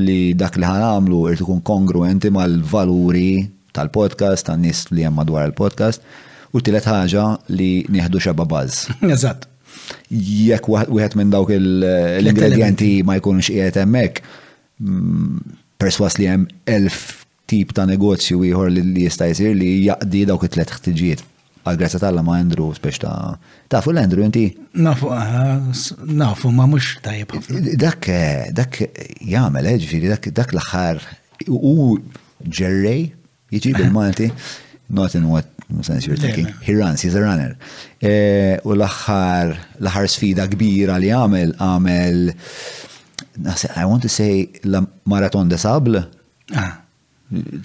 li dak li ħa nagħmlu irid ikun kongruwenti mal-valuri tal-podcast, tan-nies li hemm madwar il-podcast, u t-tielet ħaġa li nieħdu xeba baż. Eżatt. Jekk wieħed minn dawk l-ingredienti ma jkunx qiegħed hemmhekk, mm, perswas li hemm elf tip ta' negozju ieħor li jista' jsir li jaqdi dawk it-tliet ħtiġijiet. Għal grazzja tal ma' Andrew spiex ta' tafu l-Andrew inti. Nafu, nafu ma mhux tajjeb. Dak dak jagħmel eh, ġifieri dak dak l-aħħar u ġerrej jiġi bil-Malti not in what sense you're thinking. He runs, he's a runner. Eh, u l-aħħar l-aħħar sfida kbira li għamel għamel I want to say la Marathon de Sable Ah.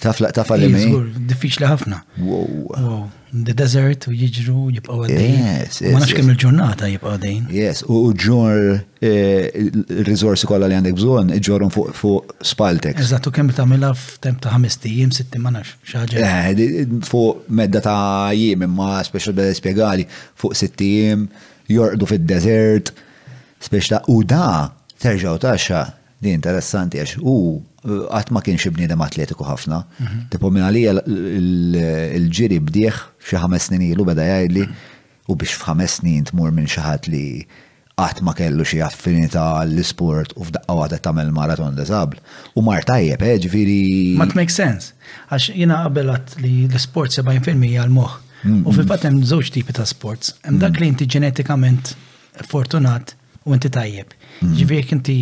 Taf la taf għalli minn. Diffiċli ħafna. Wow. The desert u jiġru jibqaw għaddejn. Yes, yes. Ma nafx kemm il-ġurnata jibqaw għaddejn. Yes, u ġor eh, il-rizorsi kollha li għandek bżonn iġorhom fuq spaltek. Eżatt, u kemm tagħmilha f'temp ta' ħames tiem, sitt ma nafx xaġa. Eh, fuq medda ta' jiem imma speċjal beda spjegali fuq sitt tiem, jorqdu fid-desert, speċta u da terġaw taxxa Din interessanti għax hu qatt ma kienx bniedem atletiku ħafna. Tipo minn għalija l-ġiri bdieħ xi ħames snin ilu beda jgħidli u biex f'ħames snin tmur minn xi ħadd li qatt ma kellu xi affinità għall-isport u f'daqqa waħda tagħmel maraton diżabl. U mar tajjeb, eh, ġifieri. Ma make sense. Għax jiena qabel għadd li l-isport 70% għall-moħħ. Mm, u mm. fil-fatt hemm żewġ tipi ta' sports. Hemm dak mm. li inti ġenetikament fortunat U inti tajjeb. Ġifieri jekk inti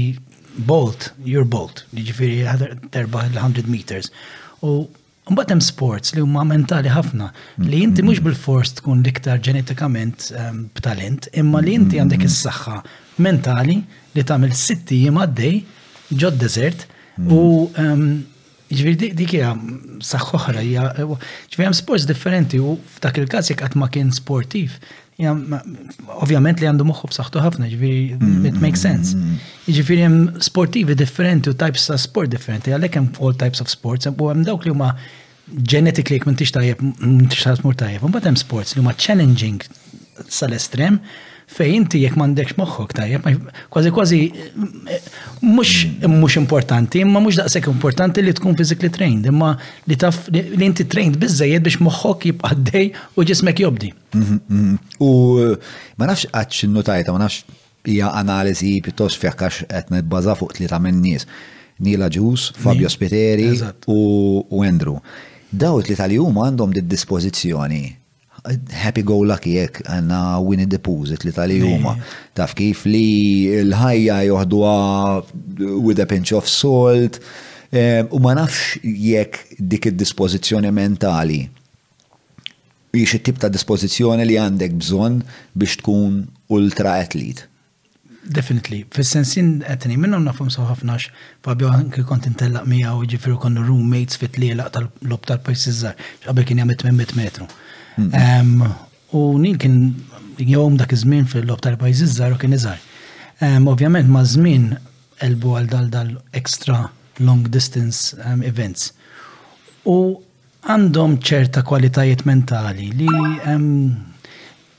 bolt, you're bolt. Ġifieri terbaħ l-100 meters. U Mbagħad hemm sports li huma mentali ħafna li inti mhux bil-fors tkun l-iktar ġenetikament ehm, b'talent, imma li inti għandek is-saħħa mentali li tagħmel sitti jiem għaddej ġod deżert u ehm, Ġifieri dik hija saħħa oħra hija ġifieri hemm sports differenti u f'dak il-każ jekk qatt ma kien sportiv. Ovvjament li għandu moħħu b'saħħtu ħafna, ġifieri mm. it makes sense. Ġifieri hemm sportivi differenti u types ta' sport differenti, għalhekk hemm all types of sports, u hemm dawk li huma genetically jekk m'intix tajjeb, m'intix tajjeb, mur tajjeb. Mbagħad hemm sports li huma challenging sal-estrem fej inti jekk m'għandekx moħħok tajjeb, kważi kważi mhux mhux importanti, imma mhux daqshekk importanti li tkun physically trained, imma li taf li inti trained biżejjed biex moħħok jibqa' dej u ġismek jobdi. Mhm, mhm. U ma nafx qatt x'innu tajta, ma nafx hija analiżi pjuttost fekk għax qed nibbaża fuq tlieta minn nies. Nila Ġus, Fabio Spiteri u Andrew. Dawt li tal-jum għandhom did-dispożizzjoni happy go lucky jek, għanna Winnie the Poohs, it li tal huma Taf kif li l-ħajja joħduha with a pinch of salt, ehm, u ma nafx jekk dik id-dispożizzjoni mentali biex it-tip ta' dispożizzjoni li għandek bżonn biex tkun ultra athlete. Definitely. Fis-sens jien qed ngħid minnhom nafhom sew ħafna għax Fabio anke kont intellaq miegħu jiġifieri konna roommates fit tlielaq tal-lob tal-pajjiż iżgħar x'qabel kien jagħmel 800 metru. Mm. U Nil kien jom dak iż-żmien fil-lob tal-pajjiż iżgħar u kien iżgħar. Ovvjament ma' żmien elbu għal dal dal-extra long distance events. U għandhom ċerta kwalitajiet mentali li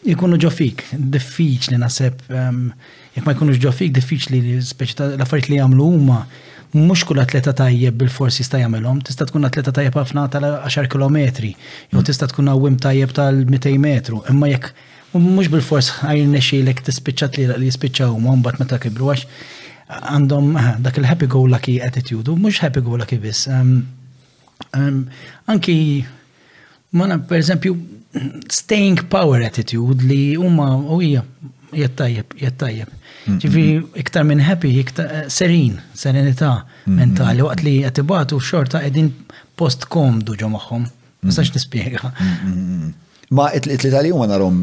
jkunu ġo fik, diffiċli naħseb jekk ma jkunux ġo fik diffiċli li speċi ta' l-affarijiet li jagħmlu huma mhux kull atleta tajjeb bil-fors jista' jagħmilhom, tista' tkun atleta tajjeb ħafna tal-10 kilometri, jew tista' tkun għawwiem tajjeb tal-200 metru, imma jekk mhux bil-fors ħajrnexxielek tispiċċa tlielaq li jispiċċa huma mbagħad meta kibru għax għandhom dak il-happy go lucky attitude, u mhux happy go lucky biss. Um, anki, ma per eżempju, staying power attitude li huma u hija jattajjeb, jattajjeb. Ġifi iktar minn happy, iktar eh, serin, serenità mentali, waqt li jatibatu xorta edin post komdu ġo maħħom. Nistax nispiega. Ma it-li tal-jum għanarom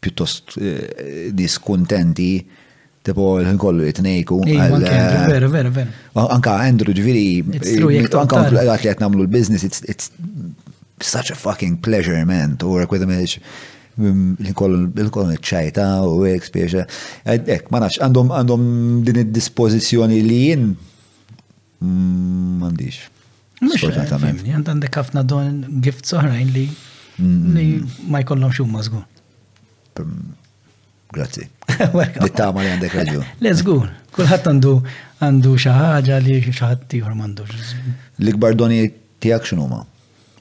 pjuttost nies kuntenti Tipo, l-ħin kollu jitnejku. Vera, vera, vera. Anka Andrew ġviri. Anka għat li għat namlu l-biznis, it's such a fucking pleasure, man, to work with him. Il-kollu ċajta u ek spiexa. Ek, ma nafx, għandhom din id-dispozizjoni li jien M'għandix. Sfortunatament. Għandek ħafna don gift soħrajn li li ma jkollhom xum mażgur. Grazzi. Nittama li għandek raġun. Le żgur, kulħadd għandu għandu xi ħaġa li xi ħadd ieħor m'għandux. L-ikbar doni tiegħek x'inhuma?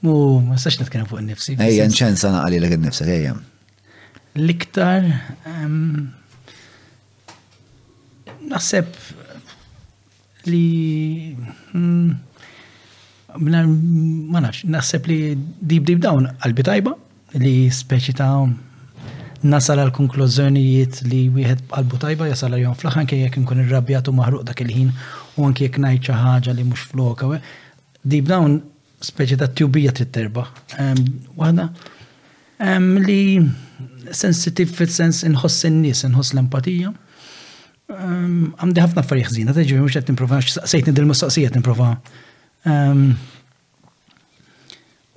U ma sax nitkellem fuq innifsi. Ejja, nċens għana għalli l-għin nifsa, ejja. L-iktar, ehm, naħseb, Li ma nafx, naħseb li dib dib dawn qalbi tajba li speċi ta' nasal għal konklużjonijiet li wieħed qalbu tajba jasal għal fl-aħħar anke jekk inkun irrabjat u maħruq dak il-ħin u anke jekk ngħid xi ħaġa li mhux floka. Dib dawn speċi ta' tjubija trid terba. Waħda li sensitiv fil-sens inħoss in-nies, inħoss l-empatija. Għandi ħafna affarijiet ħżina, ta' ġifieri mhux qed nipprova saqsejtni dil-mistoqsija qed nipprova.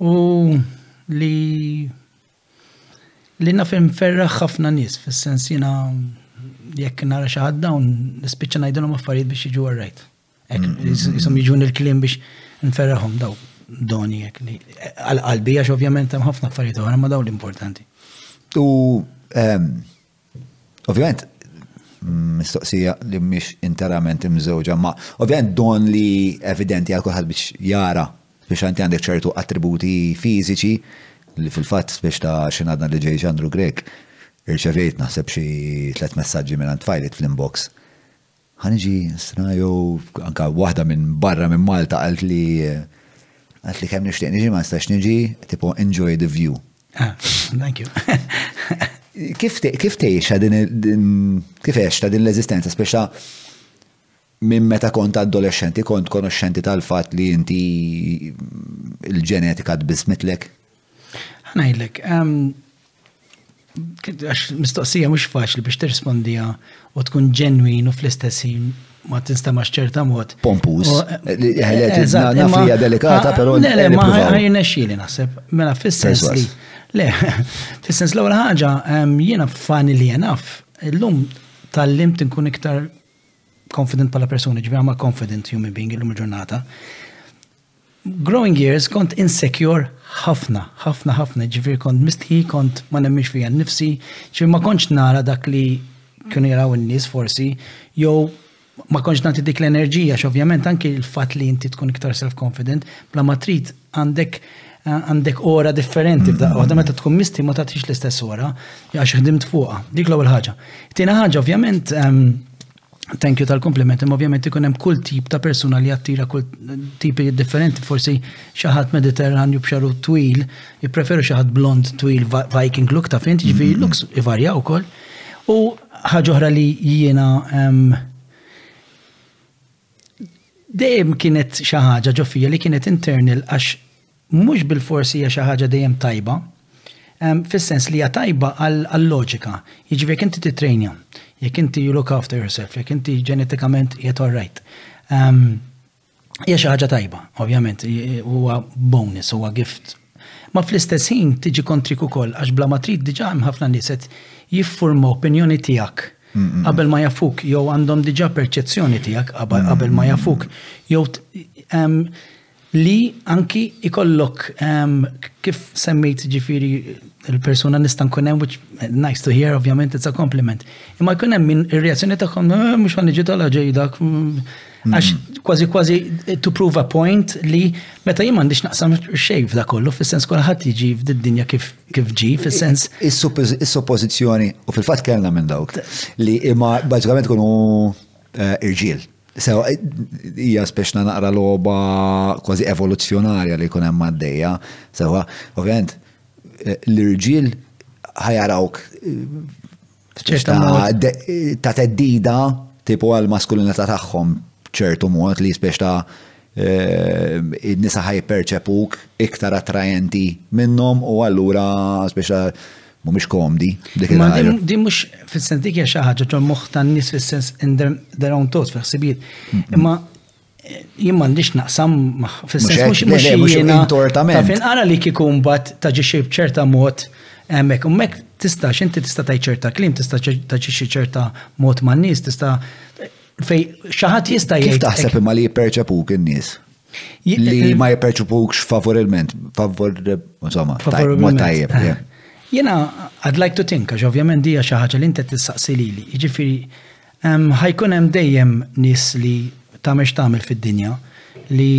U li li nafhem ferraħ ħafna nies fis-sens jiena jekk nara xi ħadd dawn nispiċċa ngħidilhom affarijiet biex jiġu orrajt. Jisom jiġun il-klim biex nferraħom daw doni jek li għal-qalbi, għax ovvjament hemm ħafna affarijiet oħra ma daw l-importanti. U ehm, ovvjament mistoqsija li mhix interament imżewġa, ma ovvjament don li evidenti għal kulħadd biex jara biex għanti għandek ċertu attributi fiżiċi li fil-fatt biex ta' xinadna li ġej ġandru Grek irċevejt naħseb xi tliet messaġġi minn tfajlit fl-inbox Ħa niġi stra jew anke waħda minn barra minn Malta qalt li qalt li kemm nixtieq niġi ma nistax niġi tipo enjoy the view. Ah, thank you. Kif tgħix din kif għex ta' din l-eżistenza speċa minn meta kont adolescenti kont konoxxenti tal-fatt li inti l-ġenetika tbismitlek? Ħanajlek, għax mistoqsija mhux faċli biex tirrispondiha u tkun ġenwin u fl-istess ħin ma tinstamax ċerta mod. Pompus. Nafija delikata, pero. Le, le, ma ħajna xili naħseb. Mela fis-sens li. Le, fis-sens l-ewwel ħaġa jiena fani li jenaf. Illum tal-lim tinkun iktar confident pala persuni, ġbi għamma confident human being illum il-ġurnata. Growing years kont insecure ħafna, ħafna ħafna, jiġifieri kont mistħi, kont ma nemminx fija nnifsi, ġifieri ma kontx nara dak li kienu jaraw in-nies forsi, jew ma kontx nagħti dik l-enerġija x'ovvjament anki l-fatt li inti tkun iktar self-confident bla ma trid għandek għandek ora differenti f'daqqa waħda meta tkun misti ma tagħtix l-istess ora għax ħdimt fuqha. Dik l-ewwel ħaġa. Tieni ħaġa ovvjament ehm, Thank you tal-kompliment, imma ovvjament ikun hemm kull tip ta' persuna li jattira kull tipi differenti, forsi xi ħadd Mediterranju b'xaru twil, jippreferu xi ħadd blond twil Viking look ta' fint, ġifi mm-hmm. looks ivarja wkoll. U ħaġa oħra li jiena dejjem kienet xi ħaġa ġofija li kienet internal għax Mhux bilfors hija xi ħaġa dejjem tajba, fis-sens li hija tajba għal-loġika. Jiġifieri jekk inti tittrejnja, jekk inti you look after yourself, jekk inti ġenetikament qiegħed all right, hija xi ħaġa tajba, ovvjament, huwa bonus, huwa gift. Ma fl-istess ħin tiġi kontrik ukoll għax bla ma trid diġà hemm ħafna nies qed jiffurmaw opinjoni tiegħek qabel ma jafuk jew għandhom diġà perċezzjoni tiegħek qabel ma jafuk jew li anki ikollok kif semmejt ġifiri il-persuna nista' nkun hemm which eh, nice to hear ovvjament it's a compliment. Imma jkun hemm min ir-reazzjoni tagħhom eh, mhux ħan niġi tala ġejdak mm, għax mm. kważi kważi eh, to prove a point li meta jien m'għandix naqsam xejn f'da kollu fis-sens kulħadd jiġi f'did-dinja kif kif ġi fis-sens. Is-suppożizzjoni u fil-fatt kellna minn dawk li imma bażikament kunu Eh, irġiel. So, eh, hija speċna naqra logħba kważi evoluzzjonarja li jkun hemm għaddejja. So, ovvjament, eh, l-irġiel ħajarawk ta' teddida tipu għal maskulinità tagħhom ċertu mod li speċta in-nisa ħa jipperċepuk iktar attraenti minnhom u allura speċa mhumiex komdi. Ma din mhux fis-sens dik hija xi ħaġa ġol moħħ tan-nies fis-sens in their own thoughts fil-ħsibijiet. Imma eh, jien m'għandix naqsam fis-sens mhux mhux jiena tortament. Fin ara li kieku mbagħad taġi xi ċerta mod hemmhekk hemmhekk tista' x'inti tista' tgħid ċerta kliem, tista' taġi xi ċerta mod man-nies, tista' Fej, xaħat jista' jgħid. Kif taħseb imma li jipperċepuk in-nies? Li eh, ma jipperċepukx favorilment, favor, insomma, ma tajjeb. Jena, I'd like to think, għax ovvjament dija xi ħaġa li inti tistaqsi lili. Jiġifieri ħajkun hemm dejjem nies li tagħmel x'tagħmel fid-dinja li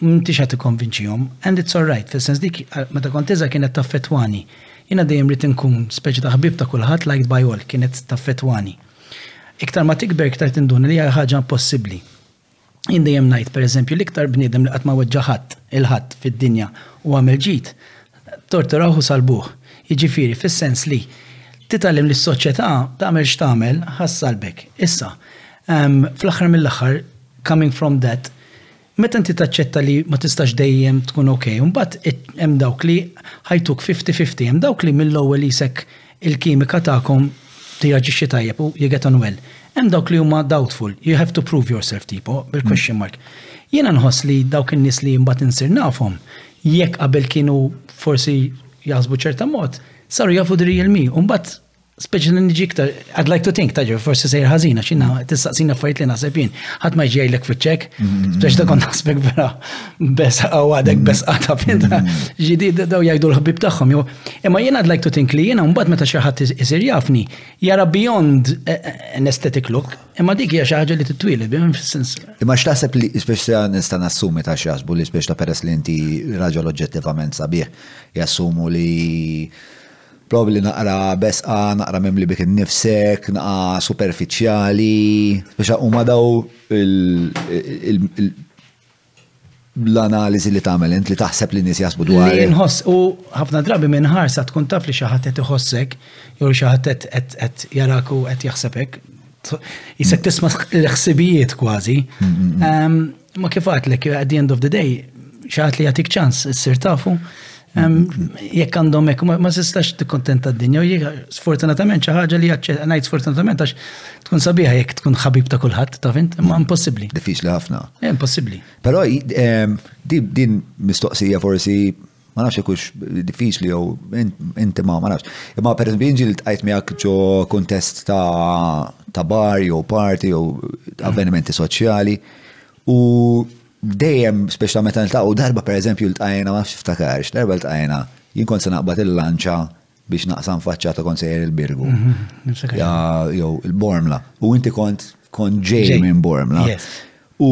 M'intix qed tikkonvinċihom. And it's all right, fis-sens dik meta kont iżgħar kienet taffettwani. Jiena dejjem ridt inkun speċi ta' ħbieb ta' kulħadd, liked by all, kienet taffettwani. Iktar ma tikber iktar tinduna li hija ħaġa impossibbli. Jien dejjem ngħid, per eżempju, l-iktar bniedem li qatt ma weġġa' ħadd, il-ħadd, fid-dinja u għamel ġid, torturawh u salbuh. Jiġifieri, fis-sens li titgħallem li s-soċjetà, tagħmel x'tagħmel, ħa ssalbek. Issa, fl-aħħar mill-aħħar, coming from that, Meta inti taċċetta li ma tistax dejjem tkun ok, imbagħad hemm dawk li ħajtuk fifty fifty, hemm dawk li mill-ewwel qisek il-kimika tagħkom tirreaġixxi tajjeb u you get on well. Hemm dawk li huma doubtful, you have to prove yourself tipo, bil-question mark. Jiena nħoss li dawk in-nies li mbagħad insir nafhom, jekk qabel kienu forsi jaħsbu ċerta mod, saru jafu the real me u mbagħad Speċi li nġi iktar, I'd like to think, taġi, forsi sejr ħazina, xina, mm. tistaqsina affarijiet li naħseb jien, ħadd ma jġi jgħidlek fiċċek, mm. speċi ta' kon naħsbek vera bes għaw għadek bes għata finta, mm. ġidi daw jgħidu l-ħbib tagħhom jew. Imma jien I'd like to think li jiena mbagħad meta xi ħadd isir jafni, jara beyond eh, eh, an aesthetic look, imma dik hija xi ħaġa li titwili bihom fis-sens. Imma x'taħseb li speċi ta' nista' nassumi ta' xi li speċi ta' peress li inti raġel oġġettivament sabiħ jassumu li Probabbli naqra besqa, naqra mimli bik innifsek, naqra superfiċjali, speċa huma daw l-analiżi li tagħmel int li taħseb li nies jaħsbu dwar. Li nħoss u ħafna drabi minn ħarsa tkun taf li xi ħadd qed iħossek jew xi ħadd qed jarak u qed jaħsebek. Isek tisma' l-ħsibijiet kważi. Ma kif għatlek, at the end of the day, xaħat li jagħtik ċans, issir tafu, jekk għandhom hekk ma sistax tikkontenta d-dinja u jekk sfortunatament xi ħaġa li ngħid sfortunatament għax tkun sabiħa jekk tkun ħabib ta' kulħadd ta' fint, imma impossibbli. Diffiċli ħafna. Eh, impossibbli. Però din mistoqsija forsi Ma nafx ikux diffiċli jew inti ma nafx. Imma per eżempju inġi li tqajt miegħek ġo kontest ta' ta' bar jew party jew avvenimenti soċjali u dejjem speċjalment meta niltaqgħu darba per eżempju ltqajna ma nafx tiftakarx, darba ltqajna jien kont se naqbad il-lanċa biex naqsam faċċata kont sejjer il-birgu. Mhm, jew il-bormla. U inti kont kont ġej minn bormla. U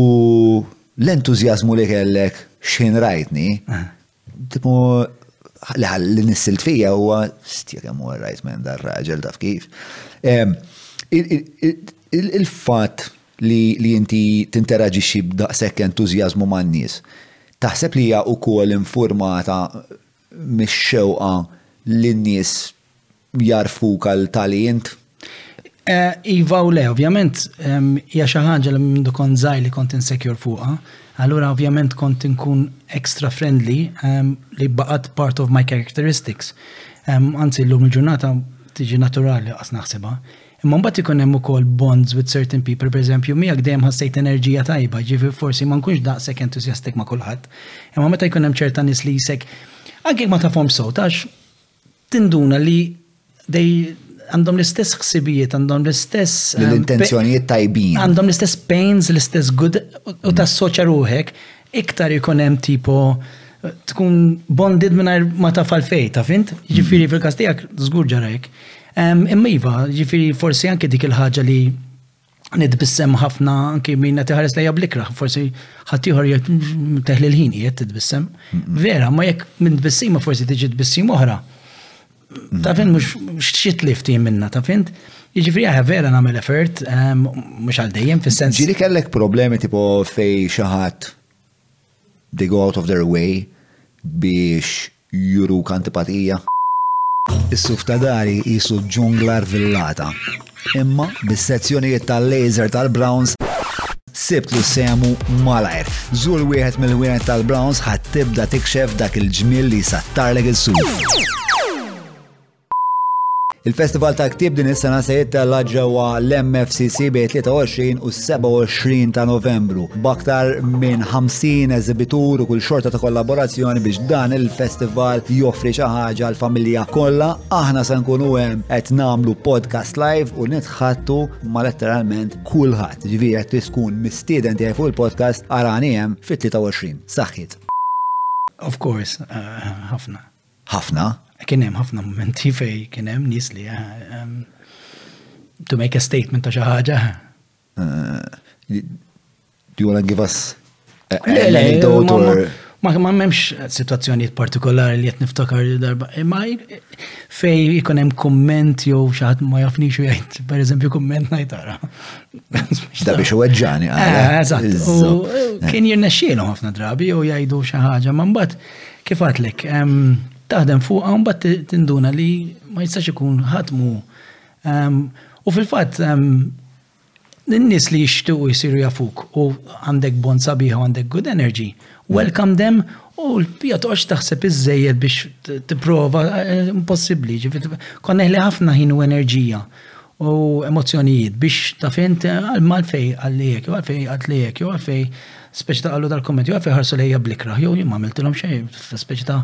l-entuzjazmu li kellek xin rajtni, tipo li nissilt fija huwa stja kemm huwa rajt minn dar raġel taf kif. Il-fatt li inti tinteraġixxi b'daqshekk entużjażmu man-nies, taħseb li hija wkoll informata mix-xewqa li n-nies jagħrfuk għal tali int? Iva u le. Ovvjament hija xi ħaġa li minn meta kont żgħir li kont insecure fuqha. Allura ovvjament kont inkun extra friendly li baqgħet part of my characteristics. Anzi llum il-ġurnata tiġi naturali lanqas naħsibha. Imma mbagħad ikun hemm ukoll bonds with certain people, pereżempju miegħek dejjem ħassejt enerġija tajba, ġifi forsi ma nkunx daqshekk entużjastik ma' kulħadd. Imma meta jkun hemm ċerta nies li jisek, anke ma tafhom sewt għax tinduna li għandhom l-istess ħsibijiet, għandhom l-istess. L-intenzjonijiet tajbin. Għandhom l-istess pains, l-istess good, u tassoċja ruħek iktar ikun hemm tipo tkun bonded mingħajr ma taf għalfej, taf int? Ġifieri fil-każ tiegħek żgur ġara hekk. Em, Imma iva, ġifieri forsi anke dik il-ħaġa li nitbissem ħafna anke min qed iħares lejja bl-ikrah, forsi ħadd ieħor jgħid "Mm, teħli l-ħin qiegħed titbissem. Vera, ma jekk minn tbissima forsi tiġi tbissim oħra. Ta' fin mux xiet lifti minna, ta' fin. Iġifri għaja vera namel effort, ehm, mux għal dejjem fil-sens. Ġili kellek problemi tipo fej xaħat they go out of their way biex juru kantipatija. Is-suf ta' dari jisu ġungla rvillata. Imma, bis-sezzjonijiet tal-laser tal-Browns, sibt li sehmu malajr. Żul wieħed mill-ħwienet tal-Browns ħa tibda tikxef dak il-ġmiel li jsattarlek is-suf. Il-Festival ta' Ktib din is-sena se jittella ġewwa l-MFCC bejn 23 u 27 ta' Novembru, b'aktar minn 50 eżibitur u kull xorta ta' kollaborazzjoni biex dan il-festival joffri xi ħaġa l-familja kollha, aħna se nkunu hemm qed namlu podcast live u nitħattu ma letteralment kulħadd. Ġifieri qed tiskun mistieden tiegħi fuq il-podcast arani hemm fit-23. Saħħit. Of course, uh, ħafna. Ħafna? Kien hemm ħafna momenti fej kien hemm nies li uh, um, to make a statement ta' xi ħaġa. Do you want to give us an anecdote or? Ma memx situazzjoniet partikolari li jett niftakar li darba. Ma fej jikun hemm komment jew xaħat ma jafni xu jgħid, per eżempju komment najtara. Da biex u għedġani. Eh, eżatt. Eh. Kien jirnexxielu ħafna drabi jew jgħidu xi ħaġa ma mbagħad kif għatlek taħdem fuq mbagħad tinduna li ma jistax ikun ħatmu U fil-fatt, n-nies li jixtiequ jsiru jafuk u għandek bond sabiħ u għandek good energy, welcome them u l-bija toqgħodx taħseb iżejjed biex tipprova, eh, impossibbli, ġifieri konna li ħafna ħin u enerġija u emozzjonijiet biex ta' fint għal-malfej għallijek, jew għalfej għallijek, jew għalfej speċi ta' għallu dal-komment, jew għalfej ħarsu lejja blikra, jew jimma għamiltilhom xejn, speċi ta'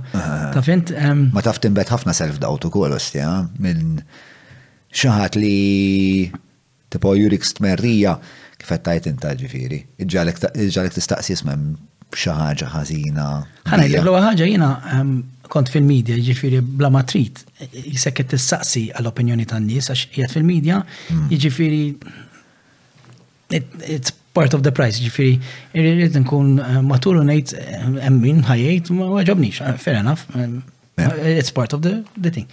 ta' fint. Ma taf timbet ħafna self-doubt u kolosja minn Xi ħadd li tipo jurik stmerrija kif qed tgħid inta ġifieri, iġġalek tistaqsi isma' xi ħaġa ħażina. Ħanajlek l-ewwel ħaġa jiena ehm, kont fil-medja jiġifieri bla ma trid jisek qed tistaqsi għall-opinjoni tan-nies għax qiegħed fil-medja hmm. jiġifieri it's part of the price, ġifiri, irrid nkun eh, matur u nejt eh, emmin ħajjajt, ma għagħabnix, eh, fair enough, it's part of the, the thing.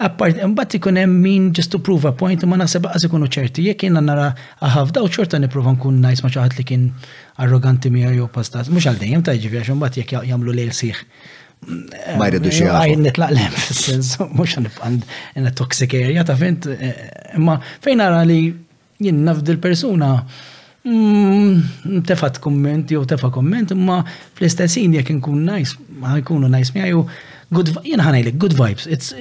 Appart, mbatt ikun hemm min just to prove a point ma naħseb għaz ikunu ċerti, jekk jiena nara aħaf daw xorta nipprova nkun najs ma ċaħat li kien arroganti mija jew pastat, mhux għal dejjem tajġi għax imbagħad jekk jagħmlu lejl siħ. Ma jridu xi Għajn nitlaq lem, mhux għan toxic area ta' fint, imma fejn nara li Jien naf dil-persuna mm, tefat komment jew tefa komment, imma fl-istess jien jekk nkun najs, ma jkunu najs miegħi u good jien ħanajlek good vibes.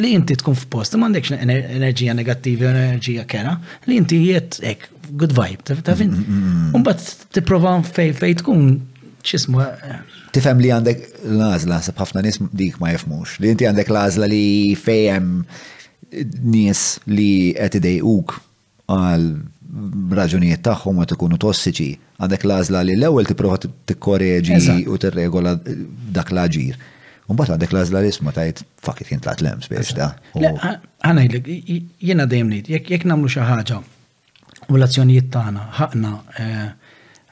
Li inti tkun f'post, ma għandekx enerġija negattivi, enerġija kera, li inti jiet hekk good vibe, ta' fin. Mm, mm, mm. Umbat tipprova fej fej tkun ċismu. Eh, Tifhem li għandek l-għażla, sab ħafna nies dik ma jifmux. Li inti għandek l-għażla li fejem nies li qed idejquk għal raġunijiet tagħhom qed ikunu tossiċi, għandek l-għażla li l-ewwel tipprova tikkoreġi u tirregola dak l-aġir. Mbagħad għandek l-għażla li isma' tgħid fuck it jien tlaqt lems biex da. Ħa ngħidlek, jiena dejjem ngħid, jekk nagħmlu xi ħaġa u l-azzjonijiet tagħna ħaqna eh,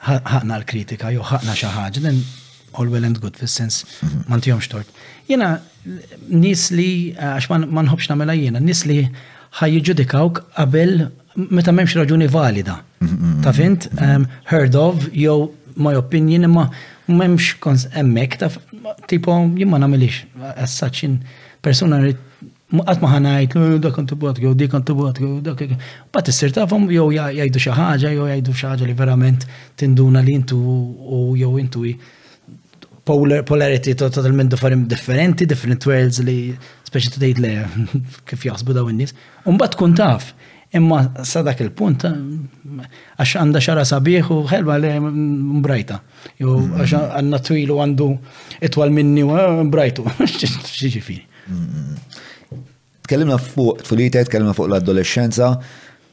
ħaqna l-kritika jew ħaqna xi ħaġa, then all well and good fis-sens mhm. ma ntihomx tort. Jiena nies li għax ma nħobbx nagħmilha jiena, nies li ħaj jiġġudikawk qabel meta m'hemmx raġuni valida. Mhm, mhm, ta' fint, ehm, heard of jew my opinion imma m'hemmx kons hemmhekk ta' tipo jien ma nagħmilix as persuna Qatt ma ħanajt, dak antibiotiku, jew dik antibiotiku, dak. Bat issir tafhom jew jgħidu xi ħaġa, jew jgħidu xi ħaġa li verament tinduna li intu u jew intu polarity totalment differenti, different worlds li speċi tgħid le kif jaħsbu daw in-nies. U mbagħad tkun taf Imma sa dak il-punt, għax għanda xara sabiħ u ħelba li mbrajta. Għax għanna twilu għandu itwal minni u eh, mbrajtu. Xieġifiri. Tkellimna fuq tfulita, tkellimna fuq l-adolescenza,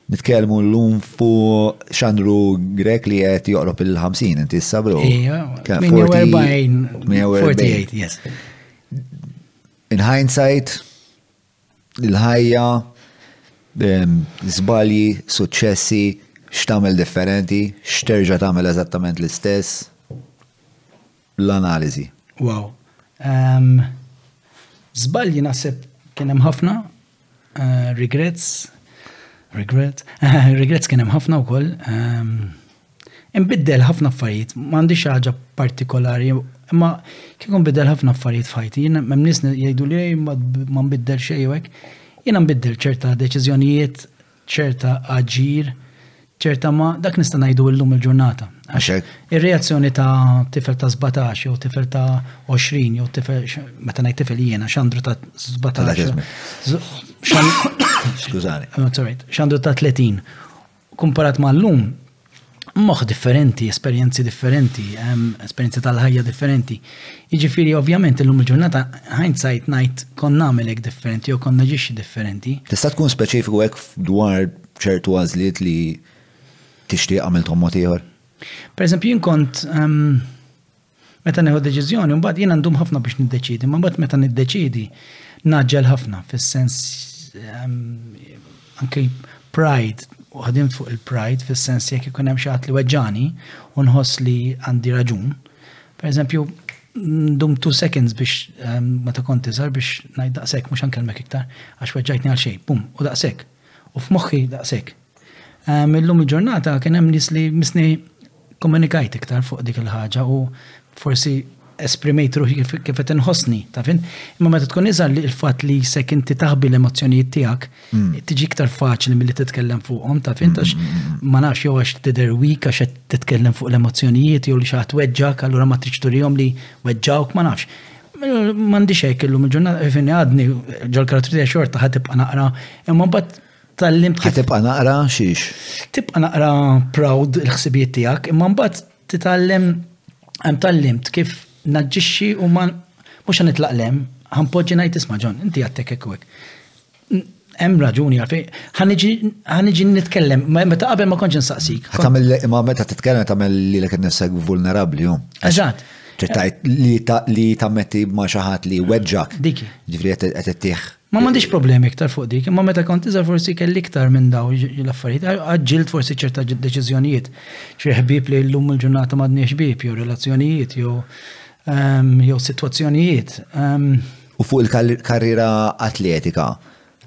nitkellmu l-lum fuq xandru Grek li qed joqrob il-50, inti sabru. 48, yes. In hindsight, il-ħajja, zbalji, successi, x'tamel differenti, x'terġa' tagħmel eżattament l-istess. l-analiżi. Wow. Ehm, żbalji naħseb kien hemm ħafna, eh, regrets, regret, regrets kien hemm ħafna wkoll. Ehm, inbiddel ħafna affarijiet, m'għandix xi ħaġa partikolari, imma kieku nbiddel ħafna affarijiet f'ħajti, jien hemm nies jgħidu li ma nbiddel xejn hekk. Jiena nbiddel ċerta deċiżjonijiet ċerta aġir, ċerta ma dak nista' ngħidu llum il-ġurnata. Għax ir-reazzjoni ta' tifel ta' 17 jew tifel ta' 20 jew tifel meta ngħid tifel jiena x'għandru ta' 17. Skużani. X'għandru ta' 30. Kumparat ma' llum moħħ differenti, esperjenzi differenti, ehm, esperjenzi tal-ħajja differenti. Jiġifieri ovvjament illum il-ġurnata hindsight ngħid kon nagħmelek differenti jew kon naġixxi differenti. Tista' tkun speċifiku hekk dwar ċertu għażliet li tixtieq għamilthom mod ieħor? Per eżempju, jien kont ehm, Meta nieħu deċiżjoni, mbagħad jiena ndum ħafna biex niddeċiedi, imma mbagħad meta niddeċiedi ngħaġġel ħafna fis-sens anke pride u ħadimt fuq il-pride fis-sens jekk ikun hemm xi ħadd li weġġani u nħoss li għandi raġun. Pereżempju, ndum two seconds biex meta kont iżgħar biex ngħid daqshekk mhux ankellmek iktar għax weġġajtni għal xejn, bum, u daqshekk. U f'moħħi daqshekk. Millum il-ġurnata kien hemm nies li misni komunikajt iktar fuq dik il-ħaġa u forsi esprimejt ruħi kif qed inħossni, ta' fin. Imma meta tkun iżgħar li l-fatt li se inti taħbi l-emozzjonijiet tiegħek, mm. tiġi iktar faċli milli titkellem fuqhom, ta' fin għax mm, mm, ma nafx jew għax tidher wik għax qed titkellem fuq l-emozzjonijiet jew li xi ħadd weġġak, allura ma tridx turihom li weġġawk, ma nafx. M'għandix hekk illum il-ġurnata, finni għadni ġol-karatterija xorta ħad tibqa' naqra, imma mbagħad Tgħallimt kif. Ħa tibqa' naqra xiex? Tibqa' naqra proud il-ħsibijiet tiegħek, imma mbagħad titgħallem hemm tgħallimt kif naġġixxi u ma mhux ħa nitlaq lem, ħa npoġġi ngħid isma' Ġon, inti għattek hekk u hekk hemm raġuni għalfej, ħaniġi nitkellem, meta qabel ma konċin insaqsik. Ma meta titkellem tagħmel li l nifsek vulnerabbli hu. Eżatt. Trittajt li tammetti ma xi ħadd li weġġak. Diki. Ġifieri qed ittih Ma m'għandix problemi iktar fuq dik, imma meta kont iżgħar forsi kelli iktar minn daw l-affarijiet, għaġġilt forsi ċerta deċiżjonijiet. Xi ħbieb li llum il-ġurnata m'għadni ħbieb jew relazzjonijiet jew ehm, jew sitwazzjonijiet. Ehm. U fuq il-karriera atletika,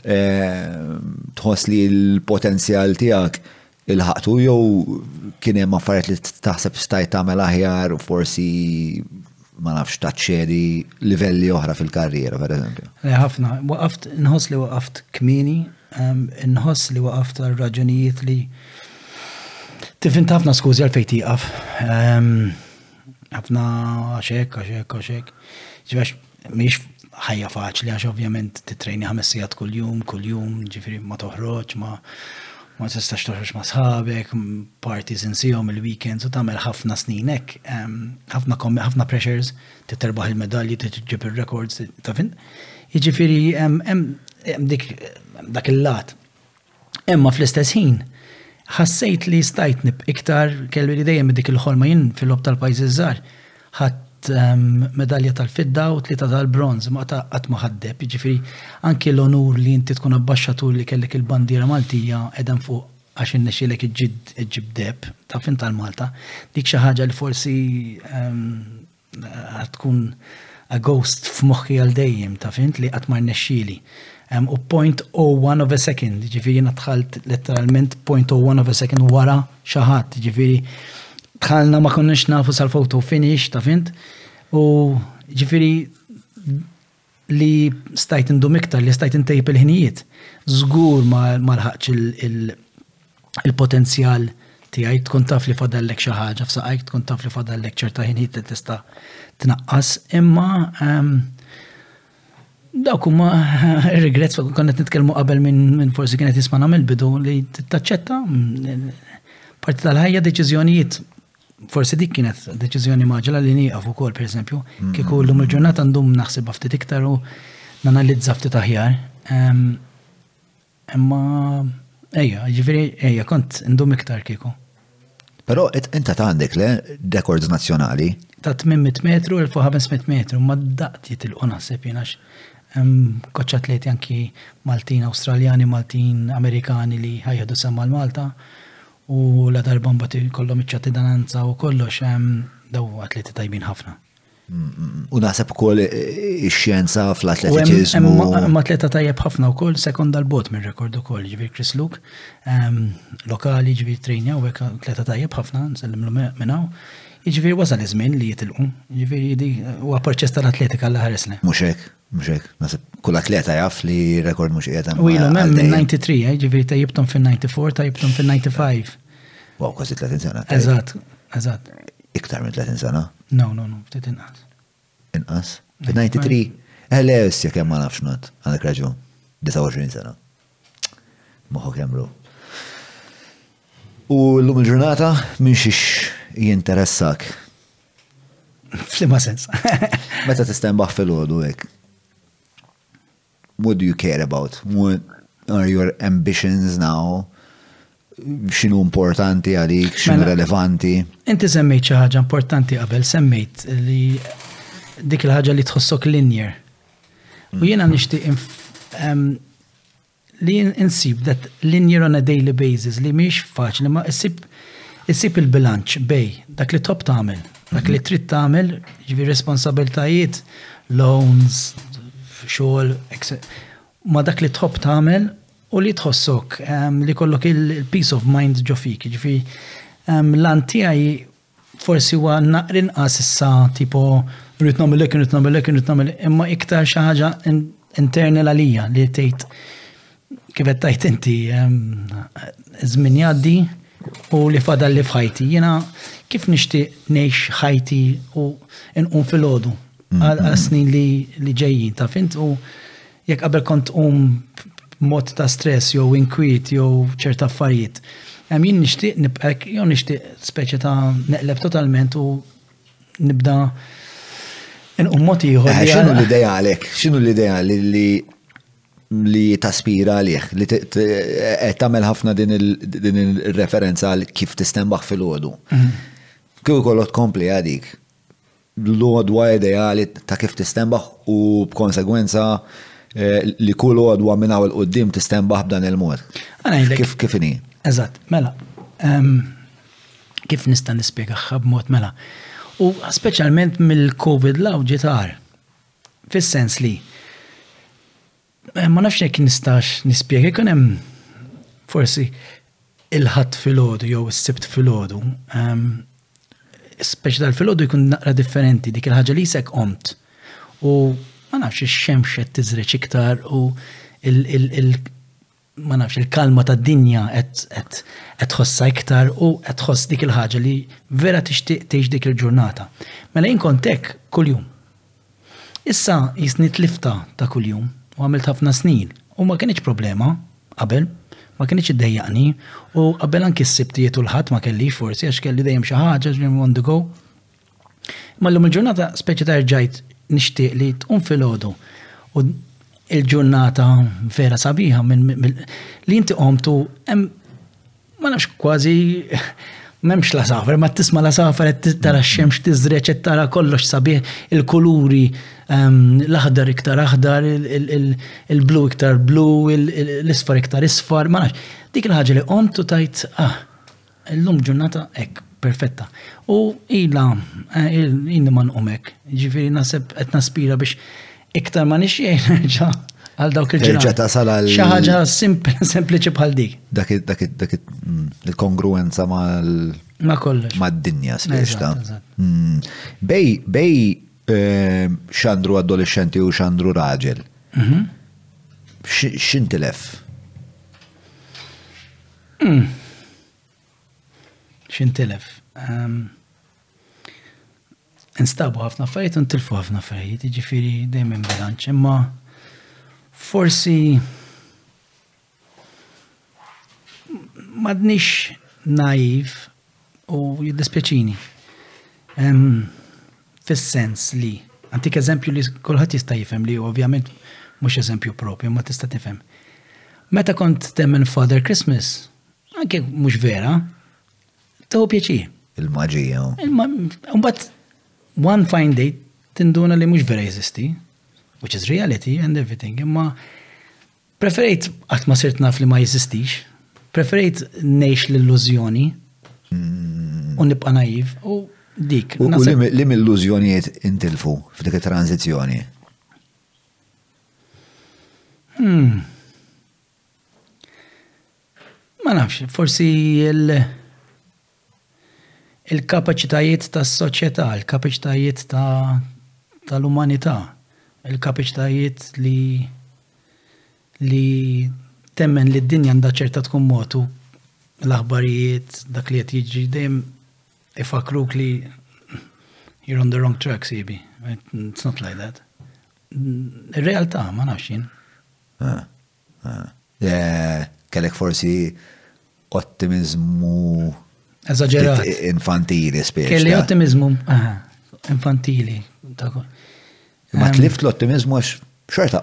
ehm, tħoss li l-potenzjal tiegħek Ilħaqtu jew kien hemm affarijiet li taħseb stajt tagħmel aħjar u forsi ma nafx taċċedi livelli oħra fil-karriera, per eżempju. Eh, ħafna, waqaft, nħoss li waqaft kmini, ehm, nħoss li waqaft għal raġunijiet li tifint ħafna skużi għal fejti għaf. Ehm, ħafna għaxek, għaxek, għaxek. Mhix ħajja faċli għax ovvjament titrejni ħames sigħat kuljum, kuljum, ġifieri ma toħroġ, ma ma tistax toħroġ ma' sħabek, parties insihom il-weekends u tagħmel ħafna snin hekk, ehm, ħafna ħafna pressures, titerbaħ il-medalji, tiġġib ir-records, tafin. Jiġifieri hemm dik dak il-lat Imma fl-istess ħin, ħassejt li stajt nib iktar, kelli li dejjem dik il-ħolma jien fil-lob tal-pajjiżi żgħar. Ħadd ehm, medalja tal-fidda u tlieta tal-bronz, ma qatt ma ħaddeb, jiġifieri anki l-onur li inti tkun abbaxxatur li kellek il-bandiera Maltija edem fuq għax innexxilek iġġib deb ta' fin tal-Malta. Dik xi ħaġa li forsi ehm, Għad tkun a ghost f'moħħi għal dejjem, taf int, li qatt ma rnexxieli. U point o one of a second, ġifieri jiena dħalt letteralment point o one of a second wara xi ħadd, ġifieri dħalna ma konniex nafu sal-photo finish, taf int, u ġifieri li stajt indum iktar, li stajt intejjeb il-ħinijiet. Żgur ma lħaqtx il-potenzjal tiegħi, tkun taf li fadallek xi ħaġa f'saqajk, tkun taf li fadallek ċerta ħinijiet li tista' tnaqqas, imma ehm, dawk huma regrets fuq konna nitkellmu qabel minn forsi kienet jisma' nagħmel bidu li taċċetta mm, parti tal-ħajja deċiżjonijiet Forsi dik kienet deċiżjoni maġla li nieqaf ukoll pereżempju, kieku llum il-ġurnata ndum naħseb ftit iktar u nanalizza ftit aħjar. Imma ejja, ġifieri ejja kont ndum iktar kieku. Però inta għandek le rekords nazzjonali. Ta' 800 metru, 1500 metru, ma daqt jitilqu naħseb jiena koċċa atleti anki Maltin, Awstraljani, Maltin, Amerikani li ħajħdu semma l-Malta. U ladarba mbagħad ikollhom iċ-ċattidnanza u kollox, daw atleti tajbin ħafna. U naħseb ukoll ix-xjenza fl-atletiċiżmu. Ma atleta tajjeb ħafna wkoll sekond dal bot minn rekord ukoll, ġifier Chris Luke, lokali ġifier trejnja u hekk atleta tajjeb ħafna, nsellimlu minn hawn. Ġifier wasal iż-żmien li jitilqu, ġifieri huwa proċess tal-atletika l-aħħar isna. Mhux hekk. Mhux hekk, naħseb kull atleta jaf li rekord mhux qiegħed hemm. U ilhom hemm minn 93, eh, ġifieri ta' jibtom fin-94, ta' jibtom fin-95. Wow, kważi 30 sena. Eżatt, eżatt. Iktar minn 30 sena? No, no, no, ftit inqas. Inqas? Fin-93? Eh, le, issa kemm ma nafx not, għandek raġun. 29 sena. Moħħok jemlu. U l-lum il-ġurnata minn xiex jinteressak Flima sens. Meta tista' jimbaħ fil-ħodu hekk. What do you care about? What are your ambitions now? X'inhu importanti għalik, x'inhu mela, relevanti? Inti semmejt xi ħaġa importanti qabel, semmejt li dik il-ħaġa li tħossok linear. U jiena nixtieq Li insib that linear on a daily basis li mhix faċli ma issib issib il-bilanċ bej dak li tħobb tagħmel, dak li trid tagħmel, ġifi responsabiltajiet, loans, xogħol, ma dak li tħobb tagħmel u li tħossok li kollok il-peace of mind ġo fik, ġifi l-antijaj forsi huwa naqra inqas issa tipo rrid nagħmel hekk, rrid nagħmel hekk, rrid nagħmel imma iktar xi ħaġa internal għalija li tgħid kif qed tajt inti żmien jgħaddi u li fadal li f'ħajti. Jiena kif nixtieq ngħix ħajti u nqum filgħodu għal snin li ġejjin ta' fint u Jekk qabel kont tqum b'mod ta' stress jew inkwiet jew ċert affarijiet, hemm jien nixtieq nibqek jew nixtieq speċi ta' neqleb totalment u nibda nqum mod ieħor. Eh, x'inhu l-idea għalek? X'inhu l-idea li li taspira għalih, li eh, tagħmel ħafna din il-referenza għal kif tistembaħ fil-ħodu. Mhm. Kieku kollot kompli għadik, l-għodwa ideali ta' kif tistenbaħ u b'konsegwenza li kull għodwa minn hawn 'il quddiem tistenbaħ b'dan il-mod. Ħa ngħidlek. Kif inhi? Eżatt, mela. Kif nista' nispjegahha b'mod mela? U speċjalment mill-COVID l-hawn ġiet agħar. Fis-sens li Eh, ma nafx jekk nistax nispjega, kien hemm forsi il-ħadd filgħodu jew is-sibt filgħodu. Ehm, speċi tal-filgħodu jkun naqra differenti dik il-ħaġa li jisek omt. U ma nafx ix-xemx qed tiżreċ iktar u il- ma nafx, il-kalma tad-dinja qed tħossha iktar u qed tħoss dik il-ħaġa li vera tixtieq tgħix dik il-ġurnata. Mela jien kont hekk kuljum. Issa jisni tlifta ta' kuljum u għamilt ħafna snin u ma kienx problema qabel, ma kienx iddejjaqni u qabel anki s-sibtijiet u l-ħadd ma kellix forsi għax kelli dejjem xi ħaġa on the go. Imma llum il-ġurnata speċi ta' rġajt nixtieq li tqum filgħodu u il-ġurnata vera sabiħa minn li inti qomtu ma nafx kważi m'hemmx la safar, ma tisma' la safar qed tara x-xemx tiżreċ qed tara kollox sabiħ, il-kuluri ehm, l-aħdar iktar aħdar, il-blu iktar blu, l-isfar iktar isfar, ma nafx. Dik il-ħaġa li qomt u tajt ah, Illum ġurnata hekk, perfetta. U ilha, ilni ma nqum hekk. Ġifieri naħseb qed naspira biex iktar ma nixxieħ nerġa' għal dawk il-ġurnata. Terġa' tasal għal. Xi ħaġa sempliċi bħal dik. Dak mm, il-kongruenza mal. Ma kollox. Mad-dinja spiċta. Mm. Bej, bej eh, xandru adolescenti u xandru raġel. Mhm. Xintilef? Hmm. X'intilef. Ehm, instabu ħafna affarijiet u ntilfu ħafna affarijiet, jiġifieri dejjem hemm bilanċ, imma forsi madnix naiv u jiddispjaċini. Ehm, fis-sens li, nagħtik eżempju li kulħadd jista' jifhem li ovvjament mhux eżempju proprju imma tista' tifhem. Meta kont temmen Father Christmas, anke mhux vera, teħu pjaċir. Il-maġija. Imbagħad one fine day tinduna li mhux vera jeżisti, which is reality and everything, imma Preferejt qatt ma sirt naf li ma jeżistix. Preferejt ngħix l-illużjoni mm. u nibqa' naiv u dik. U li mill-illużjonijiet intilfu f'dik it-tranzizzjoni? Hmm. Ma nafx, forsi il- Il-kapaċitajiet tas-soċjetà, il-kapaċitajiet ta' tal-umanità, il-kapaċitajiet li li temmen li d-dinja għandha ċerta tkun mod u l-aħbarijiet dak li qed jiġri dejjem ifakruk li you're on the wrong track, sieħbi. It's not like that. Ir-realtà, ma nafx jien. Le, kellek forsi ottimiżmu. Eżaġerat. Infantili spiċċa. Kelli ottimiżmu infantili. Ma tlift l-ottimiżmu għax xorta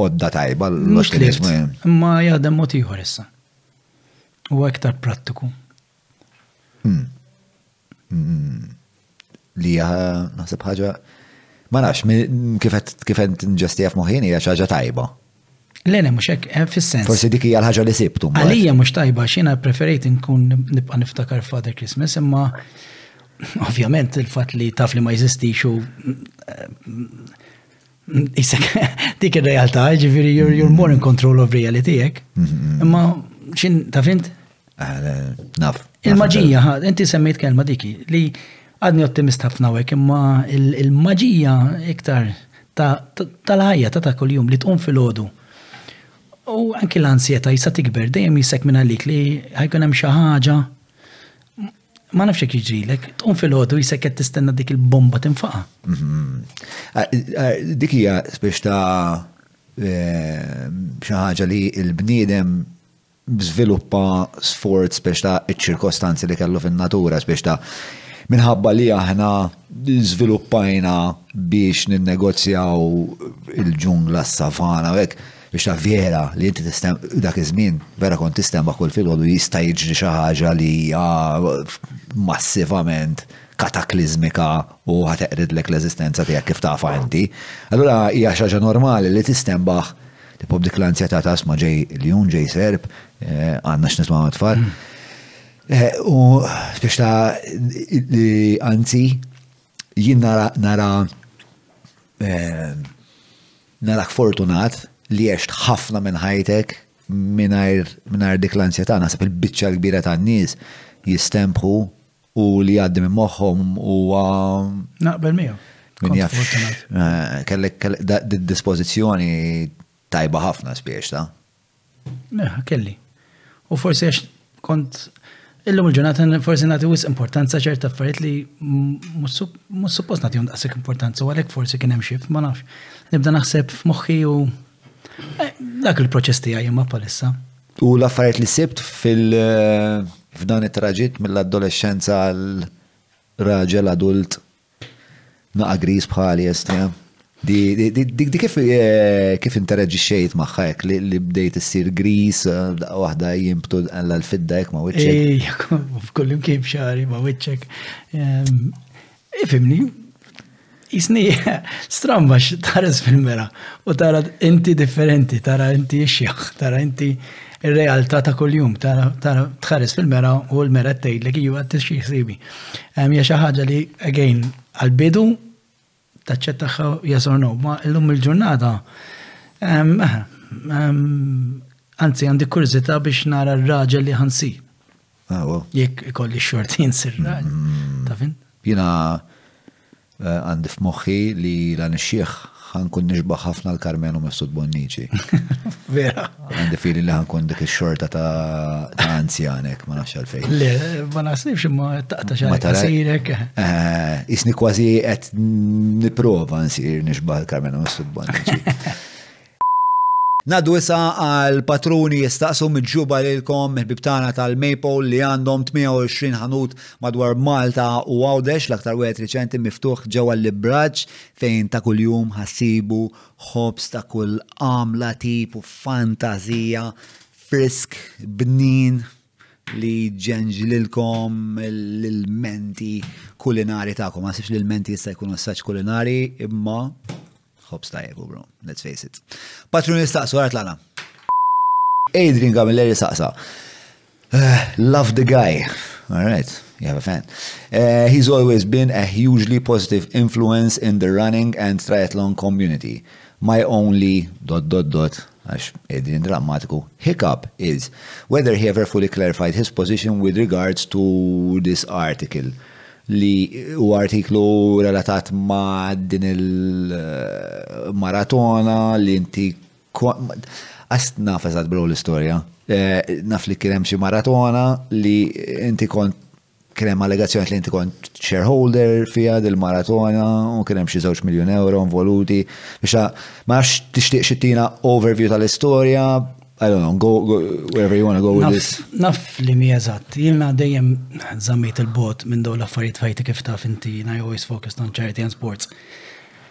odda tajba l-ottimiżmu. Ma jaħdem mod ieħor issa. U aktar prattiku. Hmm. mm, li naħseb ħaġa ma nafx kifet kifet nġestija f'moħħini hija ħaġa tajba. Le, le, mux ek, eh, fil-sens. Forsi dik hija l-ħaġa li sibtu. Għalija mux tajba, xina preferejt nkun nibqa niftakar Father Christmas, imma ovvjament il-fat li taf li ma jizistix u eh, Isek, dik il-realtà, ġifiri, you're, you're more in control of reality, jek. Mm-hmm. Imma, xin, ta' fint? Eh, naf. Il-maġija, inti semmejt kelma diki, li għadni ottimist ħafna għek, imma il-maġija iktar tal-ħajja ta' ta' kol-jum li tqum fil-ħodu. U anki l-ansjeta jisa tikber, dejjem jisek minna lik li ħajkun hemm xi ħaġa Ma nafx jekk jiġrilek, tqum fil-ħodu jisek qed tistenna dik il-bomba tinfaqa. Mhm. Dik hija spiex ta' eh, xi ħaġa li l-bniedem żviluppa sforz spiex ta' iċ-ċirkostanzi li kellu fin-natura spiex ta' minħabba li aħna żviluppajna biex ninnegozjaw il-ġungla s-savana u hekk Biex taf vera li inti tista' dak iż-żmien vera kont tistemma kull filgħodu jista' jiġri xi ħaġa li hija massivament katakliżmika u ħa teqridlek l-eżistenza tiegħek kif tafha inti. Allura hija xi ħaġa normali li tistembaħ tipo b'dik l-anzjetà ta' isma' ġej iljun, ġej serb, eh, għandna x'nisma' mat-tfal. Eh, u biex ta' li anzi Jien nara nara eh, narak fortunat li għext ħafna minn ħajtek mingħajr dik l-ansjetà naħseb il-biċċa l-kbira tan-nies jistempħu u li għaddi minn moħħhom u naqbel miegħu. Min jaf eh, kellek dispożizzjoni tajba ħafna spiex ta' Meħa, kelli. U forsi għax kont illum il-ġurnata forsi nagħti wis importanza ċerta affarijiet li mhux suppost nagħtihom daqshekk importanza u għalhekk forsi kien hemm xift ma nafx. Nibda naħseb f'moħħi u eh, dak il-proċess tiegħi imma palissa. U l-affarijiet li sibt fil- f'dan it-traġit mill-adolescenza għal raġel adult Naqa' griż bħali Estja. Dik kif eh, kif interaġixxejt magħha hekk li bdejt issir gris, eh, waħda jimbtu għalla l-fidda hekk ma' wiċċek. Ejjek, f'kull imkien b'xari ma' wiċċek. Ehm, ifimni, jisni stramba x'tares fil-mera u tara inti differenti, tara inti xjaħ, tara inti ir-realtà ta' kuljum, tħares fil-mera u l-mera tgħidlek iju għad xi ħsibi. Hija xi ħaġa li again għal-bidu taċċettaħħa yes or no, ma illum il-ġurnata anzi għandi kurżità biex nara r-raġel li ħansi. Ah, wow. Jekk ikolli xortin sirra, mm. ta' fin? Jina eh, għandi f'moħħi li la nixxieħ ħankun nixbaħ ħafna l-Karmen u Mifsud Bonnici. Vera. Għandi fili li ħankun dik ix-xorta ta' anzjanek, ma nafx għalfejn. Le, ma nasibx imma taqta xar kasirek. Eh, isni kważi qed niprova nsir nixbaħ l-Karmen u Mifsud Bonnici. Ngħaddu issa għal patruni jistaqsu miġjuba lilkom mill-ħbieb tagħna tal-Maypole li għandhom 28 ħanut madwar Malta u Għawdex, l-aktar wieħed riċenti miftuħ ġewwa l-Ibraġ fejn ta' kuljum ħa ssibu ħobż ta' kull għamla, tip u fantażija, frisk, bnin li jġenġlilkom l-ilmenti kulinari tagħkom. Ma naħsibx li l-ilmenti jista' jkunu assaġġ kulinari imma hops tajjebu, bro. Let's face it. Patrun istaqsu għart l Adrian Gamilleri saqsa. Eh, love the guy. All right. You have a fan. Uh, he's always been a hugely positive influence in the running and triathlon community. My only dot dot dot għax qegħdin drammatiku, hiccup is whether he ever fully clarified his position with regards to this article li huwa artiklu relatat ma' din il-maratona li inti għas naf eżatt bro l-istorja. Eh, naf li kien hemm xi maratona li inti kont Kien hemm allegazzjonijiet li inti kont shareholder fiha dil-maratona u kien hemm xi żewġ miljun euro involuti. Biex ma nafx tixtieq xi tina overview tal-istorja, I don't know, go wherever you want to go with this. Naf li mi eżatt, jiena dejjem żammejt il-bot minn dawn l-affarijiet fejti kif taf inti, I always focused on charity and sports.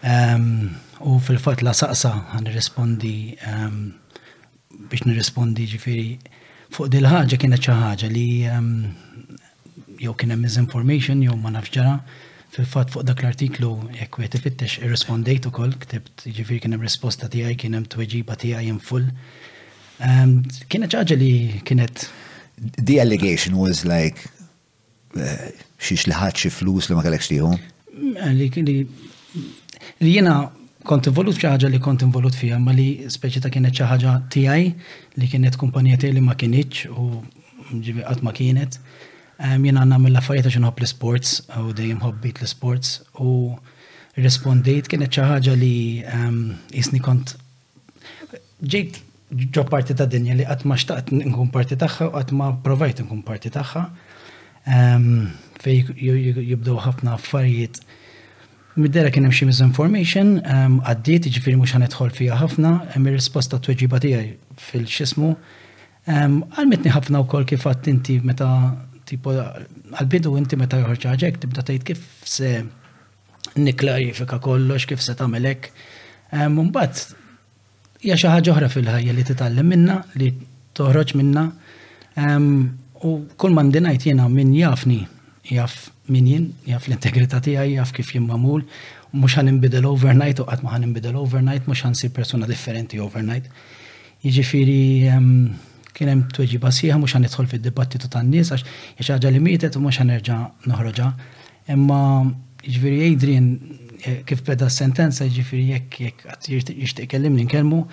U fil-fatt la saqsa ħa nirrispondi Biex nirrispondi ġifieri fuq din il-ħaġa kienet xi ħaġa li ehm, jew kien hemm misinformation jew ma nafx ġara. Fil-fatt fuq dak l-artiklu jekk wieħed ifittex irrispondejt ukoll ktibt ġifieri kien hemm risposta tiegħi kien hemm tweġiba tiegħi in full. Ehm, kienet xi ħaġa li kienet The allegation was like Xiex li ħadd xi flus li ma kellekx tieħu? Li jiena kont involut f'xi ħaġa li kont involut fiha, ma li speċi ta' kienet xi ħaġa tiegħi li kienet kumpanija tiegħi li ma kinitx u ġivi qatt ma kienet. Jiena nagħmel l-affarijiet għax inħobb l-isports u dejjem ħobbit l-isports u rrispondejt kienet xi ħaġa li qisni kont Ġejt ġo parti ta' dinja li qatt ma xtaqt nkun parti tagħha u qatt ma provajt nkun parti tagħha. Fej jibdew ħafna affarijiet. Middera kien hemm xi misinformation, għaddiet, ġifieri mhux ħanidħol fiha ħafna, hemm ir-risposta tweġiba tiegħi fil-x'ismu. Qalbitni ħafna wkoll kif għadt inti meta tipo għall-bidu inti meta joħorġ ħaġa hekk tibda tgħid kif se. nikklarifika kollox kif se tagħmel hekk. Mbagħad hija xi ħaġa oħra fil-ħajja li titgħallem minna, li toħroġ minna. U kull ma ndinajt jiena min jafni, jaf min jien, jaf l-integrità tiegħi, jaf kif jien magħmul, mhux ħan inbidel overnight u qatt ma ħan inbidel overnight, mhux ħan sir persuna differenti overnight. Jiġifieri kien hemm tweġiba sieħa mhux ħan nidħol fid-dibattitu tan-nies għax xi ħaġa li mietet u mhux ħanerġa' noħroġha. Imma, jiġifieri Adrian, kif beda s-sentenza, jiġifieri jekk jekk qatt jixtieq ikellimni nkellmu,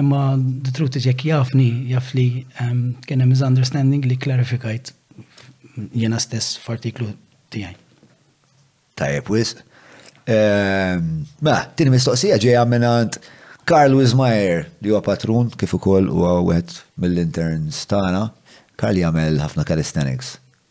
imma the truth is jekk jafni jaf li kien hemm misunderstanding li kklariffikajt jiena stess f'artiklu tiegħi. Tajjeb wisq. Mela, tieni mistoqsija ġejja mingħand Karl Wismayer li huwa patrun kif ukoll huwa wieħed mill-interns tagħna. Karl jagħmel ħafna calisthenics.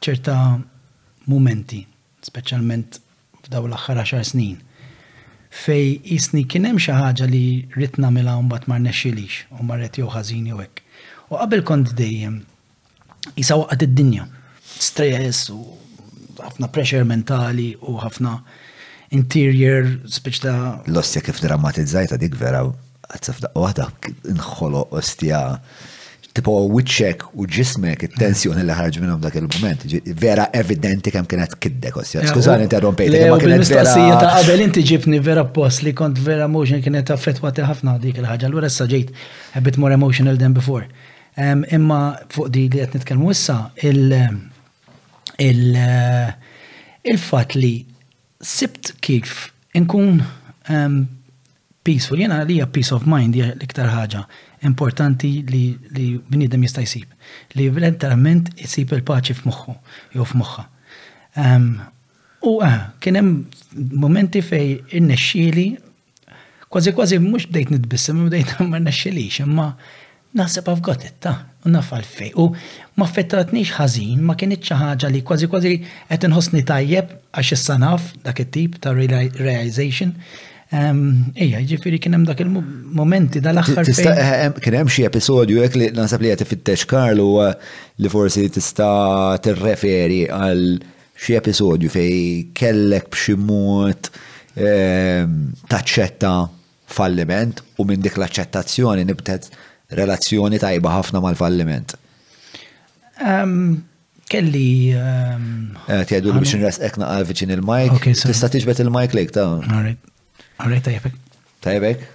F'ċerta mumenti, speċjalment f'dawn l-aħħar għaxar snin, fejn qisni kien hemm xi ħaġa li ridt nagħmilha u mbagħad ma rnexxielix u marret jew ħażin jew hekk. U qabel kont dejjem qisha waqgħet id-dinja. Stress u ħafna pressure mentali u ħafna interior speċi ta'. L-ostja kif drammatizzajtha dik vera Għazza f'daqqa waħda nħoloq ostja tipo wiċċek u ġismek it-tensjoni li ħarġ minnhom dak il-moment. Vera evidenti kemm kienet kiddek ostja. Eh, Skużani interrompejt. Ma kienet vera. ta' qabel inti ġibni vera post li kont vera emotion kienet affettwati ħafna dik il-ħaġa. Allura issa ġejt a bit more emotional than before. Imma fuq di li qed nitkellmu issa il- il- il-fat li Sibt kif inkun peaceful, jiena għalija peace of mind hija l-iktar ħaġa importanti li bniedem jista' jsib. Li verament isib il-paċi f'moħħu jew f'moħħha. U eh, kien hemm momenti fejn irnexxieli Kważi kważi mhux bdejt nitbissem, bdejt ma rnexxilix, imma naħseb I've got it, ta, u naf għalfej. U m'affettratnix ħażin, ma kinitx xi ħaġa li kważi kważi qed inħossni tajjeb għax issa naf dak it-tip ta' realization. Ejja, jiġifieri kien hemm dak il-momenti dal-aħħar. Tista' eh, eh, kien hemm xi episodju hekk li naħseb li qed ifittex Karl huwa li forsi tista' tirreferi għal Xi episodju fejn kellek b'xi mod taċċetta falliment u minn dik l-aċċettazzjoni nibtet relazzjoni tajba ħafna mal-falliment? Kelli. Tgħidu li biex nresqek naqal viċin il-mike. Tista' tiġbed il-mike lejk ta'. Għarri tajbek. Tajbek?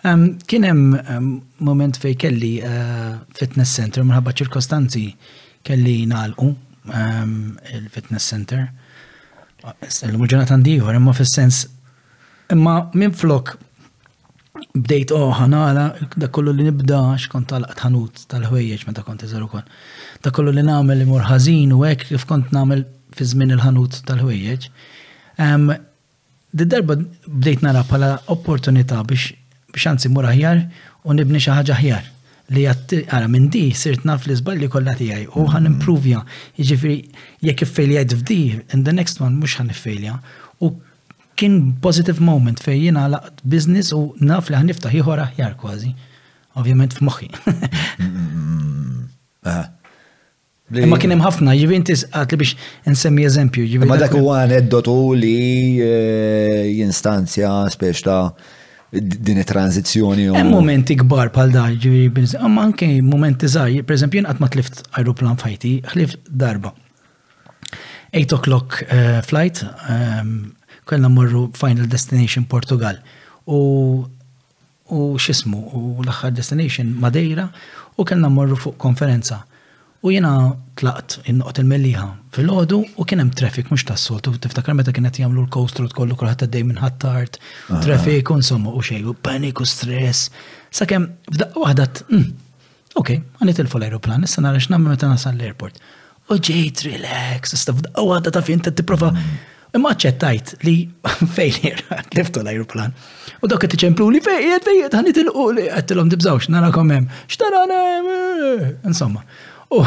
Kien hemm moment fej kelli eh, fitness center minħabba ċirkostanzi kelli nalqu il-fitness center. L-mġunat għandi ieħor imma fis-sens imma minn flok bdejt oh ħanara, dak kollu li nibda xkont talaq ħanut tal-ħwejjeġ meta kont iżar ukoll. Dak kollu li nagħmel imur ħażin u hekk kif kont nagħmel fi żmien il-ħanut tal-ħwejjeġ. Darba bdejt nara bħala opportunità biex biex anzi mur aħjar u nibni xi ħaġa aħjar. Li għara minn di sirt naf li żballi kollha tiegħi u ħan improvja. Jiġifieri jekk iffejljajt f'di, in the next one mhux ħan iffejlja. U Kien positive moment fejn jien għalaqt business u naf li ħaniftaħ ieħor aħjar kważi. Ovvjament f'moħħi. Ma kien hemm ħafna, ġivi inti għat li biex insemmi eżempju. Ma dak huwa aneddotu li eh, jinstanzja spiex ta' din it-tranzizjoni. Hemm momenti kbar bħal dar, ġivi, ma anke momenti żgħar, pereżempju jien qatt ma tlift ajruplan fajti, ħlif darba. Eight o'clock flight, kellna morru final destination Portugal. U u xismu, u l-axħar destination Madeira, u kellna morru fuq konferenza. U jena tlaqt innoqt il-melliħa fil-ħodu u kienem traffic mux tas-sol, tu tiftakar meta kienet jamlu l-coast road kollu kolħat għaddej minn ħattart, traffic, insomma, u xej, u panic, u stress. Sakem, f'daqqa wahda, Ok, għan tilfu l-aeroplan, issa nara x'namlu meta nasal l-airport. U ġejt, relax, issa f'daqqa għadda ta' fin ta' tipprova. Imma ċettajt li fejjer tliftu l-aeroplan. U dawk qed iċemplu li fejjer, fejjer, ħani tilqu li għattilhom tibżawx, nara komem, xtarana, eh, insomma. U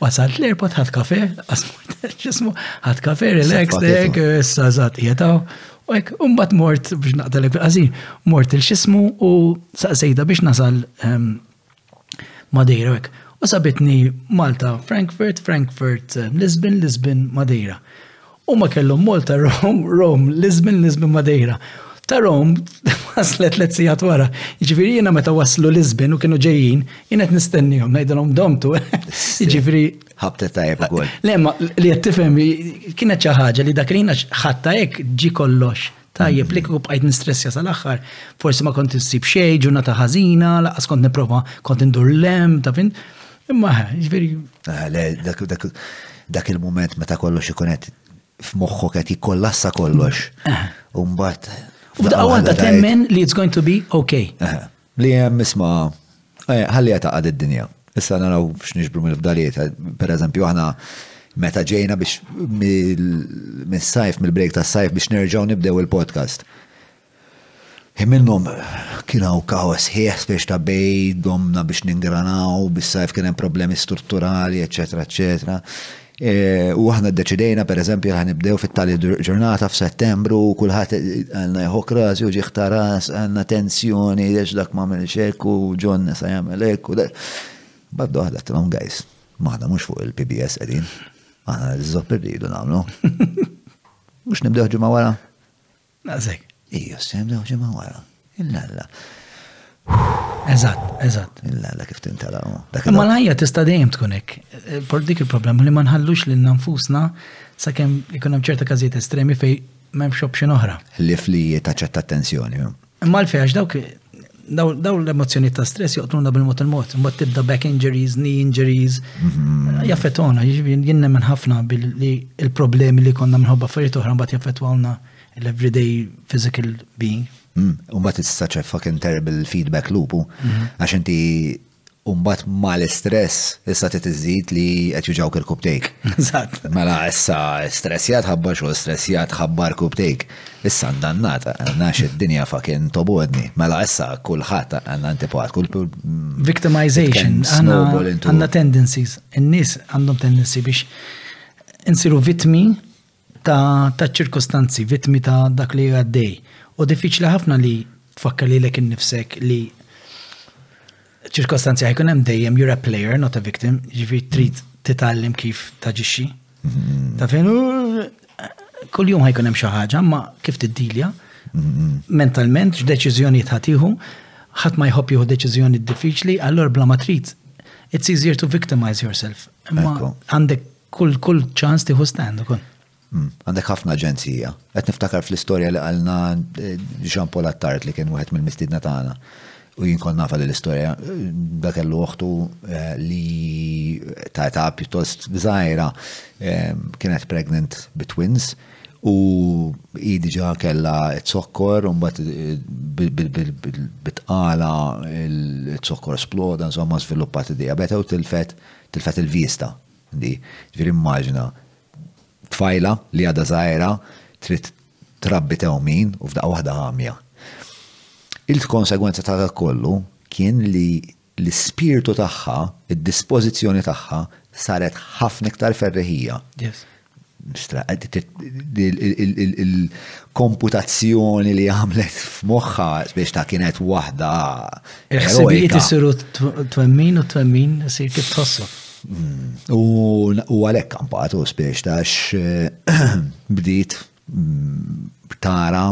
wasalt l-airport ħat kafe, asmur ġismu, ħat kafe, relax, dek, issa zat, jetaw. U hekk, u mbagħad mort biex naqtalek bil-qażir, mort il xismu u saqsejda biex nasal ehm, Madeira hekk. U sabitni Malta Frankfurt, Frankfurt ehm, Lisbon, Lisbon Madeira. U ma kellhom Malta Rome, Rome Lisbon, Lisbon Madeira. Ta' Rome waslet let sigħat wara. Jiġifieri jiena meta waslu Lisbon u kienu ġejjin, jiena qed nistennihom ngħidilhom domtu. Jiġifieri ħabtet tajjeb ukoll. Le, ma li qed tifhem kienet xi ħaġa li dak li jiena ħatta hekk ġi kollox. Tajjeb li kieku bqajt nistressja sal-aħħar, forsi ma kont issib xejn, ġurnata ħażina, laqas kont nipprova kont indur lem, ta' fin. Imma ġifieri. Ah, dak il-mument meta kollox ikun qed f'moħħok qed jikkollassa kollox. Eh. U mbagħad. U daqqa ta' temmen li it's going to be okay. Eh. Li hemm isma' ħalliha taqgħad id-dinja. Issa naraw x'niġbru mill-fdalijiet. Per eżempju, aħna meta ġejna biex mis-sajf, mill-break tas-sajf biex nerġgħu nibdew il-podcast. Hi minnhom kien hawn kaos ħieħ spiex ta' bej domna biex ningranaw, bis-sajf kien hemm problemi strutturali, eċetera, eċetera. U aħna ddeċidejna pereżempju li ħanibdew fit-tali ġurnata f'Settembru u kulħadd għandna jħokk ras jew ġieħ ta' ras, għandna tensjoni għax dak ma għamilx hekk u John sa jagħmel hekk u dak. Babda waħda tilhom guys, maħna mhux fuq il-PBS qegħdin. Aħna l-iżżopp irridu nagħmlu. Mhux nibdew ġimgħa wara. Naqs hekk. Iju s-senda u ġimgħa wara. Il-lalla. Eżatt, eżatt. Il-lalla kif tintala. Ma l-ħajja tista' dejjem tkun hekk. Eh, por dik il-problema li ma nħallux lil nfusna sakemm ikun hemm ċerta każijiet estremi fejn m'hemmx option oħra. Ħlief li taċċetta attenzjoni. Imma l-fejax dawk Daw l-emozjoni ta' stress joqtuna bil-mot il-mot, mot tibda back injuries, knee injuries, mhm. jaffetona, jiġifieri jien nemmen ħafna billi il-problemi li konna minħobba affarijiet oħra mbagħad jaffetwawna l-everyday physical being. Mm. U mbagħad tista' ċeffa kien terrible feedback loopu mhm. għax inti U mbagħad mal-istress issa trid iżżid li qed juġawk il-kubtejk. Eżatt. Mela issa stressjat ħabbar xogħol, stressjat ħabbar kubtejk. Issa ndannat għandna x'id-dinja fakin tobodni. Mela issa kulħadd għandna antipat, kull Victimization, għandna tendencies. In-nies għandhom tendency biex insiru vittmi ta' ċirkostanzi, vittmi ta' dak li għaddej. U diffiċli ħafna li tfakkar li l-ek innifsek li ċirkostanzi ħajkun hemm dejjem you're a player, not a victim, ġifi trid titgħallem kif taġixxi. Mm-hmm. Ta' fejn kull jum ħajkun hemm xi ħaġa, ma kif tiddilja mm-hmm. mentalment x'deċiżjoni tħatiħu, ħadd ma jħobb jieħu deċiżjoni diffiċli, allura bla ma trid it's easier to victimize yourself. Ma għandek Kull kull ċans tieħu stand ukoll. Hmm, għandek ħafna aġenzija. Qed niftakar fl-istorja li qalna eh, Jean Paul Attard li kien wieħed mill-mistidna tagħna. U jien kont nafa l-istorja, da kellu oħtu eh, li ta' ta' pjuttost zaħira eh, kienet pregnant bi twins u i diġa kella t-sokkor un bat eh, bitqala t-sokkor sploda insomma sviluppat id-diabeta u tilfet tilfet il-vista Di, ġifieri immaġina tfajla li għadha żgħira trid trabbi tewmin u f'daqqa waħda għamja. Il-konsegwenza ta' dak kollu kien li l-ispirtu tagħha, id-dispożizzjoni tagħha saret ħafna iktar ferrieħija. il-komputazzjoni li għamlet f'moħħa biex ta' kienet waħda. Il-ħsibijiet isiru twemmin u twemmin isir kif tħossu. Mm. U għalhekk kampatu spiex ta' bdiet mm, tara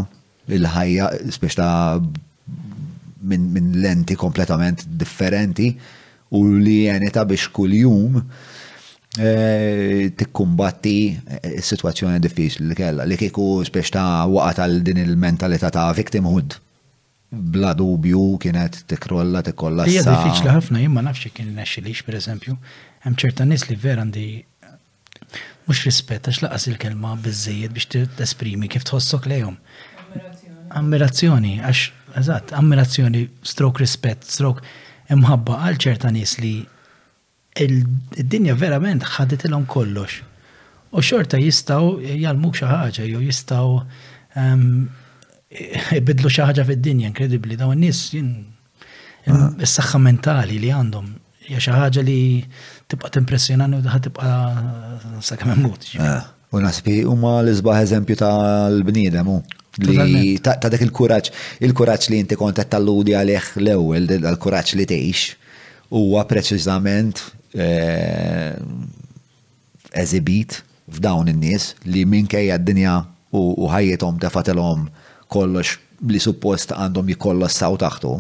Il-ħajja, spiex ta' minn lenti kompletament differenti u li jenita biex kuljum eh, tikkumbatti eh, situazzjoni diffiċli li kella. Li kiku spiex ta' waqat għal din il-mentalità ta' victimhood bla dubju kienet tikrolla tikkolla. Hija diffiċli ħafna jien ma nafx kien nexxilix pereżempju. Hemm ċerta nies li vera għandi Mhux rispett għax laqas il-kelma biżejjed biex tesprimi kif tħossok lejhom. Ammirazzjoni, għax, eżatt, ammirazzjoni, stroke rispett, stroke imħabba għal ċerta nies li id-dinja verament ħaditilhom kollox. U xorta jistaw jalmuk xi ħaġa jew jistaw ehm, ibidlu xi ħaġa fid-dinja inkredibbli dawn nies Is-saħħa mentali li għandhom hija xi ħaġa li tibqa' timpressjonani u daħħa tibqa' sakemm immut. Eh, u nasbi huma l-isbaħ eżempju tal-bniedem hu li ta' dak il-kuraġġ, il-kuraġġ li inti kont qed talludi għalih l-ewwel, il-kuraġġ li tgħix huwa preċiżament eh, esibit f'dawn in-nies li minkejja d-dinja u ħajjithom tefatilhom kollox li suppost għandhom jikkollossaw taħtu,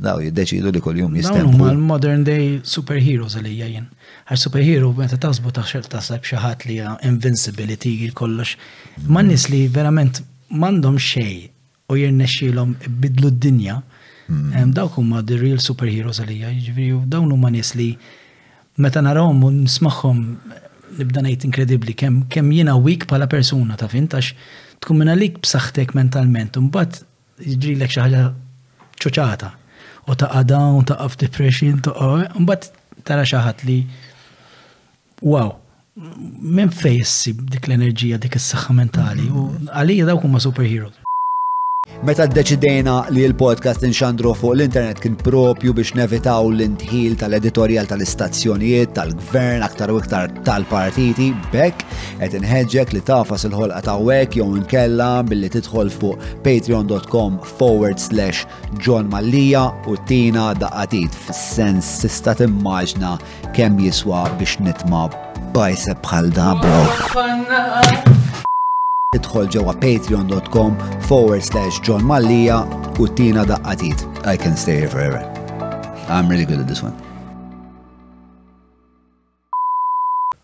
dawn jiddeċiedu li kuljum jistemplu. Dawn huma l-modern day superheroes għalija jien. Għax superhero meta taħsbu taħseb taħseb xi ħadd li hija invincibility kollox. Ma' nies li verament m'għandhom xejn u jirnexxielhom ibiddlu d-dinja, mm. dawk huma the real superheroes għalija, jiġifieri dawn huma nies li meta narahom u nismagħhom nibda ngħid inkredibbli kemm kemm jiena weak bħala persuna ta' fint għax tkun minn għalik b'saħħtek mentalment u mbagħad jiġrilek xi ħaġa ċoċata u ta' down, ta' f'depression, ta' mbagħad tara xi ħadd li Wow, minn fej issib dik l-enerġija, dik is-saħħa mentali, u għalija dawk huma superheroes. Meta ddeċidejna li l-podcast inxandru fuq l-internet kien propju biex nevitaw l-intħil tal-editorjal tal-istazzjonijiet, tal-gvern, aktar u iktar tal-partiti, bekk qed inħeġġek li tafas il-ħolqa ta' wek jew inkella billi tidħol fuq patreon.com forward slash John Mallija u tina daqatit fis-sens tista' timmaġna Kemm jiswa biex nitma bajseb bħal da bro. Idħol ġewwa patreon.com forward slash John Mallija u tina daqqatit. I can stay here forever. I'm really good at this one.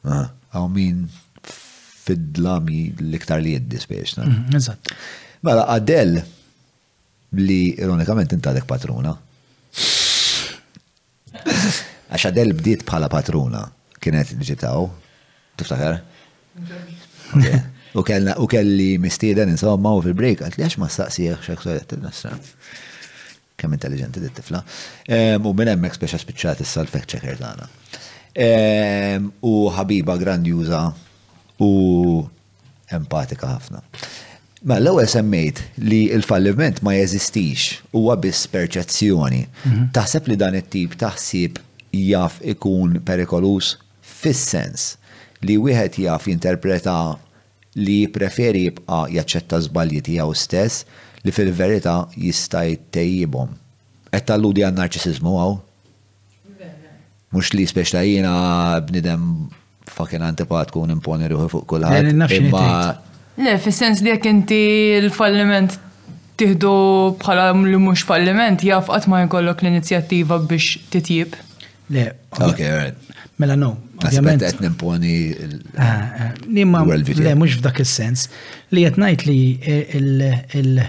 Ah. Għaw min fid-dlami l-iktar li jiddi spiex. Mhm, eżatt. Mela, għadell li ironikament intalek patruna. Għax Adel bdiet bħala patruna, kienet ġitaw, tiftakar? U kellna u kelli mistieden insomma u fil-break għalt li għax ma staqsieħ xeksoret il-nasra. Kemm intelligenti dit tifla. U minn hemmhekk speċa spiċċat issa l-fact checker tagħna. U ħabiba grandjuża u Empatika ħafna. Mela l-ewwel semmejt li l-falliment ma jeżistix, huwa biss perċezzjoni. Taħseb li dan it-tip ta' ħsieb jaf ikun perikoluż fis-sens li wieħed jaf jinterpreta li jippreferi jibqa' jaċċetta żbalji tiegħu stess li fil-verità jista' jtejjibhom. Qed talludi għan-narċisiżmu hawn? Mhux li speċta jiena bniedem fucking antipatku nimponi ruħi fuq kulħadd. Imma. Le, fis-sens li jekk inti l-falliment tieħdu bħala li mhux falliment, jaf qatt ma jkollok l-inizjattiva biex titjib. Le, ok, right. Mela no. Aspetta qed nimponi ah, ah, le mhux f'dak is-sens li qed ngħid li eh, il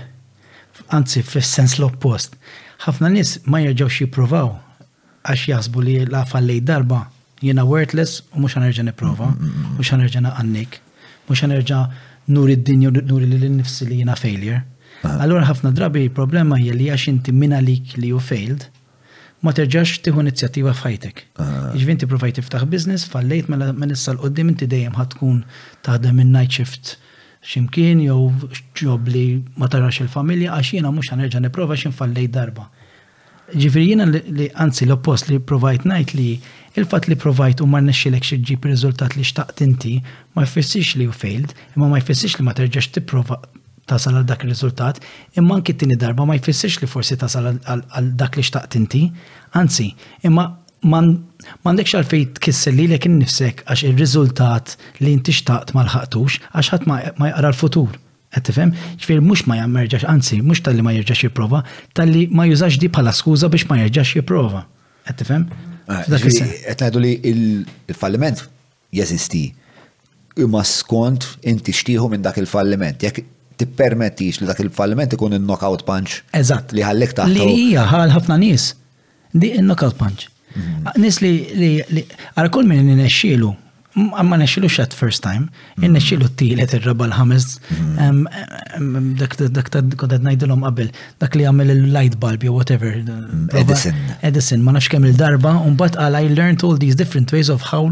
anzi fis-sens l-oppost. Ħafna nies ma jerġgħux jippruvaw Għax jaħsbu li la fallijt darba, jiena worthless u mhux ħanerġa' nipprova, mhux ħanerġa' naqannik, mhux ħanerġa' nuri d-dinja u nuri lil innifsi li jiena failure. Allura ħafna drabi l-problema hija li għax inti min għalik li hu failed, ma terġax tieħu inizjattiva f'ħajtek. Jiġifieri inti provajt tiftaħ business, fallejt mela minn issa 'l quddiem inti dejjem ħa tkun taħdem in-night shift xi mkien jew job li ma tarax il-familja għax jiena mhux ħanerġa' nipprova għax jien fallijt darba. Ġifieri jiena li anzi l-oppost li provajt ngħid li il-fatt li provajt u ma rnexxilekx iġġib ir-riżultat li xtaqt inti ma jfissirx li hu failed, imma ma jfissirx li ma terġax tipprova tasal għal dak ir-riżultat, imma anki t-tieni darba ma jfissirx li forsi tasal għal dak li xtaqt inti. Anzi, imma M'għandekx għalfejn tkisser lilek innifsek għax ir-riżultat li inti xtaqt ma lħaqtux għax ħadd ma jaqra l-futur. Qed tifhem? Ġifieri mhux ma jagħmel jerġax, anzi, mhux talli ma jerġax jipprova, talli ma jużax di bħala skuża biex ma jerġax jipprova. Qed tifhem? Ah, qed ngħidu li il-falliment jeżisti imma skont inti xtieħu minn dak il-falliment. Jekk tippermettix li dak il-falliment ikun in-knockout punch. Eżatt. Li ħallek taħt. Li hija ħal ħafna nies. Di il-knockout punch. Mhm. Nis li għal kull minn n-nexxilu, ma nexxilu xat first time, mhm. n-nexxilu t-tielet il-raba l-ħames, mhm. dak kodet najdilom qabel, dak li għamil il-light bulb, jew whatever. Edison. Edison, ma nafx kemm il-darba, un bat għal I learned all these different ways of how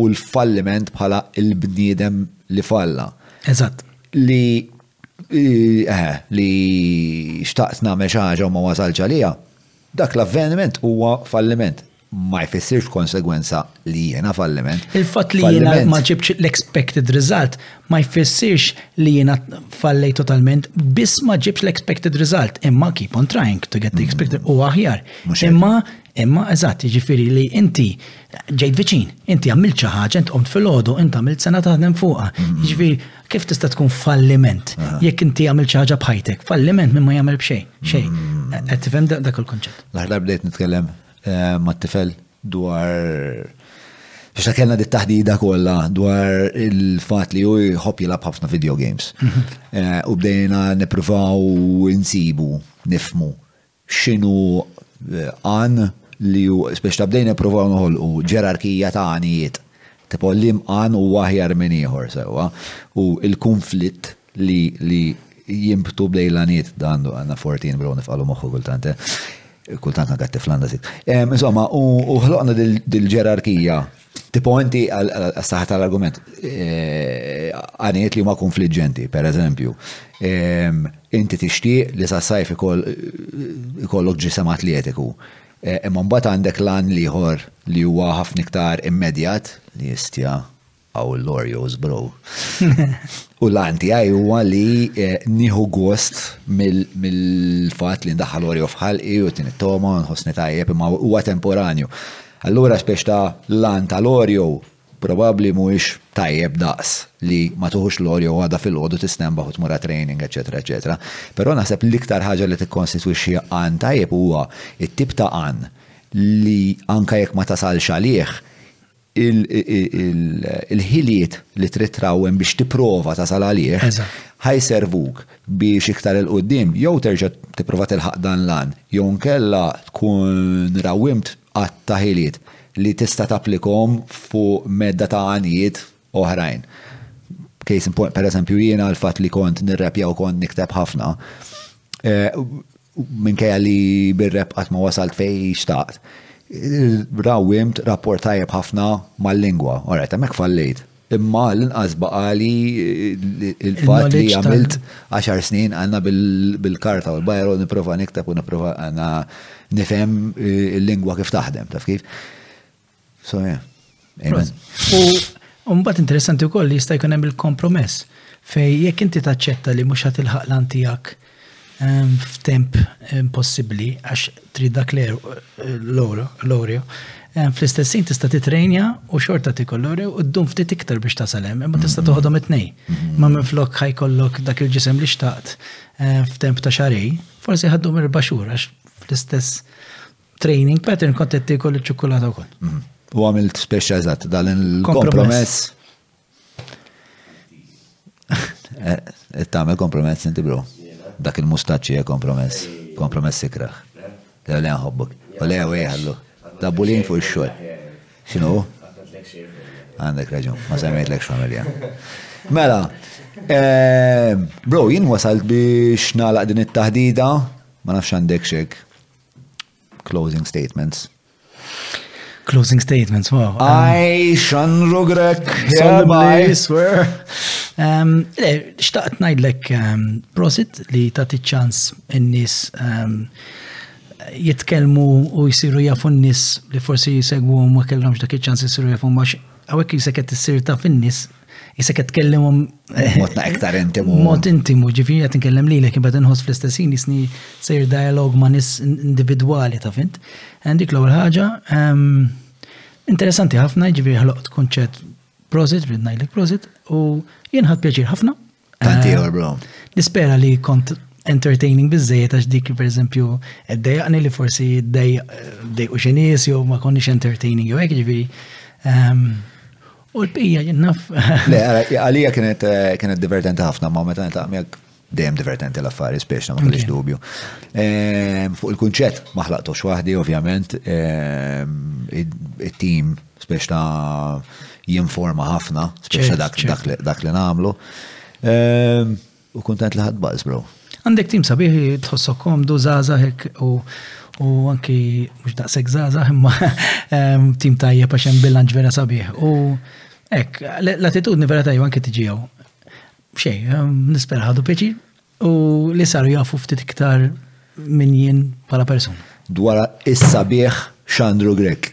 u l-falliment bħala il-bniedem li falla. Eżatt. Li eh, li xtaqt nagħmel xi ħaġa u ma wasalx għalija, dak l-avveniment huwa falliment. Ma jfissirx konsegwenza li jiena falliment. Il-fatt li jiena ma ġibx l-expected result ma jfissirx li jiena fallej totalment, biss ma ġibx l-expected result, imma keep on trying to get the mm. expected u aħjar. Imma, imma, eżatt, ġifiri li inti Ġejt viċin, inti għamilt xi ħaġa, int qomt filgħodu, int għamilt sena taħdem fuqha. Jiġifieri kif tista' tkun falliment jekk inti għamilt xi ħaġa b'ħajtek? Falliment minn ma jagħmel b'xejn, xejn. Qed tifhem dak il-kunċett. L-aħħar bdejt nitkellem eh, mat-tifel dwar biex kellna dit taħdida kollha dwar il-fat li hu jħobb jilgħab ħafna video games. Mhm. Eh, u bdejna nippruvaw insibu, nifmu x'inhu għan li hu, biex ta' bdejna nippruvaw noħolqu ġerarkija ta' għanijiet, tipo liem għan huwa aħjar minn ieħor sewwa, u l-kunflitt li li jinbtu bdejn l-għanijiet, dan għandu għandna fortin bro nifqagħlu moħħu kultant eh, kultant anke t-tifla għandha sit. Insomma, u ħloqna dil-ġerarkija Tipo inti għas-saħħa tal-argument, eh, għaniet li huma konfliġġenti, per eżempju, ehm, inti tixtieq li sa' sajf ikollok ġisem atletiku. Eh, imma mbagħad għandek lan liħor li huwa ħafna iktar immedjat li jistja għaw l-Oreos, bro. U lan tiegħi huwa li eh, nieħu gost mill-fatt li ndaħħal Oreo f'ħalqi u tin it-toma nħossni tajjeb imma huwa temporanju. Allura spiex ta' l-għan ta' l-Oreo probabbli mhuwiex tajjeb daqs li ma tuħux l-Oreo għada filgħodu tistenbaħ u tmur għat-training eċċetera eċċetera. Però naħseb l-iktar ħaġa li tikkonstitwixxi għan tajjeb huwa t-tip ta' għan li anke jekk ma tasalx għalih, il-ħiliet li trid trawwem biex tipprova tasal għalih ħa jservuk. biex iktar 'il quddiem jew terġa' tipprova tilħaq dan l-għan jew inkella tkun rawwimt għadd ta' ħiliet li tista' tapplikahom fuq medda ta' għanijiet oħrajn. Case in point, pereżempju jiena l-fatt li kont nirrepja u kont nikteb ħafna, minkejja li bir-rap qatt ma wasalt fejn xtaqt, rawwimt rapport tajjeb ħafna mal-lingwa. Alright, hemmhekk fallejt. Imma għall-inqas baqali il-fatt li għamilt 10 snin għandna bil-karta u l-bajra u nipprova niktab u nipprova għandna nifhem eh, il-lingwa kif taħdem, taf kif. So, yeah. Amen. U mbagħad interessanti wkoll li jista' jkun hemm il-kompromess fej jekk inti taċċetta li mhux ħadd il-ħaqlan tiegħek f'temp impossibbli għax trid dak l-oreo. Fl-istess ħin tista' titrejnja u xorta ti l-oreo u ddum ftit iktar biex tasal hemm, imma tista' toħodhom it-tnejn. Ma minn flok ħajkollok dak il-ġisem li xtaqt f'temp ta' xarej, forsi ħaddum erba' xhur għax fl-istess training pattern kont qed tiekol iċ-ċokolata wkoll. U għamilt speċjalizzat dan il-kompromess. Eh, eh, tagħmel kompromess inti bro. Dak il-mustaċċi hija kompromess. Kompromess ikraħ. Lew li nħobbok. U lew jħallu. Dabbulin fuq ix-xogħol. X'inhu? Għandek raġun, ma semmejtlek familja. Mela, eh, bro, jien wasalt biex nagħlaq din it-taħdida, ma nafx għandek xek closing statements. Closing statements, wow. Aj, xanru grek, jabaj. swear. Le, xtaqt najdlek prosit li ta' ċans n-nis jitkelmu u jisiru jafu n-nis li forsi jisegwu ma kellhomx dak iċ-ċans jisiru jafu max Għawek jisek qed issir taf in-nies, jisek qed tkellimhom mod ta' iktar intimu. Mod intimu, ġifieri qed nkellem lilek imbagħad inħoss fl-istessin jisni sejr dialog ma' nies individwali ta' fint. Dik l-ewwel ħaġa ehm, interessanti ħafna, ġifieri ħloqt kunċett prosit, rid ngħidlek prosit, u jien ħadd pjaċir ħafna Tant ieħor bro. Nispera li kont entertaining bizzejiet għax dik per eżempju ddejaqni li forsi ddejqu xi nies jew ma konniex entertaining jew hekk ġifieri. Ehm, u l-pija jinnaf. Le, għalija kienet eh, kienet divertenti ħafna ma meta niltaq miegħek dejjem divertenti l-affari spiex ma kellix dubju. Ehm, fuq il-kunċett ma ħlaqtux waħdi ovvjament ehm, it-tim Spiex ta' jinforma ħafna, spiex ta' dak li namlu. Ehm, u kontent li ħad buzz, bro. Għandek tim sabiħ tħossok komdu, zazahek u u anki mux daqseg zazah imma ehm, tim tajja paxem bilanċ vera sabiħ. U ek, l-attitudni vera tajja anki tiġijaw. Xej, ehm, nispera ħadu peċi u li saru jafu ftit iktar minn jien pala persona. Dwar is-sabiħ Xandru Grek.